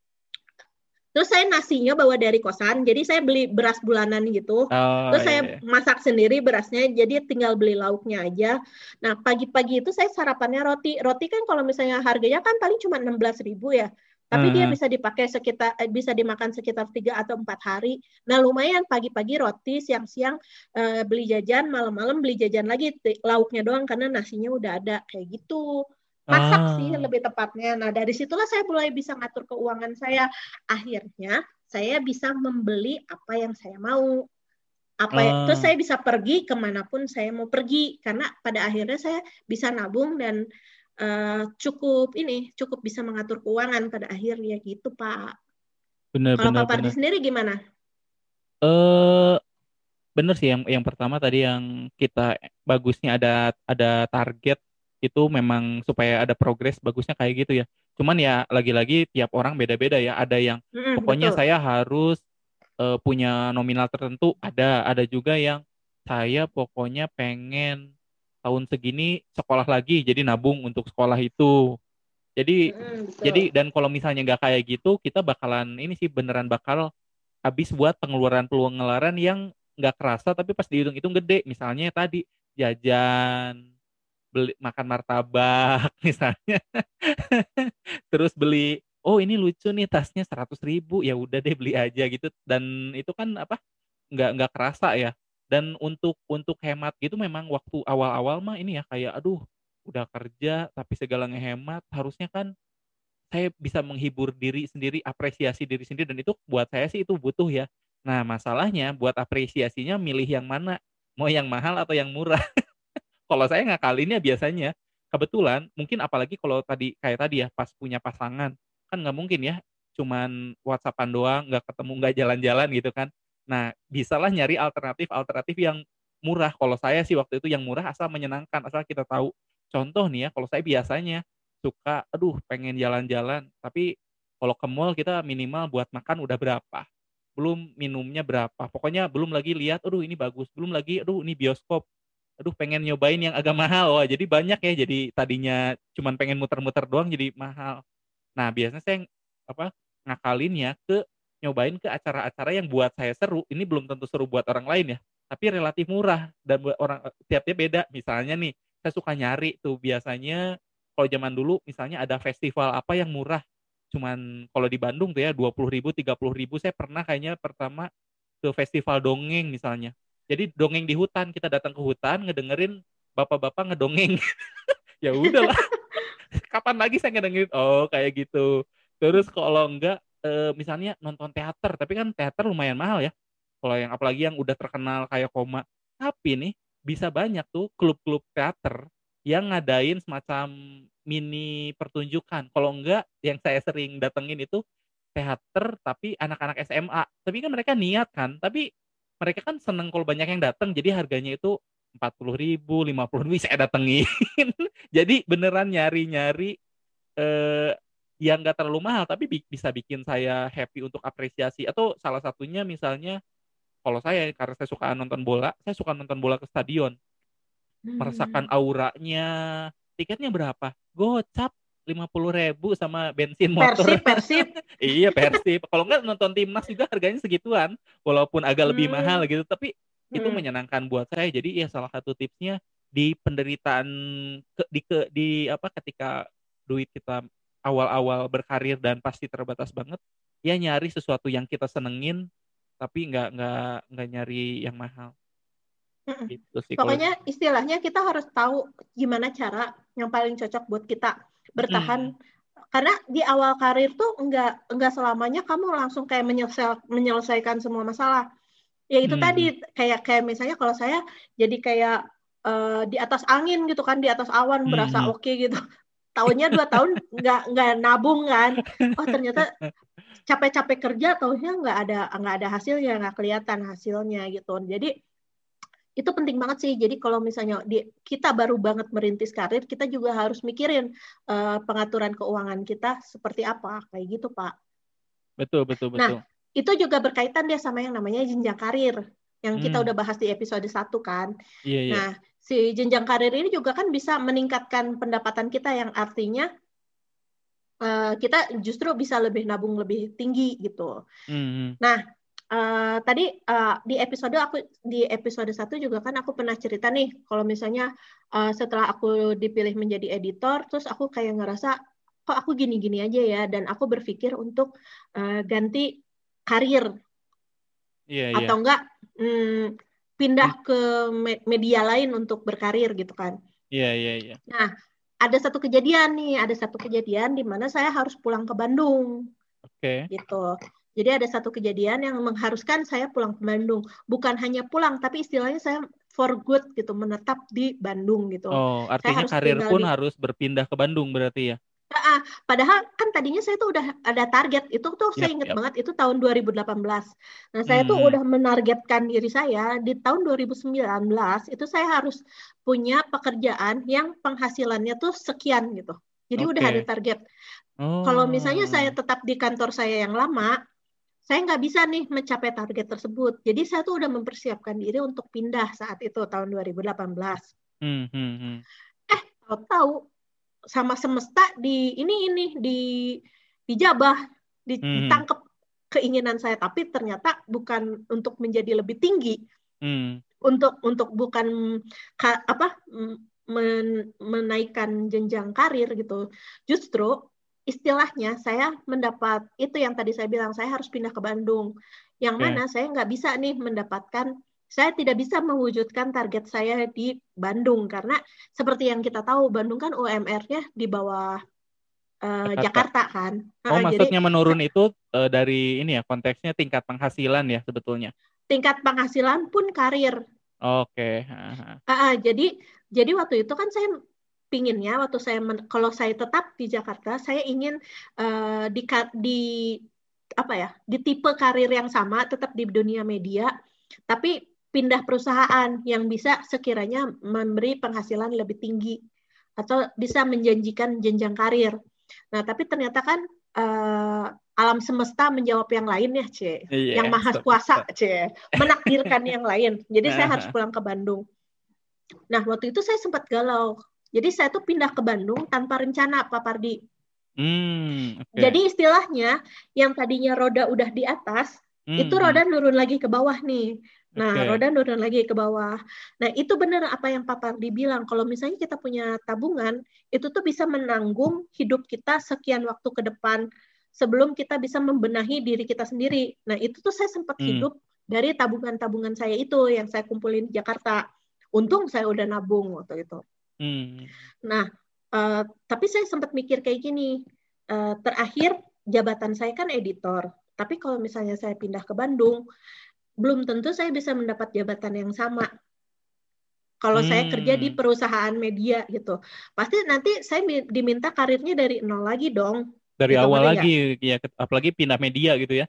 Terus saya nasinya bawa dari kosan, jadi saya beli beras bulanan gitu. Oh, Terus iya, saya iya. masak sendiri berasnya, jadi tinggal beli lauknya aja. Nah, pagi-pagi itu saya sarapannya roti. Roti kan kalau misalnya harganya kan paling cuma 16.000 ribu ya. Tapi dia Hmm. bisa dipakai sekitar eh, bisa dimakan sekitar 3 atau 4 hari. Nah, lumayan pagi-pagi roti, siang-siang eh, beli jajan, malam-malam beli jajan lagi lauknya doang karena nasinya udah ada kayak gitu. Masak sih Ah. lebih tepatnya. Nah, dari situlah saya mulai bisa ngatur keuangan saya. Akhirnya saya bisa membeli apa yang saya mau apa ya, terus Ah. saya bisa pergi ke mana pun saya mau pergi karena pada akhirnya saya bisa nabung dan eh, cukup ini cukup bisa mengatur keuangan pada akhirnya gitu pak. Bener Kalau Pak Pardi sendiri gimana? Eh bener sih yang yang pertama tadi yang kita bagusnya ada ada target itu memang supaya ada progres bagusnya kayak gitu ya. Cuman ya lagi-lagi tiap orang beda-beda ya. Ada yang Mm-mm, pokoknya betul. saya harus eh, punya nominal tertentu, ada ada juga yang saya pokoknya pengen tahun segini sekolah lagi jadi nabung untuk sekolah itu. Jadi betul. jadi dan kalau misalnya nggak kayak gitu, kita bakalan ini sih beneran bakal habis buat pengeluaran pengeluaran yang nggak kerasa tapi pas dihitung-hitung gede. Misalnya tadi jajan, beli makan martabak misalnya, terus beli oh ini lucu nih tasnya seratus ribu ya udah deh beli aja gitu dan itu kan apa nggak nggak kerasa ya dan untuk untuk hemat gitu memang waktu awal-awal mah ini ya kayak aduh udah kerja tapi segala ngehemat harusnya kan saya bisa menghibur diri sendiri apresiasi diri sendiri dan itu buat saya sih itu butuh ya. Nah masalahnya buat apresiasinya milih yang mana? Mau yang mahal atau yang murah? Kalau saya ngakalinnya biasanya kebetulan mungkin apalagi kalau tadi kayak tadi ya pas punya pasangan kan nggak mungkin ya cuman WhatsAppan doang nggak ketemu nggak jalan-jalan gitu kan nah bisalah nyari alternatif alternatif yang murah. Kalau saya sih waktu itu yang murah asal menyenangkan asal kita tahu. Contoh nih ya kalau saya biasanya suka aduh pengen jalan-jalan tapi kalau ke mall kita minimal buat makan udah berapa? Belum minumnya berapa? Pokoknya belum lagi lihat aduh ini bagus. Belum lagi aduh ini bioskop. Aduh pengen nyobain yang agak mahal. Wah jadi banyak ya. Jadi tadinya cuman pengen muter-muter doang jadi mahal. Nah biasanya saya apa ngakalinnya ke nyobain ke acara-acara yang buat saya seru. Ini belum tentu seru buat orang lain ya, tapi relatif murah dan buat orang tiap-tiap beda. Misalnya nih, saya suka nyari tuh biasanya kalau zaman dulu misalnya ada festival apa yang murah cuman kalau di Bandung tuh ya dua puluh ribu tiga puluh ribu saya pernah kayaknya pertama ke festival dongeng misalnya. Jadi dongeng di hutan kita datang ke hutan ngedengerin bapak-bapak ngedongeng. Ya udahlah. Kapan lagi saya ngedengerin? Oh kayak gitu. Terus kalau enggak e, misalnya nonton teater tapi kan teater lumayan mahal ya kalau yang apalagi yang udah terkenal kayak koma tapi nih bisa banyak tuh klub-klub teater yang ngadain semacam mini pertunjukan. Kalau enggak, yang saya sering datengin itu teater tapi anak-anak SMA. Tapi kan mereka niat kan, tapi mereka kan seneng kalau banyak yang datang, jadi harganya itu empat puluh ribu, lima puluh ribu saya datengin. jadi beneran nyari-nyari eh, yang nggak terlalu mahal, tapi bi bisa bikin saya happy untuk apresiasi. Atau salah satunya misalnya, kalau saya karena saya suka nonton bola, saya suka nonton bola ke stadion merasakan hmm. auranya tiketnya berapa gocap lima puluh ribu sama bensin motor persib persib iya persib kalau nggak nonton timnas juga harganya segituan walaupun agak lebih hmm. mahal gitu tapi hmm. itu menyenangkan buat saya jadi ya salah satu tipsnya di penderitaan ke, di ke di apa ketika duit kita awal-awal berkarir dan pasti terbatas banget ya nyari sesuatu yang kita senengin tapi nggak nggak nggak nyari yang mahal Gitu sih, Pokoknya kalau... istilahnya kita harus tahu gimana cara yang paling cocok buat kita bertahan. Hmm. Karena di awal karir tuh enggak enggak selamanya kamu langsung kayak menyelesai, menyelesaikan semua masalah. Ya itu hmm. tadi kayak kayak misalnya kalau saya jadi kayak uh, di atas angin gitu kan, di atas awan hmm. berasa oke okay gitu. Tahunnya dua tahun nggak nggak nabung kan. Oh ternyata capek-capek kerja tahunya nggak ada nggak ada hasilnya nggak kelihatan hasilnya gitu. Jadi itu penting banget sih. Jadi kalau misalnya di, kita baru banget merintis karir, kita juga harus mikirin uh, pengaturan keuangan kita seperti apa, kayak gitu Pak. Betul betul nah, betul. Nah itu juga berkaitan dia sama yang namanya jenjang karir, yang kita hmm. udah bahas di episode satu kan. Iya, iya. Nah si jenjang karir ini juga kan bisa meningkatkan pendapatan kita yang artinya uh, kita justru bisa lebih nabung lebih tinggi gitu. Hmm. Nah Uh, tadi uh, di episode aku di episode satu juga kan aku pernah cerita nih kalau misalnya uh, setelah aku dipilih menjadi editor terus aku kayak ngerasa kok aku gini-gini aja ya dan aku berpikir untuk uh, ganti karir yeah, yeah. atau enggak hmm, pindah hmm. ke media lain untuk berkarir gitu kan iya yeah, iya yeah, iya yeah. nah ada satu kejadian nih ada satu kejadian di mana saya harus pulang ke Bandung oke okay. gitu jadi ada satu kejadian yang mengharuskan saya pulang ke Bandung. Bukan hanya pulang, tapi istilahnya saya for good gitu, menetap di Bandung gitu. Oh, artinya karir pun di... harus berpindah ke Bandung berarti ya? Padahal kan tadinya saya tuh udah ada target itu tuh saya ingat yep. banget itu tahun 2018. Nah saya hmm. tuh udah menargetkan diri saya di tahun 2019 itu saya harus punya pekerjaan yang penghasilannya tuh sekian gitu. Jadi okay. udah ada target. Oh. Kalau misalnya saya tetap di kantor saya yang lama, saya nggak bisa nih mencapai target tersebut. Jadi saya tuh udah mempersiapkan diri untuk pindah saat itu tahun 2018. Hmm, hmm, hmm. Eh, tahu-tahu sama semesta di ini ini di dijabah, hmm. ditangkap keinginan saya, tapi ternyata bukan untuk menjadi lebih tinggi, hmm. untuk untuk bukan ka, apa men, menaikkan jenjang karir gitu. Justru istilahnya saya mendapat itu yang tadi saya bilang saya harus pindah ke Bandung yang mana saya nggak bisa nih mendapatkan saya tidak bisa mewujudkan target saya di Bandung karena seperti yang kita tahu Bandung kan UMR-nya di bawah uh, Jakarta. Jakarta kan. Oh, nah, maksudnya jadi, menurun itu uh, dari ini ya konteksnya tingkat penghasilan ya sebetulnya. Tingkat penghasilan pun karir. Oke. Okay. Uh, uh, jadi jadi waktu itu kan saya pinginnya waktu saya men, kalau saya tetap di Jakarta saya ingin uh, di di apa ya di tipe karir yang sama tetap di dunia media tapi pindah perusahaan yang bisa sekiranya memberi penghasilan lebih tinggi atau bisa menjanjikan jenjang karir. Nah, tapi ternyata kan uh, alam semesta menjawab yang lain ya, C. Yeah, yang maha kuasa, C. Menakdirkan yang lain. Jadi saya harus pulang ke Bandung. Nah, waktu itu saya sempat galau jadi saya tuh pindah ke Bandung tanpa rencana Pak Pardi. Hmm, oke. Jadi istilahnya yang tadinya roda udah di atas, Hmm, itu hmm. roda nurun lagi ke bawah nih. Nah, Oke. roda nurun lagi ke bawah. Nah, itu benar apa yang Papa dibilang. Kalau misalnya kita punya tabungan, itu tuh bisa menanggung hidup kita sekian waktu ke depan sebelum kita bisa membenahi diri kita sendiri. Nah, itu tuh saya sempat Hmm. hidup dari tabungan-tabungan saya itu yang saya kumpulin di Jakarta. Untung saya udah nabung waktu itu. Hmm. Nah, eh, tapi saya sempat mikir kayak gini. Eh, terakhir jabatan saya kan editor. Tapi kalau misalnya saya pindah ke Bandung, belum tentu saya bisa mendapat jabatan yang sama. Kalau saya kerja di Hmm. perusahaan media gitu, pasti nanti saya mi- diminta karirnya dari nol lagi dong. Dari Gitu, awal lagi ya, apalagi pindah media gitu ya.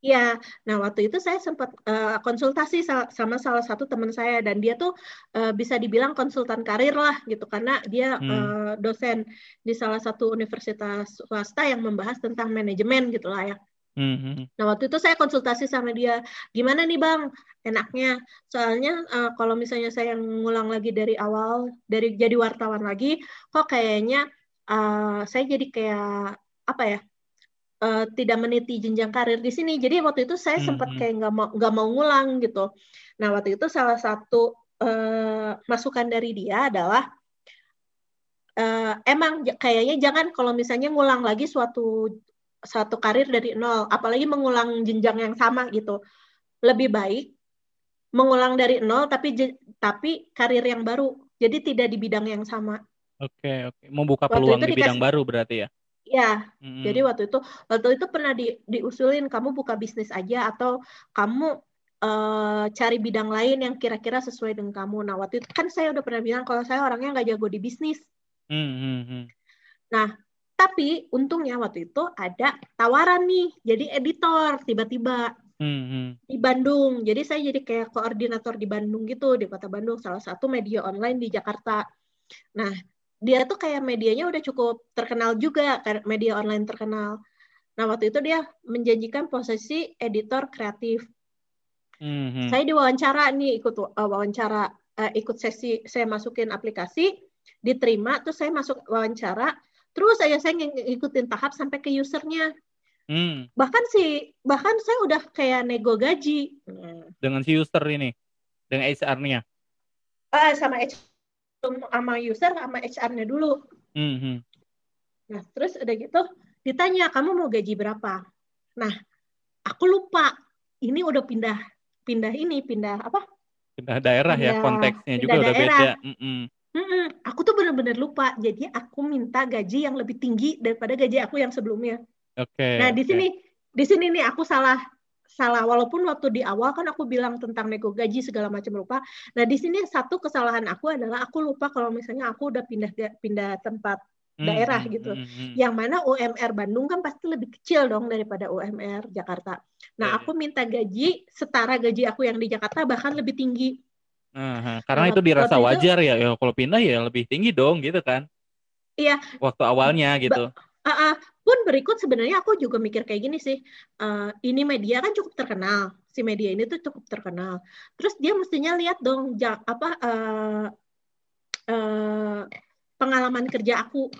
Ya, nah waktu itu saya sempat eh, konsultasi sa- sama salah satu teman saya dan dia tuh eh, bisa dibilang konsultan karir lah gitu karena dia Hmm. eh, dosen di salah satu universitas swasta yang membahas tentang manajemen gitu lah ya. Hmm, hmm. Nah waktu itu saya konsultasi sama dia, gimana nih bang enaknya? Soalnya eh, kalau misalnya saya ngulang lagi dari awal, dari jadi wartawan lagi, kok kayaknya eh, saya jadi kayak apa ya? eh, tidak meniti jenjang karir di sini. Jadi waktu itu saya sempat Mhm. kayak nggak mau nggak mau ngulang gitu. Nah waktu itu salah satu eh, masukan dari dia adalah eh, emang j- kayaknya jangan kalau misalnya ngulang lagi suatu suatu karir dari nol, apalagi mengulang jenjang yang sama gitu. Lebih baik mengulang dari nol tapi tapi karir yang baru. Jadi tidak di bidang yang sama. Oke, oke. Membuka Waktu peluang di bidang dikasih- baru berarti ya. Ya, Hmm. Jadi waktu itu waktu itu pernah di, diusulin kamu buka bisnis aja atau kamu eh, cari bidang lain yang kira-kira sesuai dengan kamu. Nah waktu itu kan saya udah pernah bilang kalau saya orangnya nggak jago di bisnis. Hmm, hmm, hmm. Tapi untungnya waktu itu ada tawaran nih jadi editor tiba-tiba Hmm, hmm. di Bandung. Jadi saya jadi kayak koordinator di Bandung gitu di kota Bandung salah satu media online di Jakarta. Nah dia tuh kayak medianya udah cukup terkenal juga media online terkenal. Nah waktu itu dia menjanjikan posisi editor kreatif. Hmm, hmm. Saya diwawancara nih ikut uh, wawancara uh, ikut sesi saya masukin aplikasi diterima terus saya masuk wawancara terus saya ng- ngikutin tahap sampai ke usernya Hmm. bahkan sih bahkan saya udah kayak nego gaji. Dengan si user ini, dengan HR-nya. Ah, sama HR sama user sama HR-nya dulu Hmm, hmm. nah terus udah gitu ditanya kamu mau gaji berapa nah aku lupa ini udah pindah pindah ini pindah apa Pindah daerah ya, Pindah- konteksnya juga pindah udah daerah. beda. Hmm, hmm. Mm-mm, aku tuh bener-bener lupa. Jadi aku minta gaji yang lebih tinggi daripada gaji aku yang sebelumnya. Oke. Nah, di oke. sini di sini nih aku salah salah walaupun waktu di awal kan aku bilang tentang nego gaji segala macam lupa. Nah, di sini satu kesalahan aku adalah aku lupa kalau misalnya aku udah pindah pindah tempat Hmm, daerah hmm, gitu. hmm, hmm. yang mana UMR Bandung kan pasti lebih kecil dong daripada UMR Jakarta. Nah, Iya, aku minta gaji setara gaji aku yang di Jakarta bahkan lebih tinggi. Aha, karena Nah, itu dirasa itu- wajar ya, ya kalau pindah ya lebih tinggi dong gitu kan. Iya. Waktu awalnya gitu. Ah, ah. pun berikut sebenarnya aku juga mikir kayak gini sih. Eh, ini media kan cukup terkenal. Si media ini tuh cukup terkenal. Terus dia mestinya lihat dong ja- apa eh, eh, pengalaman kerja aku.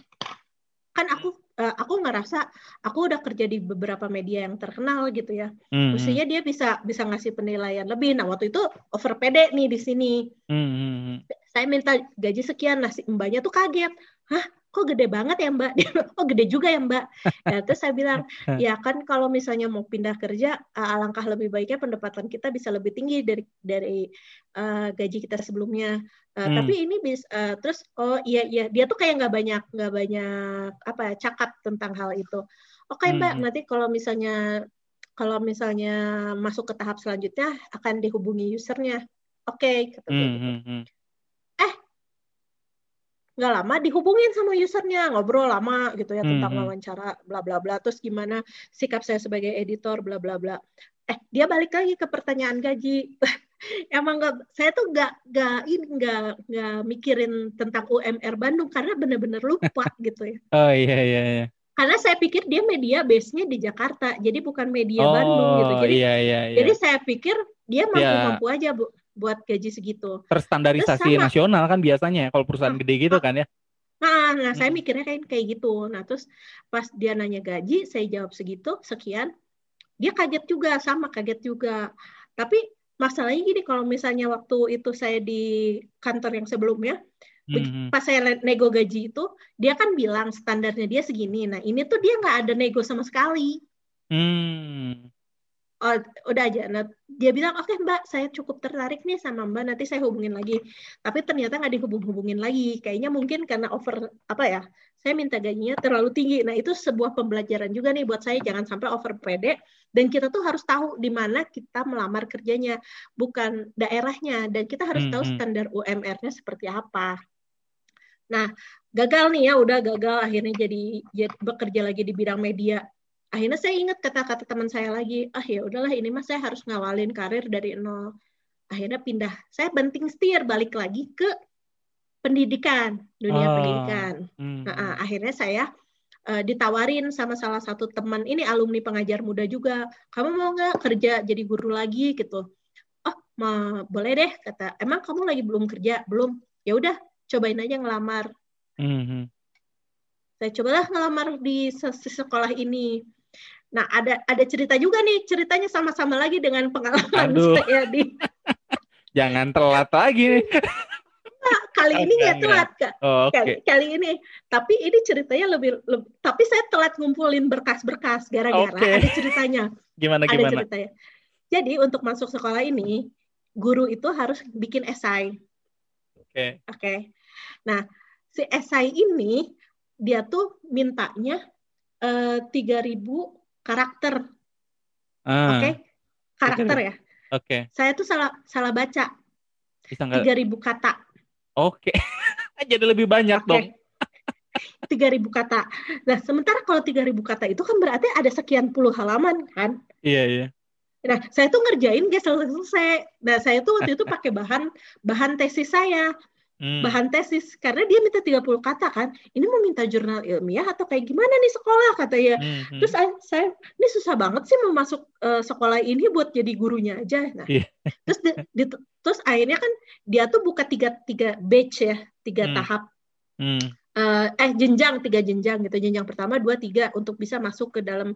Kan aku eh, aku ngerasa aku udah kerja di beberapa media yang terkenal gitu ya. Hmm, hmm. Mestinya dia bisa bisa ngasih penilaian lebih. Nah, waktu itu over pede nih di sini. Hmm, hmm, hmm. Saya minta gaji sekian, nah si mbaknya tuh kaget. Hah, kok gede banget ya mbak? Dia bilang, oh gede juga ya mbak. Nah, terus saya bilang, ya kan kalau misalnya mau pindah kerja, alangkah lebih baiknya pendapatan kita bisa lebih tinggi dari dari uh, gaji kita sebelumnya. Uh, Hmm. Tapi ini bis, uh, terus oh iya iya dia tuh kayak nggak banyak nggak banyak apa ya cakap tentang hal itu. Oke mbak, Hmm. nanti kalau misalnya kalau misalnya masuk ke tahap selanjutnya akan dihubungi usernya. Oke, kata dia Hmm, gitu hmm, hmm. Nggak lama dihubungin sama usernya ngobrol lama gitu ya tentang Mhm. wawancara bla bla bla terus gimana sikap saya sebagai editor bla bla bla eh dia balik lagi ke pertanyaan gaji emang nggak saya tuh nggak nggak ini nggak nggak mikirin tentang UMR Bandung karena bener-bener lupa gitu ya Oh iya iya iya. karena saya pikir dia media base-nya di Jakarta jadi bukan media oh Bandung gitu jadi iya iya iya. jadi saya pikir dia Ya. mampu-mampu aja bu buat gaji segitu Terstandarisasi sama. nasional kan biasanya ya, kalau perusahaan Ah, gede gitu kan ya. Nah, nah saya Hmm. mikirnya kayak kayak gitu. Nah, terus pas dia nanya gaji, saya jawab segitu, sekian. Dia kaget juga, sama kaget juga. Tapi masalahnya gini, kalau misalnya waktu itu saya di kantor yang sebelumnya, beg- Mhm. pas saya nego gaji itu, dia kan bilang standarnya dia segini. Nah, ini tuh dia nggak ada nego sama sekali. Hmm. Oh, udah aja. Nah, dia bilang, oke Mbak, saya cukup tertarik nih sama Mbak, nanti saya hubungin lagi. Tapi ternyata nggak dihubung-hubungin lagi. Kayaknya mungkin karena over, apa ya, saya minta gajinya terlalu tinggi. Nah, itu sebuah pembelajaran juga nih buat saya, jangan sampai over pede. Dan kita tuh harus tahu di mana kita melamar kerjanya, bukan daerahnya. Dan kita harus tahu Mhm. standar UMR-nya seperti apa. Nah, gagal nih ya, udah gagal akhirnya jadi, jadi bekerja lagi di bidang media akhirnya saya ingat kata-kata teman saya lagi ah ya udahlah ini mah saya harus ngawalin karir dari nol akhirnya pindah saya banting setir balik lagi ke pendidikan dunia Oh. pendidikan Hmm. Nah, ah, akhirnya saya eh, ditawarin sama salah satu teman ini alumni pengajar muda juga kamu mau nggak kerja jadi guru lagi gitu oh mau boleh deh kata emang kamu lagi belum kerja belum ya udah cobain aja ngelamar Mhm. saya cobalah ngelamar di se- se- sekolah ini. Nah, ada ada cerita juga nih, ceritanya sama-sama lagi dengan pengalaman Aduh. saya di Jangan telat lagi nih. Nah, kali ini Enggak, nggak telat Kak. Oh, Oke. Kali, kali ini. Tapi ini ceritanya lebih, lebih tapi saya telat ngumpulin berkas-berkas gara-gara Oke. ada ceritanya. Gimana Ada gimana? ceritanya. Jadi untuk masuk sekolah ini, guru itu harus bikin esai. Oke. Oke. Nah, si esai ini dia tuh mintanya eh, 3000 karakter, Ah, oke? Karakter ya. Oke. Saya tuh salah salah baca. Nggak? 3000 kata. Oke. Jadi lebih banyak Oke. dong. 3000 kata. Nah, sementara kalau 3000 kata itu kan berarti ada sekian puluh halaman kan? Iya iya. Nah, saya tuh ngerjain gak selesai. Nah, saya tuh waktu itu pakai bahan bahan tesis saya. Hmm. bahan tesis karena dia minta 30 kata kan ini mau minta jurnal ilmiah atau kayak gimana nih sekolah katanya Mhm. terus saya, ini susah banget sih mau masuk eh, sekolah ini buat jadi gurunya aja nah Iya. terus di- di- terus akhirnya kan dia tuh buka tiga tiga batch ya tiga Hmm. tahap Hmm. eh, eh jenjang tiga jenjang gitu jenjang pertama dua tiga untuk bisa masuk ke dalam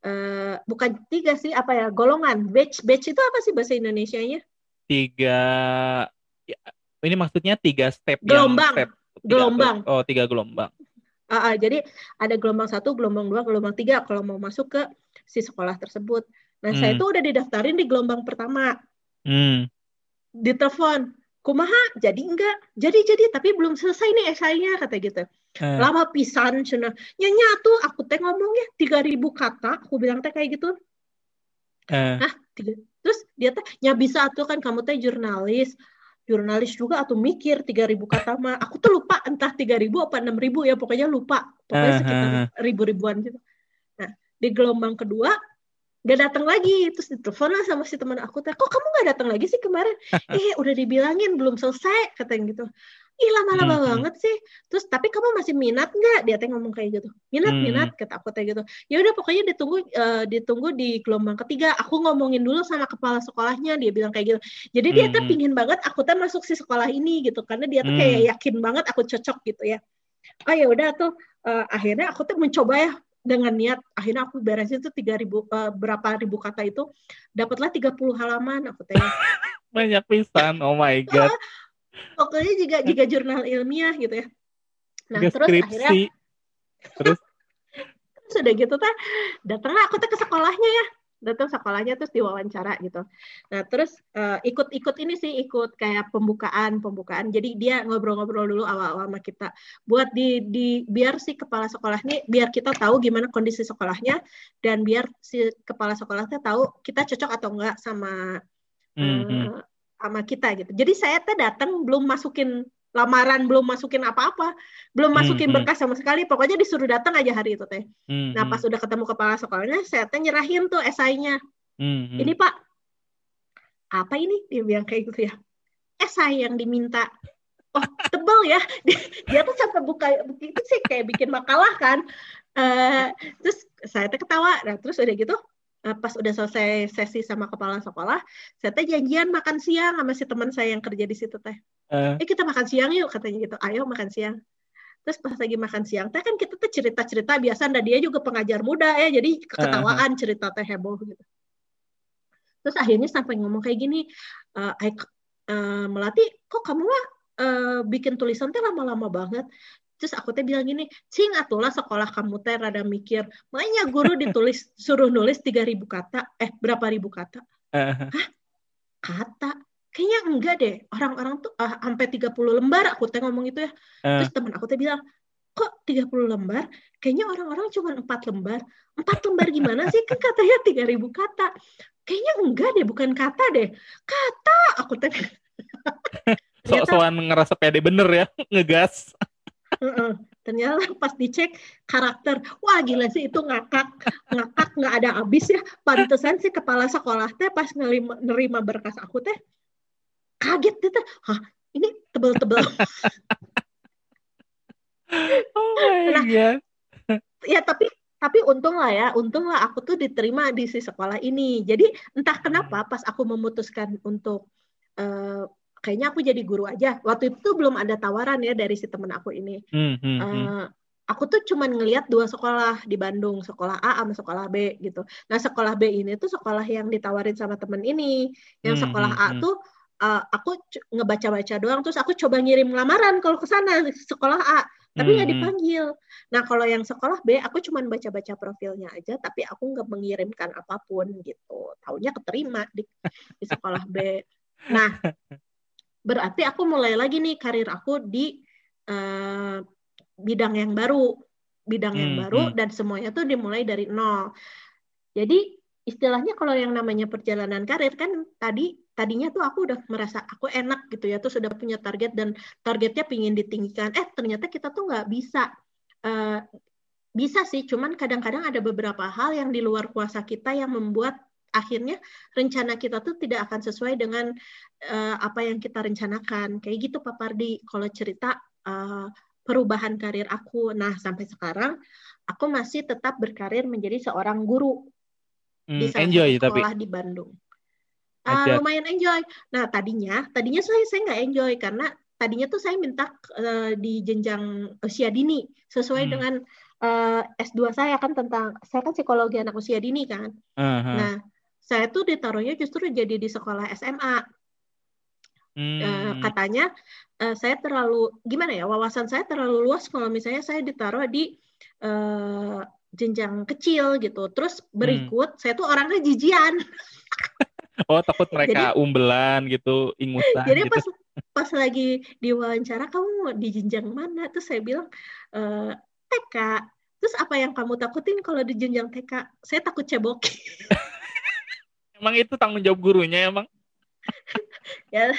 eh, bukan tiga sih apa ya golongan batch batch itu apa sih bahasa Indonesianya Tiga. ya, ini maksudnya tiga step Gelombang. yang step. tiga- Gelombang. Oh tiga gelombang. Ah, ah, jadi ada gelombang satu, gelombang dua, gelombang tiga kalau mau masuk ke si sekolah tersebut. Nah, saya Hmm. tuh udah didaftarin di gelombang pertama, Hmm. ditelepon, kumaha, jadi enggak, jadi jadi, tapi belum selesai nih esainya kata gitu. Eh, Lama pisan cina, nyanya tuh aku teh ngomongnya 3000 kata, aku bilang teh kayak gitu. eh, Tiga- Terus dia teh, ya bisa tuh kan kamu teh jurnalis, jurnalis juga atau mikir 3000 kata mah. Aku tuh lupa entah 3000 apa 6000 ya, pokoknya lupa. Pokoknya Ah, sekitar ah. ribu-ribuan gitu. Nah, di gelombang kedua gak datang lagi terus ditelepon lah sama si teman aku teh kok kamu gak datang lagi sih kemarin eh udah dibilangin belum selesai katanya gitu ih lama-lama Hmm, hmm. banget sih terus tapi kamu masih minat nggak dia teh ngomong kayak gitu minat Hmm. minat kata aku teh gitu ya udah pokoknya ditunggu eh, ditunggu di gelombang ketiga aku ngomongin dulu sama kepala sekolahnya dia bilang kayak gitu jadi dia tuh Hmm. pingin banget aku teh masuk si sekolah ini gitu karena dia tuh Hmm. kayak yakin banget aku cocok gitu ya oh ya udah tuh eh, akhirnya aku tuh mencoba ya dengan niat akhirnya aku beresin tuh 3000 eh, berapa ribu kata itu dapatlah 30 halaman aku teh banyak pisan. Oh my god. pokoknya juga juga jurnal ilmiah gitu ya. Nah Juga terus akhirnya. Terus? Sudah gitu teh datanglah aku tuh ke sekolahnya ya. Datang sekolahnya terus diwawancara gitu. Nah terus eh, ikut-ikut ini sih ikut kayak pembukaan pembukaan. Jadi dia ngobrol-ngobrol dulu awal-awal sama kita. Buat di, di biar si kepala sekolah ini biar kita tahu gimana kondisi sekolahnya dan biar si kepala sekolahnya tahu kita cocok atau enggak sama Hmm, hmm. eh, sama kita gitu. Jadi saya teh datang belum masukin lamaran, belum masukin apa-apa, belum Hmm, masukin hmm. berkas sama sekali. Pokoknya disuruh datang aja hari itu teh. Hmm, Nah hmm. pas udah ketemu kepala sekolahnya, saya teh nyerahin tuh esainya. Hmm, hmm. Ini Pak, apa ini? Dia bilang kayak gitu ya. Esai yang diminta. Oh tebel ya. Dia, dia tuh sampai buka itu sih kayak bikin makalah kan. Eh, terus saya teh ketawa. Nah terus udah gitu pas udah selesai sesi sama kepala sekolah, saya teh janjian makan siang sama si teman saya yang kerja di situ teh. Eh, Eh kita makan siang yuk katanya gitu. Ayo makan siang. terus pas lagi makan siang teh kan kita tuh cerita cerita biasa dan dia juga pengajar muda ya jadi ketawaan cerita teh heboh gitu terus akhirnya sampai ngomong kayak gini uh, uh, melati kok kamu mah uh, bikin tulisan teh lama-lama banget terus aku teh bilang gini cing atulah sekolah kamu teh rada mikir makanya guru ditulis suruh nulis tiga ribu kata eh berapa ribu kata? Uh. hah? Kata? Kayaknya enggak deh. Orang-orang tuh uh, sampai 30 lembar aku teh ngomong itu ya. Uh. terus teman aku teh bilang kok 30 lembar? Kayaknya orang-orang cuma empat lembar. Empat lembar gimana sih? Kan katanya 3000 kata. Kayaknya enggak deh bukan kata deh. Kata? aku teh so-soan ngerasa pede bener ya ngegas uh-uh. ternyata pas dicek karakter wah gila sih itu ngakak ngakak nggak ada habis ya pantesan sih kepala sekolah teh pas nerima, nerima berkas aku teh kaget gitu hah ini tebel-tebel oh my nah, God. ya tapi tapi untung lah ya untung lah aku tuh diterima di si sekolah ini jadi entah kenapa hmm. pas aku memutuskan untuk uh, kayaknya aku jadi guru aja waktu itu belum ada tawaran ya dari si temen aku ini hmm, hmm, uh, aku tuh cuman ngelihat dua sekolah di Bandung, sekolah A sama sekolah B gitu. Nah sekolah B ini tuh sekolah yang ditawarin sama temen ini, yang hmm, sekolah A tuh uh, aku ngebaca-baca doang terus aku coba ngirim lamaran kalau ke sana sekolah A tapi nggak hmm. dipanggil. Nah kalau yang sekolah B aku cuma baca-baca profilnya aja tapi aku nggak mengirimkan apa pun gitu. Tahunya keterima di, di sekolah B. Nah berarti aku mulai lagi nih karir aku di uh, bidang yang baru, bidang yang hmm, baru hmm. dan semuanya tuh dimulai dari nol. Jadi istilahnya kalau yang namanya perjalanan karir kan tadi tadinya tuh aku udah merasa aku enak gitu ya tuh sudah punya target dan targetnya pingin ditinggikan eh ternyata kita tuh nggak bisa uh, bisa sih cuman kadang-kadang ada beberapa hal yang di luar kuasa kita yang membuat akhirnya rencana kita tuh tidak akan sesuai dengan uh, apa yang kita rencanakan kayak gitu Pak Pardi kalau cerita uh, perubahan karir aku nah sampai sekarang aku masih tetap berkarir menjadi seorang guru hmm, di enjoy, sekolah tapi... di Bandung. Uh, lumayan enjoy. Nah tadinya, tadinya saya saya nggak enjoy karena tadinya tuh saya minta uh, di jenjang usia dini sesuai hmm. dengan uh, eh, S2 saya kan tentang saya kan psikologi anak usia dini kan. Uh-huh. Nah saya tuh ditaruhnya justru jadi di sekolah SMA. Hmm. Uh, katanya uh, saya terlalu gimana ya wawasan saya terlalu luas kalau misalnya saya ditaruh di uh, jenjang kecil gitu. Terus hmm. berikut hmm. saya tuh orangnya jijian. oh takut mereka jadi, umbelan gitu, ingusan. Jadi gitu. pas pas lagi diwawancara kamu di jenjang mana? Terus saya bilang e, eh, TK. Terus apa yang kamu takutin kalau di jenjang TK? Saya takut cebok. emang itu tanggung jawab gurunya emang? ya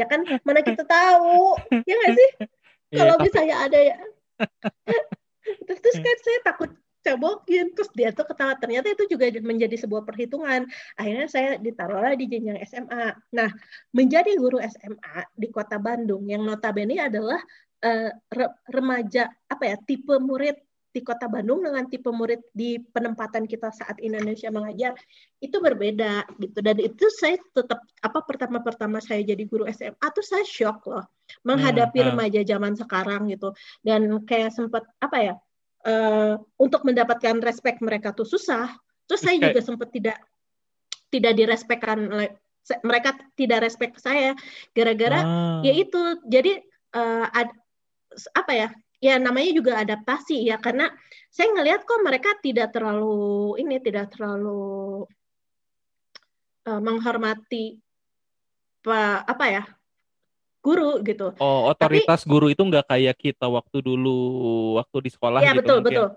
ya kan mana kita tahu ya nggak sih? Iya, kalau misalnya ada ya. Terus terus kan saya takut cebokin terus dia tuh ketawa. Ternyata itu juga menjadi sebuah perhitungan. Akhirnya saya ditaruhlah di jenjang SMA nah menjadi guru SMA di kota Bandung yang notabene adalah uh, remaja apa ya tipe murid di kota Bandung dengan tipe murid di penempatan kita saat Indonesia mengajar itu berbeda gitu dan itu saya tetap apa pertama-pertama saya jadi guru SMA tuh saya shock loh menghadapi hmm, hmm. remaja zaman sekarang gitu dan kayak sempat apa ya uh, untuk mendapatkan respect mereka tuh susah. Terus saya juga sempat tidak tidak direspekkan mereka tidak respect saya gara-gara ah. ya itu jadi uh, ad, apa ya ya namanya juga adaptasi ya karena saya ngelihat kok mereka tidak terlalu ini tidak terlalu uh, menghormati apa ya guru gitu. Oh, otoritas Tapi, guru itu nggak kayak kita waktu dulu waktu di sekolah ya, gitu. betul mungkin. betul.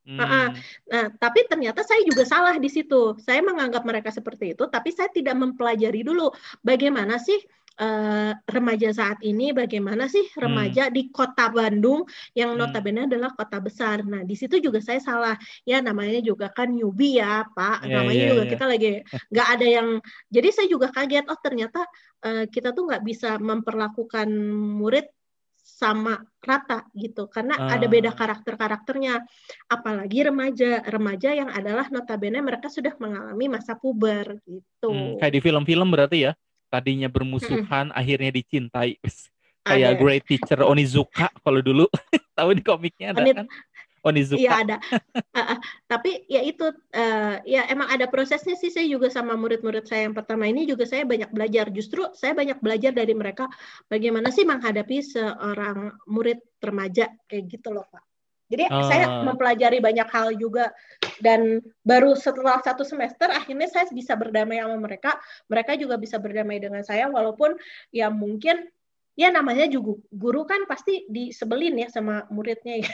Hmm. Nah, tapi ternyata saya juga salah di situ. Saya menganggap mereka seperti itu, tapi saya tidak mempelajari dulu bagaimana sih uh, remaja saat ini bagaimana sih remaja hmm. di kota Bandung yang hmm. notabene adalah kota besar. Nah, di situ juga saya salah. Ya namanya juga kan newbie ya, Pak. Yeah, namanya yeah, juga yeah. kita lagi nggak ada yang jadi saya juga kaget oh ternyata uh, kita tuh nggak bisa memperlakukan murid sama rata gitu. Karena uh. ada beda karakter-karakternya. Apalagi remaja. Remaja yang adalah notabene mereka sudah mengalami masa puber gitu. Hmm, kayak di film-film berarti ya. Tadinya bermusuhan hmm. akhirnya dicintai. Kayak Ada. great teacher Onizuka kalau dulu. Tahu di komiknya ada Onit- kan Onizuka Iya ada. Ah, ah. Tapi ya itu eh, ya emang ada prosesnya sih saya juga sama murid-murid saya yang pertama ini juga saya banyak belajar. Justru saya banyak belajar dari mereka bagaimana sih menghadapi seorang murid remaja kayak gitu loh Pak. Jadi Ah. saya mempelajari banyak hal juga dan baru setelah satu semester akhirnya saya bisa berdamai sama mereka. Mereka juga bisa berdamai dengan saya walaupun ya mungkin ya namanya juga guru kan pasti disebelin ya sama muridnya ya.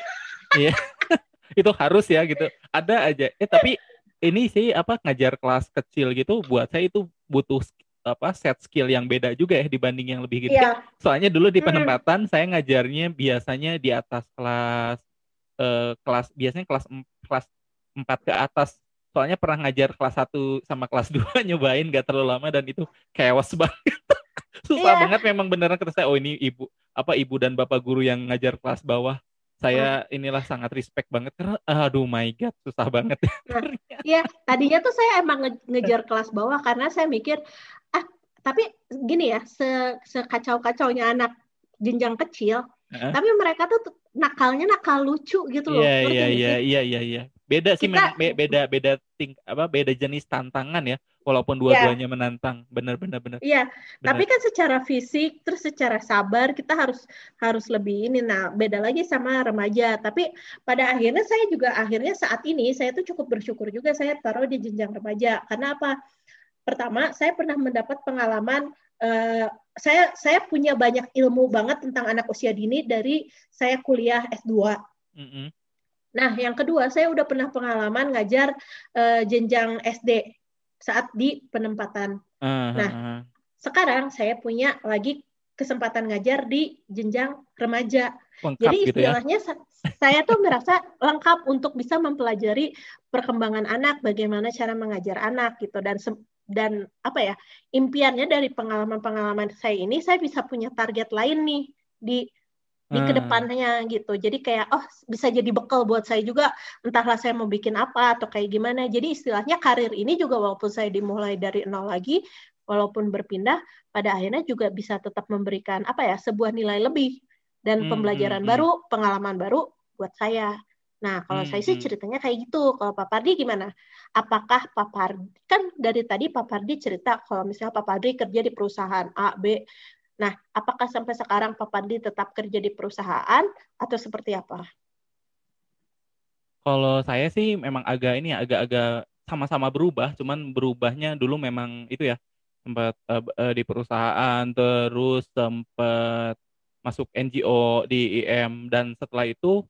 itu harus ya gitu. Ada aja. Eh tapi ini sih apa ngajar kelas kecil gitu buat saya itu butuh apa set skill yang beda juga ya dibanding yang lebih gede. Iya. soalnya dulu di Hmm. penempatan saya ngajarnya biasanya di atas kelas eh, kelas biasanya kelas kelas 4 ke atas. Soalnya pernah ngajar kelas 1 sama kelas 2 nyobain gak terlalu lama dan itu chaos banget. Susah Iya. banget memang beneran kata saya oh ini ibu apa ibu dan bapak guru yang ngajar kelas bawah saya inilah sangat respect banget karena aduh my god susah banget Iya, tadinya tuh saya emang nge- ngejar kelas bawah karena saya mikir, ah, tapi gini ya, se sekacau-kacaunya anak jenjang kecil, Heeh. tapi mereka tuh nakalnya nakal lucu gitu loh. Iya iya iya iya iya iya. Beda sih Kita- memang be- beda beda ting apa beda jenis tantangan ya. Walaupun dua-duanya menantang. Bener bener bener. Iya, bener. tapi kan secara fisik terus secara sabar kita harus harus lebih ini. Nah, beda lagi sama remaja. Tapi pada akhirnya saya juga akhirnya saat ini saya tuh cukup bersyukur juga saya taruh di jenjang remaja. Karena apa? Pertama, saya pernah mendapat pengalaman eh, saya saya punya banyak ilmu banget tentang anak usia dini dari saya kuliah S2. Mm-mm. Nah, yang kedua, saya udah pernah pengalaman ngajar eh, jenjang SD saat di penempatan. Ah, Nah, ah, ah. sekarang saya punya lagi kesempatan ngajar di jenjang remaja. lengkap Jadi gitu ya. istilahnya sa- saya tuh merasa lengkap untuk bisa mempelajari perkembangan anak, bagaimana cara mengajar anak gitu dan dan apa ya impiannya dari pengalaman-pengalaman saya ini saya bisa punya target lain nih di di Ah. ke depannya gitu. Jadi kayak oh bisa jadi bekal buat saya juga entahlah saya mau bikin apa atau kayak gimana. Jadi istilahnya karir ini juga walaupun saya dimulai dari nol lagi, walaupun berpindah pada akhirnya juga bisa tetap memberikan apa ya sebuah nilai lebih dan Hmm, pembelajaran hmm, hmm. baru, pengalaman baru buat saya. Nah, kalau Hmm, saya sih hmm. ceritanya kayak gitu. Kalau Pak Pardi gimana? Apakah Pak Pardi kan dari tadi Pak Pardi cerita kalau misalnya Pak Pardi kerja di perusahaan A, B. Nah, apakah sampai sekarang Pak Pardi tetap kerja di perusahaan atau seperti apa? Kalau saya sih memang agak ini agak-agak sama-sama berubah, cuman berubahnya dulu memang itu ya sempat eh, b- eh, di perusahaan, terus sempat masuk NGO di IM dan setelah itu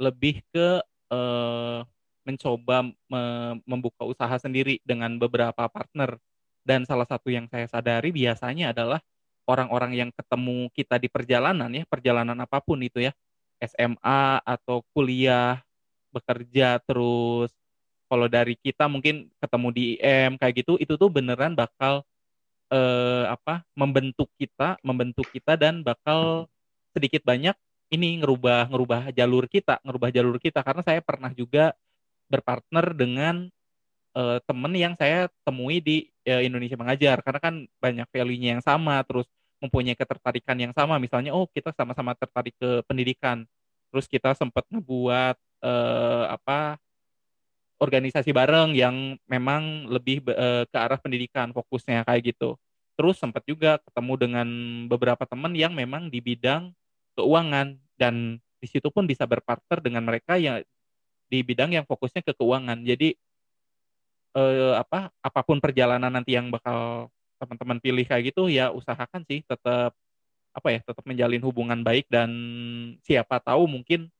lebih ke eh, mencoba me- membuka usaha sendiri dengan beberapa partner dan salah satu yang saya sadari biasanya adalah orang-orang yang ketemu kita di perjalanan ya, perjalanan apa pun itu ya, SMA atau kuliah bekerja terus. Kalau dari kita mungkin ketemu di IM kayak gitu itu tuh beneran bakal eh, apa membentuk kita membentuk kita dan bakal sedikit banyak ini ngerubah ngerubah jalur kita ngerubah jalur kita. Karena saya pernah juga berpartner dengan eh, temen yang saya temui di eh, Indonesia mengajar karena kan banyak value-nya yang sama terus mempunyai ketertarikan yang sama misalnya oh kita sama-sama tertarik ke pendidikan terus kita sempat ngebuat eh, apa organisasi bareng yang memang lebih eh, ke arah pendidikan fokusnya kayak gitu. Terus sempat juga ketemu dengan beberapa teman yang memang di bidang keuangan dan di situ pun bisa berpartner dengan mereka yang di bidang yang fokusnya ke keuangan. Jadi eh, apa apa pun perjalanan nanti yang bakal teman-teman pilih kayak gitu ya usahakan sih tetap apa ya tetap menjalin hubungan baik dan siapa tahu mungkin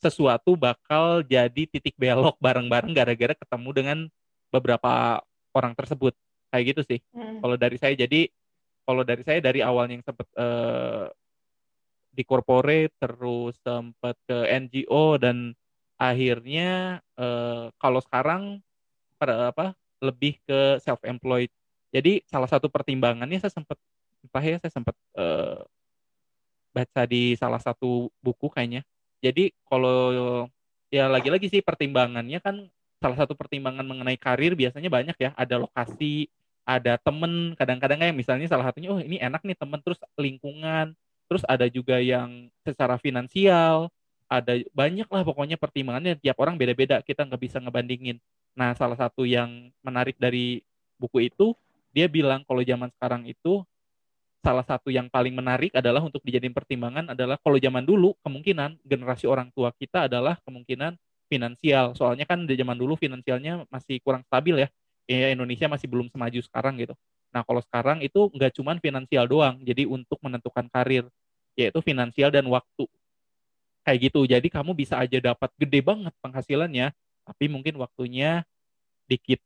sesuatu bakal jadi titik belok bareng-bareng gara-gara ketemu dengan beberapa orang tersebut kayak gitu sih Hmm. kalau dari saya jadi kalau dari saya dari awalnya yang sempat eh, di corporate terus sempat ke NGO dan akhirnya eh, kalau sekarang pada apa lebih ke self employed jadi salah satu pertimbangannya saya sempat entah ya saya sempat eh, baca di salah satu buku kayaknya. Jadi kalau ya lagi-lagi sih pertimbangannya kan salah satu pertimbangan mengenai karir biasanya banyak ya. Ada lokasi ada temen. Kadang-kadang kayak misalnya salah satunya oh ini enak nih temen. Terus lingkungan. Terus ada juga yang secara finansial, ada banyak lah pokoknya pertimbangannya. Tiap orang beda-beda. Kita nggak bisa ngebandingin. Nah salah satu yang menarik dari buku itu dia bilang kalau zaman sekarang itu salah satu yang paling menarik adalah untuk dijadiin pertimbangan adalah kalau zaman dulu kemungkinan generasi orang tua kita adalah kemungkinan finansial. Soalnya kan di zaman dulu finansialnya masih kurang stabil ya. Ya Indonesia masih belum semaju sekarang gitu. Nah, kalau sekarang itu nggak cuma finansial doang. Jadi untuk menentukan karir yaitu finansial dan waktu. Kayak gitu. Jadi kamu bisa aja dapat gede banget penghasilannya, tapi mungkin waktunya dikit.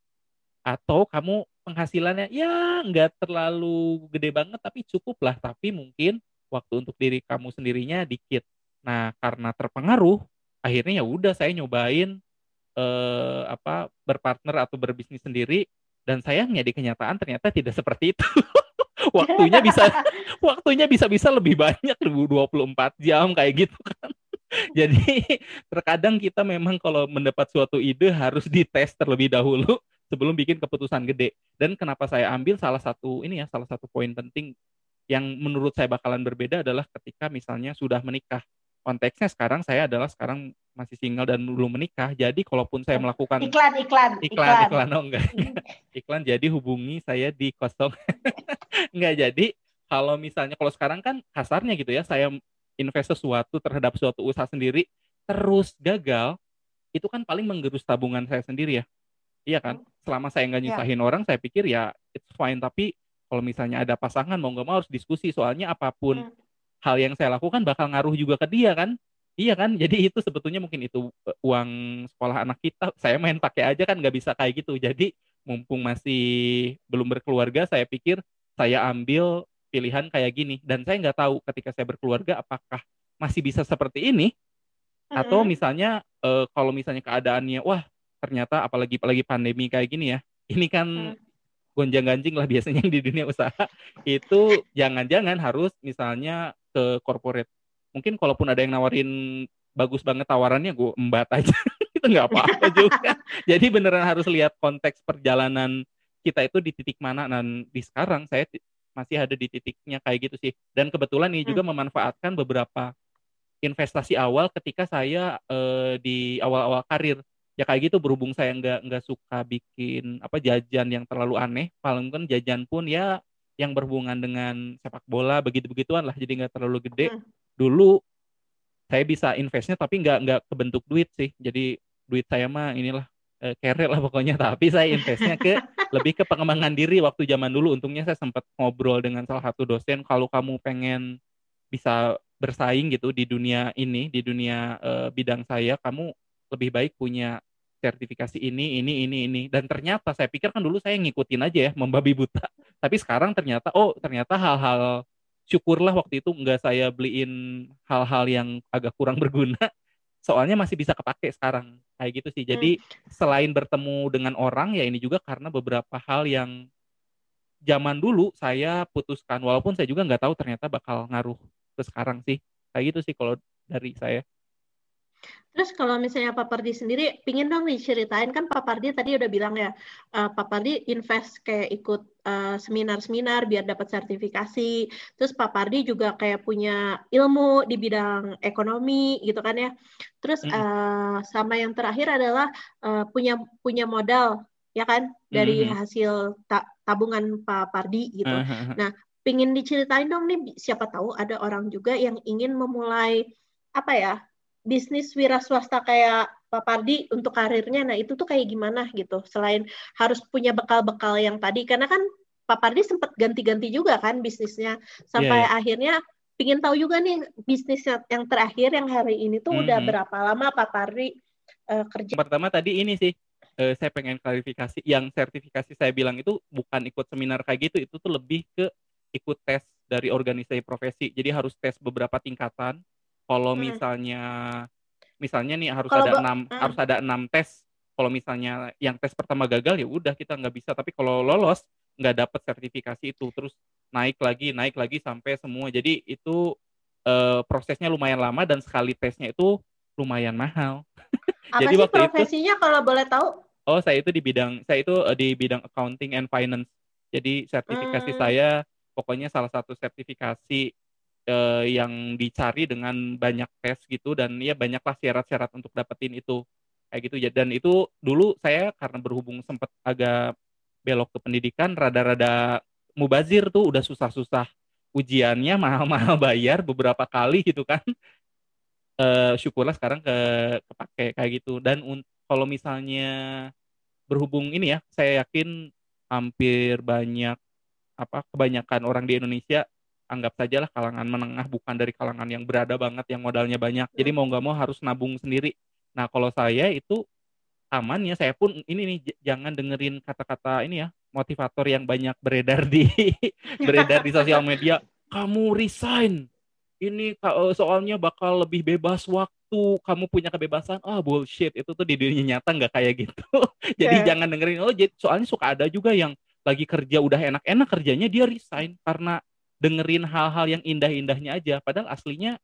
Atau kamu penghasilannya ya nggak terlalu gede banget tapi cukup lah. Tapi mungkin waktu untuk diri kamu sendirinya dikit. Nah karena terpengaruh akhirnya ya udah saya nyobain eh, apa berpartner atau berbisnis sendiri. Dan sayangnya di kenyataan ternyata tidak seperti itu. Waktunya bisa waktunya bisa bisa lebih banyak 24 jam kayak gitu kan jadi terkadang kita memang kalau mendapat suatu ide harus dites terlebih dahulu sebelum bikin keputusan gede. Dan kenapa saya ambil salah satu ini ya, salah satu poin penting yang menurut saya bakalan berbeda adalah ketika misalnya sudah menikah. Konteksnya sekarang saya adalah sekarang masih single dan belum menikah. Jadi kalaupun saya melakukan iklan iklan iklan iklan, iklan oh enggak. iklan jadi hubungi saya di kosong. enggak jadi kalau misalnya kalau sekarang kan kasarnya gitu ya, saya invest sesuatu terhadap suatu usaha sendiri terus gagal, itu kan paling menggerus tabungan saya sendiri ya. Iya kan? Selama saya nggak iya. nyusahin yeah. orang, saya pikir ya it's fine. Tapi kalau misalnya ada pasangan mau nggak mau harus diskusi. Soalnya apa pun hmm. hal yang saya lakukan bakal ngaruh juga ke dia kan. Iya kan? Jadi itu sebetulnya mungkin itu e, uang sekolah anak kita. Saya main pakai aja kan nggak bisa kayak gitu. Jadi mumpung masih belum berkeluarga, saya pikir saya ambil pilihan kayak gini. Dan saya nggak tahu ketika saya berkeluarga apakah masih bisa seperti ini? Atau misalnya uh, kalau misalnya keadaannya wah ternyata apalagi apalagi pandemi kayak gini ya. Ini kan hmm. gonjang ganjing lah biasanya di dunia usaha. Itu jangan-jangan harus misalnya ke corporate. Mungkin kalaupun ada yang nawarin bagus banget tawarannya gue embat aja. Itu nggak apa-apa juga. Jadi beneran harus lihat konteks perjalanan kita itu di titik mana. Dan di sekarang saya masih ada di titiknya kayak gitu sih. Dan kebetulan ini hmm. juga memanfaatkan beberapa investasi awal ketika saya uh, di awal-awal karir. Ya kayak gitu berhubung saya nggak nggak suka bikin apa jajan yang terlalu aneh. Paling kan jajan pun ya yang berhubungan dengan sepak bola begitu begituan lah jadi nggak terlalu gede. Hmm. dulu saya bisa investnya tapi nggak nggak kebentuk duit sih. Jadi duit saya mah inilah eh, kere lah pokoknya tapi saya investnya ke lebih ke pengembangan diri waktu zaman dulu untungnya saya sempat ngobrol dengan salah satu dosen kalau kamu pengen bisa bersaing gitu di dunia ini di dunia uh, bidang saya kamu lebih baik punya sertifikasi ini, ini, ini, ini. Dan ternyata saya pikir kan dulu saya ngikutin aja ya, membabi buta. Tapi sekarang ternyata, oh ternyata hal-hal syukurlah waktu itu nggak saya beliin hal-hal yang agak kurang berguna. Soalnya masih bisa kepake sekarang. Kayak gitu sih. Jadi hmm. selain bertemu dengan orang, ya ini juga karena beberapa hal yang zaman dulu saya putuskan. Walaupun saya juga nggak tahu ternyata bakal ngaruh ke sekarang sih. Kayak gitu sih kalau dari saya. Terus kalau misalnya Pak Pardi sendiri, pingin dong diceritain kan Pak Pardi tadi udah bilang ya, uh, Pak Pardi invest kayak ikut seminar eh, seminar-seminar biar dapat sertifikasi. Terus Pak Pardi juga kayak punya ilmu di bidang ekonomi gitu kan ya. Terus uh, sama yang terakhir adalah uh, punya punya modal ya kan dari mm. hasil ta tabungan Pak Pardi gitu. Uh -huh. Nah, pingin diceritain dong nih siapa tahu ada orang juga yang ingin memulai apa ya bisnis wira swasta kayak Pak Pardi untuk karirnya, nah itu tuh kayak gimana gitu? Selain harus punya bekal-bekal yang tadi, karena kan Pak Pardi sempat ganti-ganti juga kan bisnisnya, sampai yeah, yeah. akhirnya pingin tahu juga nih bisnis yang terakhir yang hari ini tuh mm -hmm. udah berapa lama Pak Pardi uh, kerja? Pertama tadi ini sih, uh, saya pengen klarifikasi, yang sertifikasi saya bilang itu bukan ikut seminar kayak gitu, itu tuh lebih ke ikut tes dari organisasi profesi, jadi harus tes beberapa tingkatan kalau hmm. misalnya misalnya nih harus kalau ada enam hmm. harus ada enam tes. Kalau misalnya yang tes pertama gagal ya udah kita nggak bisa. Tapi kalau lolos nggak dapat sertifikasi itu. Terus naik lagi naik lagi sampai semua. Jadi itu uh, prosesnya lumayan lama dan sekali tesnya itu lumayan mahal. Apa jadi sih waktu profesinya itu, kalau boleh tahu? Oh saya itu di bidang saya itu uh, di bidang accounting and finance. Jadi sertifikasi hmm. saya pokoknya salah satu sertifikasi uh, yang dicari dengan banyak tes gitu dan ya banyaklah syarat-syarat untuk dapetin itu. Kayak gitu. Ya dan itu dulu saya karena berhubung sempat agak belok ke pendidikan rada-rada mubazir tuh udah susah-susah ujiannya mahal-mahal bayar beberapa kali gitu kan. Uh, syukurlah sekarang ke kepake kayak gitu. Dan kalau misalnya berhubung ini ya saya yakin hampir banyak apa kebanyakan orang di Indonesia anggap saja lah kalangan menengah bukan dari kalangan yang berada banget yang modalnya banyak. Jadi mau nggak mau harus nabung sendiri. Nah kalau saya itu aman ya saya pun ini nih jangan dengerin kata-kata ini ya motivator yang banyak beredar di beredar di sosial media. Kamu resign. Ini eh, soalnya bakal lebih bebas waktu. Kamu punya kebebasan. Ah bullshit. Itu tuh di dunia nyata nggak kayak gitu. Jadi yeah. jangan dengerin. Oh jadi soalnya suka ada juga yang lagi kerja udah enak-enak kerjanya dia resign. Karena dengerin hal-hal yang indah-indahnya aja. Padahal aslinya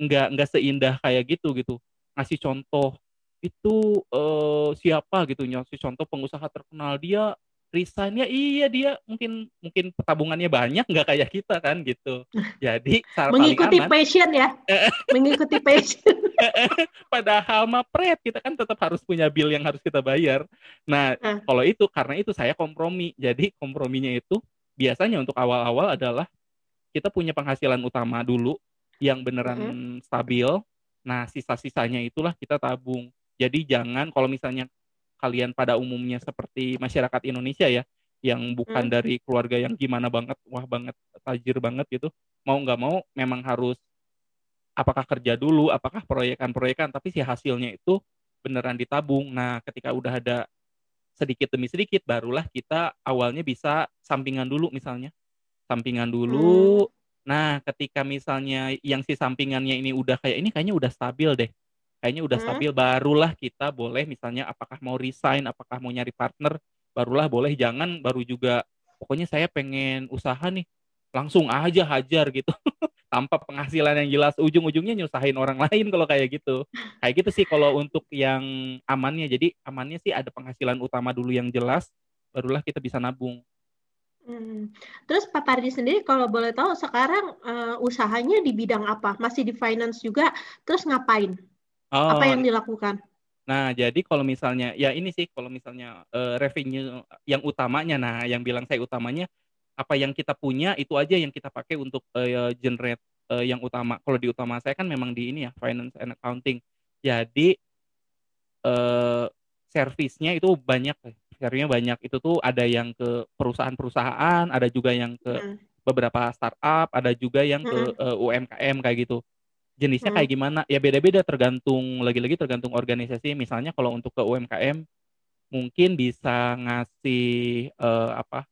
nggak nggak seindah kayak gitu gitu. Ngasih contoh itu uh, siapa? gitu ngasih contoh pengusaha terkenal dia resign ya iya dia mungkin mungkin tabungannya banyak nggak kayak kita kan gitu. Jadi mengikuti aman, passion ya? Mengikuti passion. Padahal mah pret kita kan tetap harus punya bill yang harus kita bayar. Nah uh. kalau itu karena itu saya kompromi. Jadi komprominya itu biasanya untuk awal-awal adalah kita punya penghasilan utama dulu yang beneran mm-hmm. stabil. Nah, sisa-sisanya itulah kita tabung. Jadi jangan kalau misalnya kalian pada umumnya seperti masyarakat Indonesia ya, yang bukan mm. dari keluarga yang gimana banget, wah banget, tajir banget gitu, mau nggak mau memang harus apakah kerja dulu, apakah proyekan-proyekan, tapi si hasilnya itu beneran ditabung. Nah, ketika udah ada sedikit demi sedikit, barulah kita awalnya bisa sampingan dulu misalnya sampingan dulu. Hmm. Nah, ketika misalnya yang si sampingannya ini udah kayak ini kayaknya udah stabil deh. Kayaknya udah hmm. stabil barulah kita boleh misalnya apakah mau resign, apakah mau nyari partner, barulah boleh jangan baru juga pokoknya saya pengen usaha nih. Langsung aja hajar gitu. Tanpa penghasilan yang jelas ujung-ujungnya nyusahin orang lain kalau kayak gitu. Kayak gitu sih kalau untuk yang amannya. Jadi amannya sih ada penghasilan utama dulu yang jelas barulah kita bisa nabung. Hmm. Terus Pak Pardi sendiri kalau boleh tahu sekarang uh, usahanya di bidang apa? Masih di finance juga? Terus ngapain? Oh, apa yang dilakukan? Nah, jadi kalau misalnya ya ini sih kalau misalnya uh, revenue yang utamanya nah yang bilang saya utamanya apa yang kita punya itu aja yang kita pakai untuk uh, generate uh, yang utama. Kalau di utama saya kan memang di ini ya finance and accounting. Jadi uh, servisnya itu banyak Akhirnya banyak itu tuh ada yang ke perusahaan-perusahaan, ada juga yang ke hmm. beberapa startup, ada juga yang ke hmm. uh, eh, UMKM kayak gitu. Jenisnya hmm. kayak gimana? Ya beda-beda tergantung lagi-lagi tergantung organisasi. Misalnya kalau untuk ke UMKM mungkin bisa ngasih uh, apa?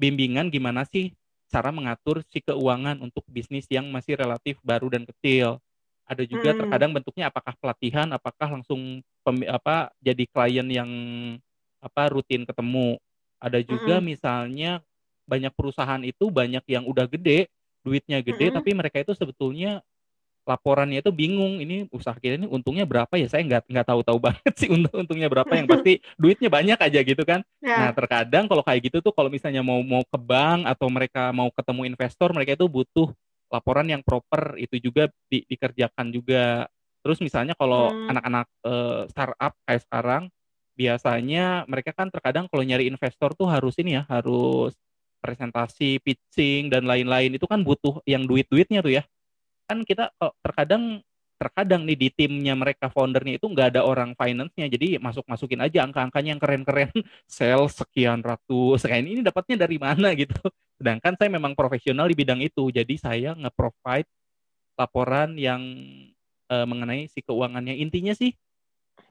bimbingan gimana sih cara mengatur si keuangan untuk bisnis yang masih relatif baru dan kecil. Ada juga hmm. terkadang bentuknya apakah pelatihan, apakah langsung pem, apa jadi klien yang apa rutin ketemu. Ada juga mm -hmm. misalnya banyak perusahaan itu banyak yang udah gede, duitnya gede, mm -hmm. tapi mereka itu sebetulnya laporannya itu bingung ini usaha kita ini untungnya berapa ya saya nggak nggak tahu tahu banget sih untung untungnya berapa yang pasti duitnya banyak aja gitu kan yeah. nah terkadang kalau kayak gitu tuh kalau misalnya mau mau ke bank atau mereka mau ketemu investor mereka itu butuh laporan yang proper itu juga di, dikerjakan juga terus misalnya kalau hmm. anak-anak uh, startup kayak sekarang biasanya mereka kan terkadang kalau nyari investor tuh harus ini ya, harus presentasi, pitching dan lain-lain. Itu kan butuh yang duit-duitnya tuh ya. Kan kita kok terkadang terkadang nih di timnya mereka foundernya itu nggak ada orang finance-nya. Jadi masuk masukin aja angka-angkanya yang keren-keren. Sales sekian ratus. Kayak ini dapatnya dari mana gitu. Sedangkan saya memang profesional di bidang itu. Jadi saya nge-provide laporan yang uh, mengenai si keuangannya. Intinya sih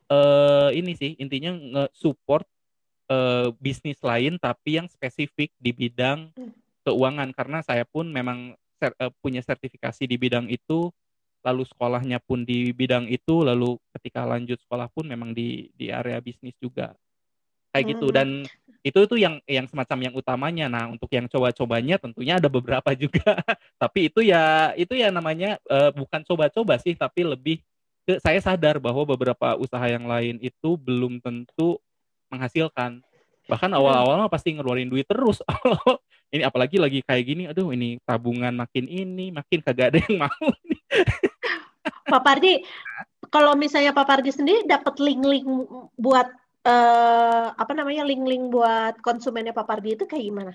uh, ini sih intinya nge-support uh, bisnis lain tapi yang spesifik di bidang hmm. keuangan karena saya pun memang ser uh, punya sertifikasi di bidang itu lalu sekolahnya pun di bidang itu lalu ketika lanjut sekolah pun memang di di area bisnis juga kayak gitu. hmm. gitu dan itu itu yang yang semacam yang utamanya nah untuk yang coba-cobanya tentunya ada beberapa juga tapi itu ya itu ya namanya uh, bukan coba-coba sih tapi lebih saya sadar bahwa beberapa usaha yang lain itu belum tentu menghasilkan. Bahkan awal-awal mah pasti ngeluarin duit terus. ini apalagi lagi kayak gini, aduh ini tabungan makin ini, makin kagak ada yang mau. Pak Pardi, kalau misalnya Pak Pardi sendiri dapat link-link buat uh, apa namanya link-link buat konsumennya Pak Pardi itu kayak gimana?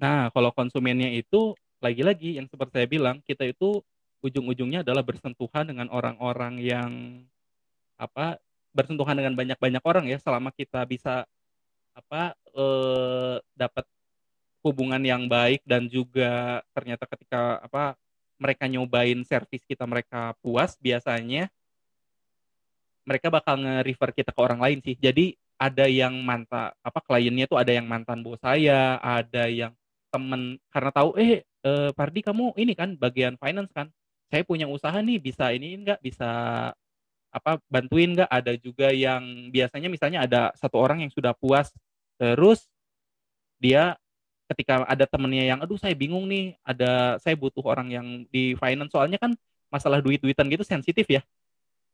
Nah, kalau konsumennya itu lagi-lagi yang seperti saya bilang, kita itu ujung-ujungnya adalah bersentuhan dengan orang-orang yang apa bersentuhan dengan banyak-banyak orang ya selama kita bisa apa eh, dapat hubungan yang baik dan juga ternyata ketika apa mereka nyobain servis kita mereka puas biasanya mereka bakal nge-refer kita ke orang lain sih. Jadi ada yang mantan apa kliennya tuh ada yang mantan bos saya, ada yang temen karena tahu eh, eh Pardi kamu ini kan bagian finance kan. Saya punya usaha nih bisa ini enggak bisa apa bantuin nggak? Ada juga yang biasanya misalnya ada satu orang yang sudah puas terus dia ketika ada temennya yang aduh saya bingung nih ada saya butuh orang yang di finance. Soalnya kan masalah duit-duitan gitu sensitif ya.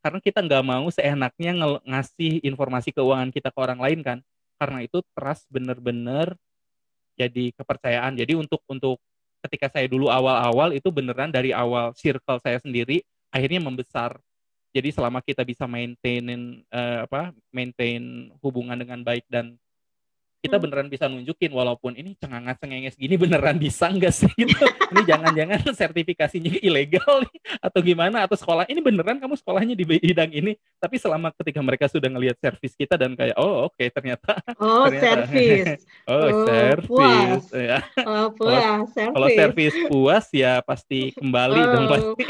Karena kita nggak mau seenaknya ng ngasih informasi keuangan kita ke orang lain kan. Karena itu trust bener-bener jadi kepercayaan. Jadi untuk untuk ketika saya dulu awal-awal itu beneran dari awal circle saya sendiri akhirnya membesar. Jadi selama kita bisa maintain uh, apa maintain hubungan dengan baik dan kita hmm. beneran bisa nunjukin walaupun ini cengangat cengenges gini beneran bisa nggak sih gitu? Ini jangan-jangan sertifikasinya ilegal nih atau gimana? Atau sekolah ini beneran kamu sekolahnya di bidang ini? Tapi selama ketika mereka sudah ngelihat servis kita dan kayak oh oke okay, ternyata oh servis. Oh, oh servis. ya oh puas kalau servis. puas ya pasti kembali oh. dong pasti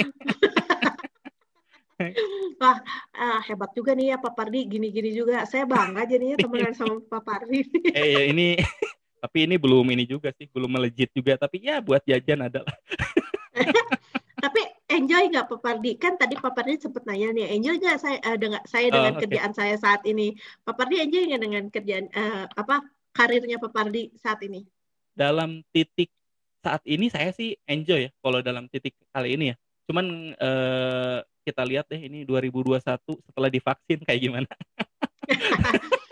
Wah, ah, hebat juga nih ya Pak Pardi, gini-gini juga. Saya bangga jadinya temenan sama Pak Pardi. eh, ya, ini tapi ini belum ini juga sih, belum melejit juga. Tapi ya buat jajan adalah. tapi enjoy nggak Pak Pardi? Kan tadi Pak Pardi sempat nanya nih, enjoy nggak saya uh, dengan saya dengan oh, okay. kerjaan saya saat ini? Pak Pardi enjoy nggak dengan kerjaan uh, apa karirnya Pak Pardi saat ini? Dalam titik saat ini saya sih enjoy ya. Kalau dalam titik kali ini ya. Cuman uh, kita lihat deh ini 2021 setelah divaksin kayak gimana.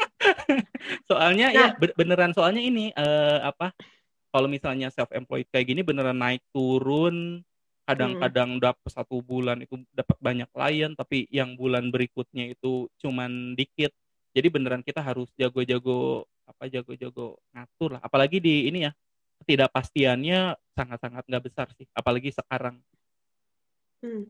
soalnya ya, nah. ya beneran soalnya ini uh, apa kalau misalnya self employed kayak gini beneran naik turun kadang-kadang hmm. dapat satu bulan itu dapat banyak klien tapi yang bulan berikutnya itu cuman dikit jadi beneran kita harus jago-jago apa jago-jago ngatur lah apalagi di ini ya ketidakpastiannya sangat-sangat nggak besar sih apalagi sekarang hmm.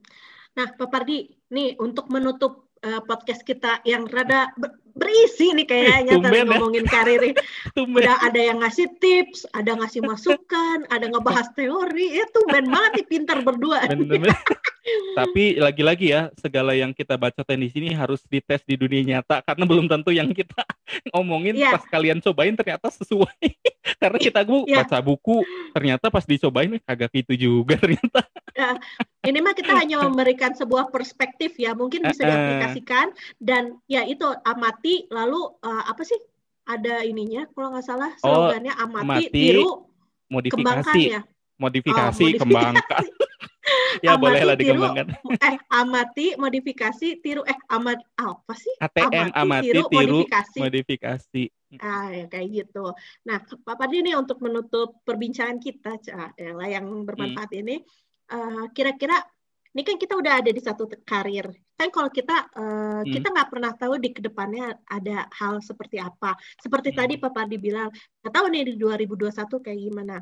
Nah, Pak Pardi, nih untuk menutup uh, podcast kita yang rada berisi nih kayaknya tadi ya. ngomongin karir. Udah ada yang ngasih tips, ada ngasih masukan, ada ngebahas teori. Ya tumben banget nih pintar berdua. Tapi lagi-lagi ya, segala yang kita baca di sini harus dites di dunia nyata karena belum tentu yang kita ngomongin yeah. pas kalian cobain ternyata sesuai. karena kita bu yeah. baca buku, ternyata pas dicobain kagak gitu juga ternyata. Ya, ini mah kita hanya memberikan sebuah perspektif ya, mungkin bisa diaplikasikan dan ya itu amati lalu uh, apa sih? Ada ininya kalau nggak salah slogannya oh, amati, amati, tiru, modifikasi. Kembangkan ya. Modifikasi, oh, modifikasi. kembangkan. ya boleh lah dikembangkan. eh amati modifikasi tiru eh amat apa sih? ATM amati, amati tiru, tiru modifikasi. modifikasi. Ah ya, kayak gitu. Nah, Pak Pardi ini untuk menutup perbincangan kita ya, yang bermanfaat hmm. ini uh, kira-kira ini kan kita udah ada di satu karir. Kan kalau kita uh, hmm. kita nggak pernah tahu di ke depannya ada hal seperti apa. Seperti hmm. tadi Pak Pardi bilang, nggak tahu nih di 2021 kayak gimana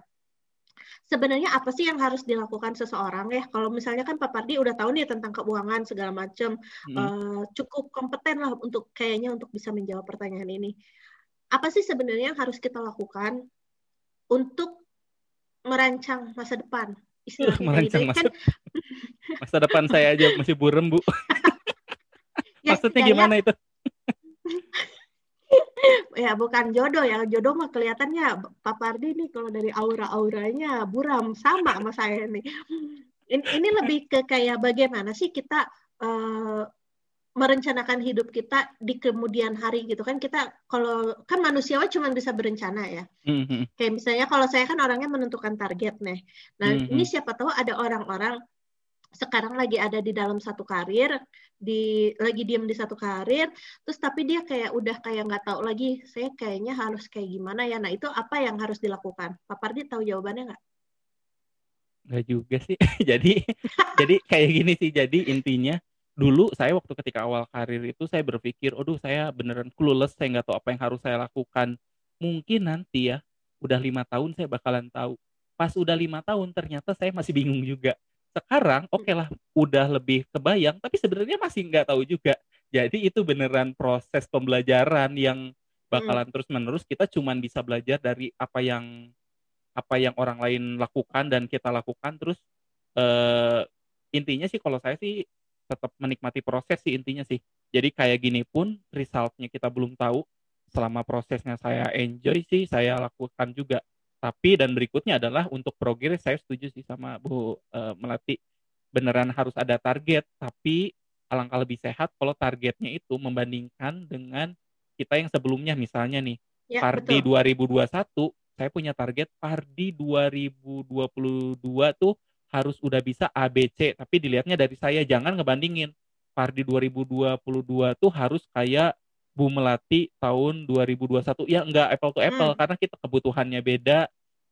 sebenarnya apa sih yang harus dilakukan seseorang ya kalau misalnya kan Pak Pardi udah tahu nih tentang keuangan segala macam hmm. uh, cukup kompeten lah untuk kayaknya untuk bisa menjawab pertanyaan ini apa sih sebenarnya yang harus kita lakukan untuk merancang masa depan istilahnya merancang masa, kan masa depan saya aja masih burem bu. Ya, maksudnya gimana itu? Ya bukan jodoh ya. Jodoh mah kelihatannya Pak Pardi nih kalau dari aura-auranya buram. Sama sama saya nih. Ini, ini lebih ke kayak bagaimana sih kita uh, merencanakan hidup kita di kemudian hari gitu kan. Kita kalau kan manusia cuma bisa berencana ya. Mm-hmm. kayak misalnya kalau saya kan orangnya menentukan target nih. Nah mm-hmm. ini siapa tahu ada orang-orang sekarang lagi ada di dalam satu karir, di lagi diem di satu karir, terus tapi dia kayak udah kayak nggak tahu lagi, saya kayaknya harus kayak gimana ya. Nah itu apa yang harus dilakukan? Pak Pardi tahu jawabannya nggak? Nggak juga sih. jadi jadi kayak gini sih. Jadi intinya dulu saya waktu ketika awal karir itu saya berpikir, aduh saya beneran clueless, saya nggak tahu apa yang harus saya lakukan. Mungkin nanti ya, udah lima tahun saya bakalan tahu. Pas udah lima tahun ternyata saya masih bingung juga sekarang oke okay lah udah lebih kebayang tapi sebenarnya masih nggak tahu juga. Jadi itu beneran proses pembelajaran yang bakalan hmm. terus menerus kita cuman bisa belajar dari apa yang apa yang orang lain lakukan dan kita lakukan. Terus uh, intinya sih kalau saya sih tetap menikmati proses sih intinya sih. Jadi kayak gini pun resultnya kita belum tahu. Selama prosesnya saya enjoy sih saya lakukan juga tapi dan berikutnya adalah untuk progres saya setuju sih sama Bu uh, Melati. Beneran harus ada target tapi alangkah lebih sehat kalau targetnya itu membandingkan dengan kita yang sebelumnya. Misalnya nih ya, Pardi betul. 2021 saya punya target Pardi 2022 tuh harus udah bisa ABC tapi dilihatnya dari saya jangan ngebandingin. Pardi 2022 tuh harus kayak Bu Melati tahun 2021 ya enggak apple to apple hmm. karena kita kebutuhannya beda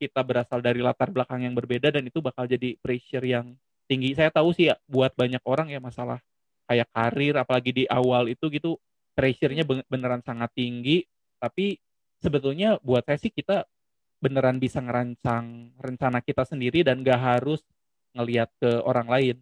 kita berasal dari latar belakang yang berbeda dan itu bakal jadi pressure yang tinggi saya tahu sih ya buat banyak orang ya masalah kayak karir apalagi di awal itu gitu pressure-nya beneran sangat tinggi tapi sebetulnya buat saya sih kita beneran bisa ngerancang rencana kita sendiri dan gak harus ngelihat ke orang lain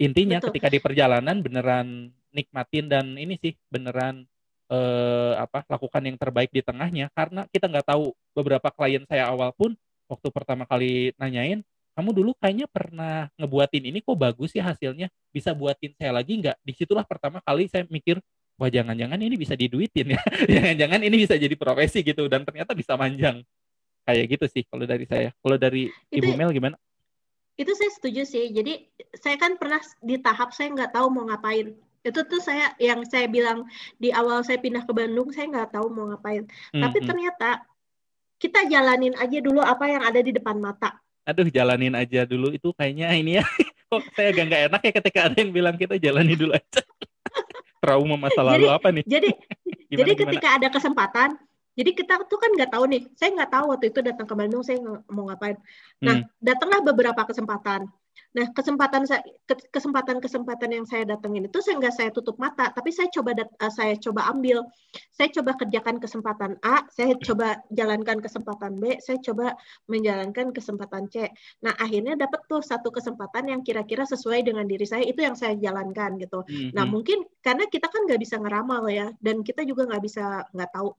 intinya betul. ketika di perjalanan beneran nikmatin dan ini sih beneran eh, apa lakukan yang terbaik di tengahnya. Karena kita nggak tahu beberapa klien saya awal pun waktu pertama kali nanyain kamu dulu kayaknya pernah ngebuatin ini kok bagus ya hasilnya? Bisa buatin saya lagi nggak? Di situlah pertama kali saya mikir wah jangan-jangan ini bisa diduitin ya. Jangan-jangan ini bisa jadi profesi gitu. Dan ternyata bisa manjang. Kayak gitu sih kalau dari saya. Kalau dari itu, ibu Mel gimana? Itu saya setuju sih. Jadi saya kan pernah di tahap saya nggak tahu mau ngapain itu tuh saya yang saya bilang di awal saya pindah ke Bandung saya nggak tahu mau ngapain. Mm-hmm. tapi ternyata kita jalanin aja dulu apa yang ada di depan mata. Aduh jalanin aja dulu. Itu kayaknya ini ya. Kok saya agak nggak enak ya ketika ada yang bilang kita jalani dulu aja. Trauma masa lalu jadi, apa nih? jadi gimana, jadi ketika ada kesempatan jadi kita tuh kan nggak tahu nih saya nggak tahu waktu itu datang ke Bandung saya mau ngapain nah hmm. datanglah beberapa kesempatan Nah, kesempatan saya kesempatan-kesempatan yang saya datengin itu saya nggak saya tutup mata, tapi saya coba uh, saya coba ambil. Saya coba kerjakan kesempatan A, saya coba jalankan kesempatan B, saya coba menjalankan kesempatan C. Nah, akhirnya dapat tuh satu kesempatan yang kira-kira sesuai dengan diri saya, itu yang saya jalankan gitu. Mm-hmm. Nah, mungkin karena kita kan nggak bisa ngeramal ya, dan kita juga nggak bisa nggak tahu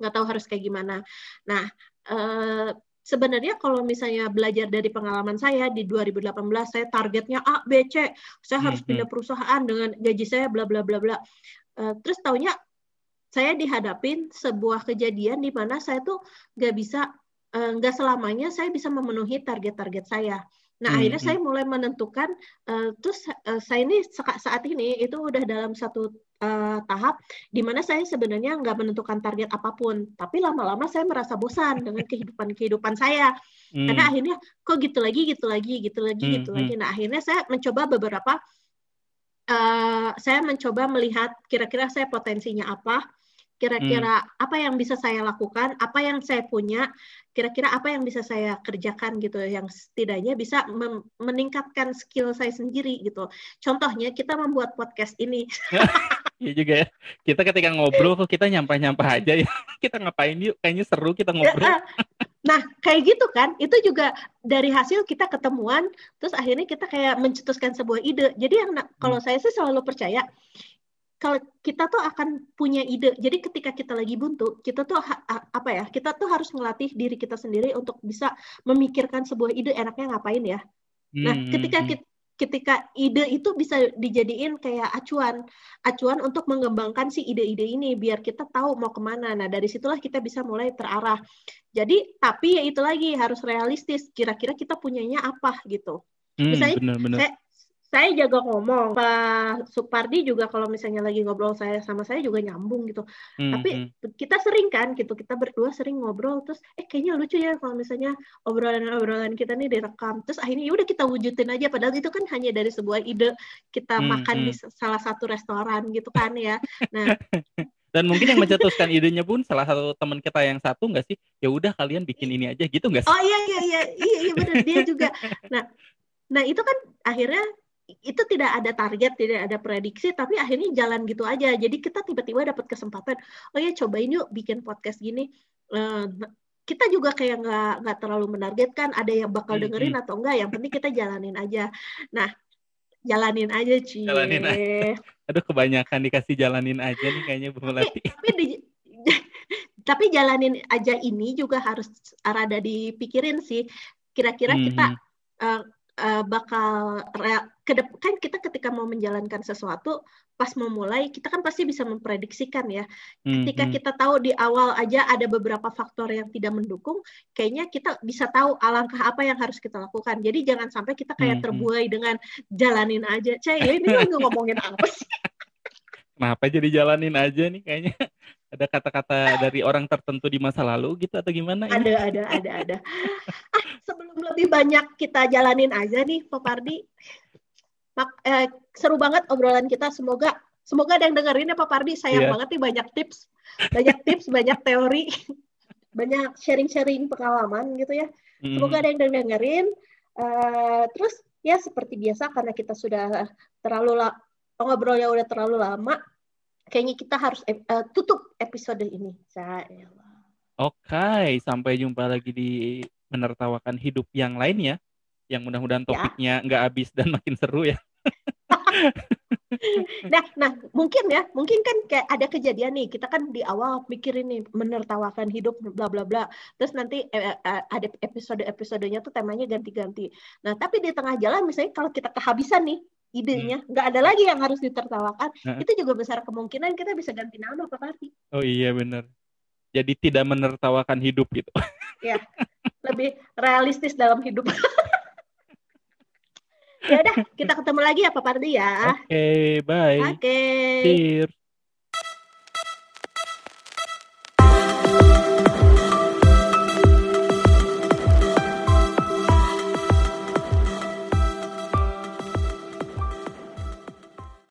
nggak tahu harus kayak gimana. Nah, uh, sebenarnya kalau misalnya belajar dari pengalaman saya di 2018 saya targetnya A B C saya harus hmm, pindah perusahaan dengan gaji saya bla bla bla bla uh, terus taunya saya dihadapin sebuah kejadian di mana saya tuh nggak bisa eh, nggak uh, selamanya saya bisa memenuhi target-target saya Nah, hmm, akhirnya hmm. saya mulai menentukan, uh, terus uh, saya ini saat ini itu udah dalam satu uh, tahap di mana saya sebenarnya nggak menentukan target apa pun, tapi lama-lama saya merasa bosan dengan kehidupan-kehidupan saya. Hmm. Karena akhirnya kok gitu lagi, gitu lagi, gitu lagi, hmm, gitu lagi. Hmm. Nah, akhirnya saya mencoba beberapa, uh, saya mencoba melihat kira-kira saya potensinya apa, kira-kira hmm. apa yang bisa saya lakukan, apa yang saya punya, kira-kira apa yang bisa saya kerjakan gitu, yang setidaknya bisa meningkatkan skill saya sendiri gitu. Contohnya kita membuat podcast ini. Iya juga ya. Kita ketika ngobrol kok kita nyampah-nyampah aja ya. Kita ngapain yuk? Kayaknya seru kita ngobrol. Nah, kayak gitu kan, itu juga dari hasil kita ketemuan, terus akhirnya kita kayak mencetuskan sebuah ide. Jadi yang kalau hmm. saya sih selalu percaya, kalau kita tuh akan punya ide. Jadi ketika kita lagi buntu, kita tuh apa ya? Kita tuh harus melatih diri kita sendiri untuk bisa memikirkan sebuah ide enaknya ngapain ya. Nah, hmm, ketika hmm. kita ketika ide itu bisa dijadiin kayak acuan, acuan untuk mengembangkan si ide-ide ini biar kita tahu mau ke mana. Nah dari situlah kita bisa mulai terarah. Jadi tapi ya itu lagi harus realistis. Kira-kira kita punyanya apa gitu. Hmm, Misalnya bener, bener. saya saya jaga ngomong. Pak Supardi juga kalau misalnya lagi ngobrol saya sama saya juga nyambung gitu. Hmm, Tapi hmm. kita sering kan gitu, kita berdua sering ngobrol terus eh kayaknya lucu ya kalau misalnya obrolan-obrolan kita nih direkam. Terus akhirnya ya udah kita wujudin aja padahal itu kan hanya dari sebuah ide kita hmm, makan hmm. di salah satu restoran gitu kan ya. Nah, dan mungkin yang mencetuskan idenya pun salah satu teman kita yang satu nggak sih ya udah kalian bikin ini aja gitu nggak sih oh iya iya iya iya, iya benar dia juga nah nah itu kan akhirnya itu tidak ada target, tidak ada prediksi, tapi akhirnya jalan gitu aja. Jadi kita tiba-tiba dapat kesempatan, oh ya cobain yuk bikin podcast gini. Uh, kita juga kayak nggak nggak terlalu menargetkan ada yang bakal hmm, dengerin hmm. atau enggak. Yang penting kita jalanin aja. Nah, jalanin aja sih. Jalanin aja. Aduh kebanyakan dikasih jalanin aja nih kayaknya Bu Melati. Tapi, tapi, di, tapi jalanin aja ini juga harus rada dipikirin sih. Kira-kira hmm. kita uh, uh, bakal kan kita ketika mau menjalankan sesuatu pas memulai kita kan pasti bisa memprediksikan ya. Ketika hmm. kita tahu di awal aja ada beberapa faktor yang tidak mendukung, kayaknya kita bisa tahu alangkah apa yang harus kita lakukan. Jadi jangan sampai kita kayak hmm, terbuai dengan jalanin aja. Cah, ya ini ngomongin apa sih? Kenapa jadi jalanin aja nih kayaknya? Ada kata-kata dari orang tertentu di masa lalu gitu atau gimana? Ada, ini? ada, ada, ada. Ah, sebelum lebih banyak kita jalanin aja nih, Pak Pardi. Mak, eh, seru banget obrolan kita. Semoga semoga ada yang dengerin ya Pak Pardi. Sayang yeah. banget nih banyak tips, banyak tips, banyak teori, banyak sharing-sharing pengalaman gitu ya. Semoga ada yang dengerin. Uh, terus ya seperti biasa karena kita sudah terlalu la ngobrolnya udah terlalu lama, kayaknya kita harus uh, tutup episode ini. Oke, okay, sampai jumpa lagi di menertawakan hidup yang lain ya. Yang mudah-mudahan ya. topiknya nggak habis dan makin seru ya. nah, nah mungkin ya, mungkin kan kayak ada kejadian nih, kita kan di awal mikirin nih menertawakan hidup bla bla bla, terus nanti eh, eh, ada episode-episodenya tuh temanya ganti-ganti. Nah, tapi di tengah jalan misalnya kalau kita kehabisan nih idenya. Hmm. nggak ada lagi yang harus ditertawakan. Uh itu juga besar kemungkinan kita bisa ganti nama Pak Parti oh iya benar. Jadi tidak menertawakan hidup gitu. Ya lebih realistis dalam hidup. Ya udah kita ketemu lagi ya Pak Parti ya. Oke okay, bye. Oke. Okay.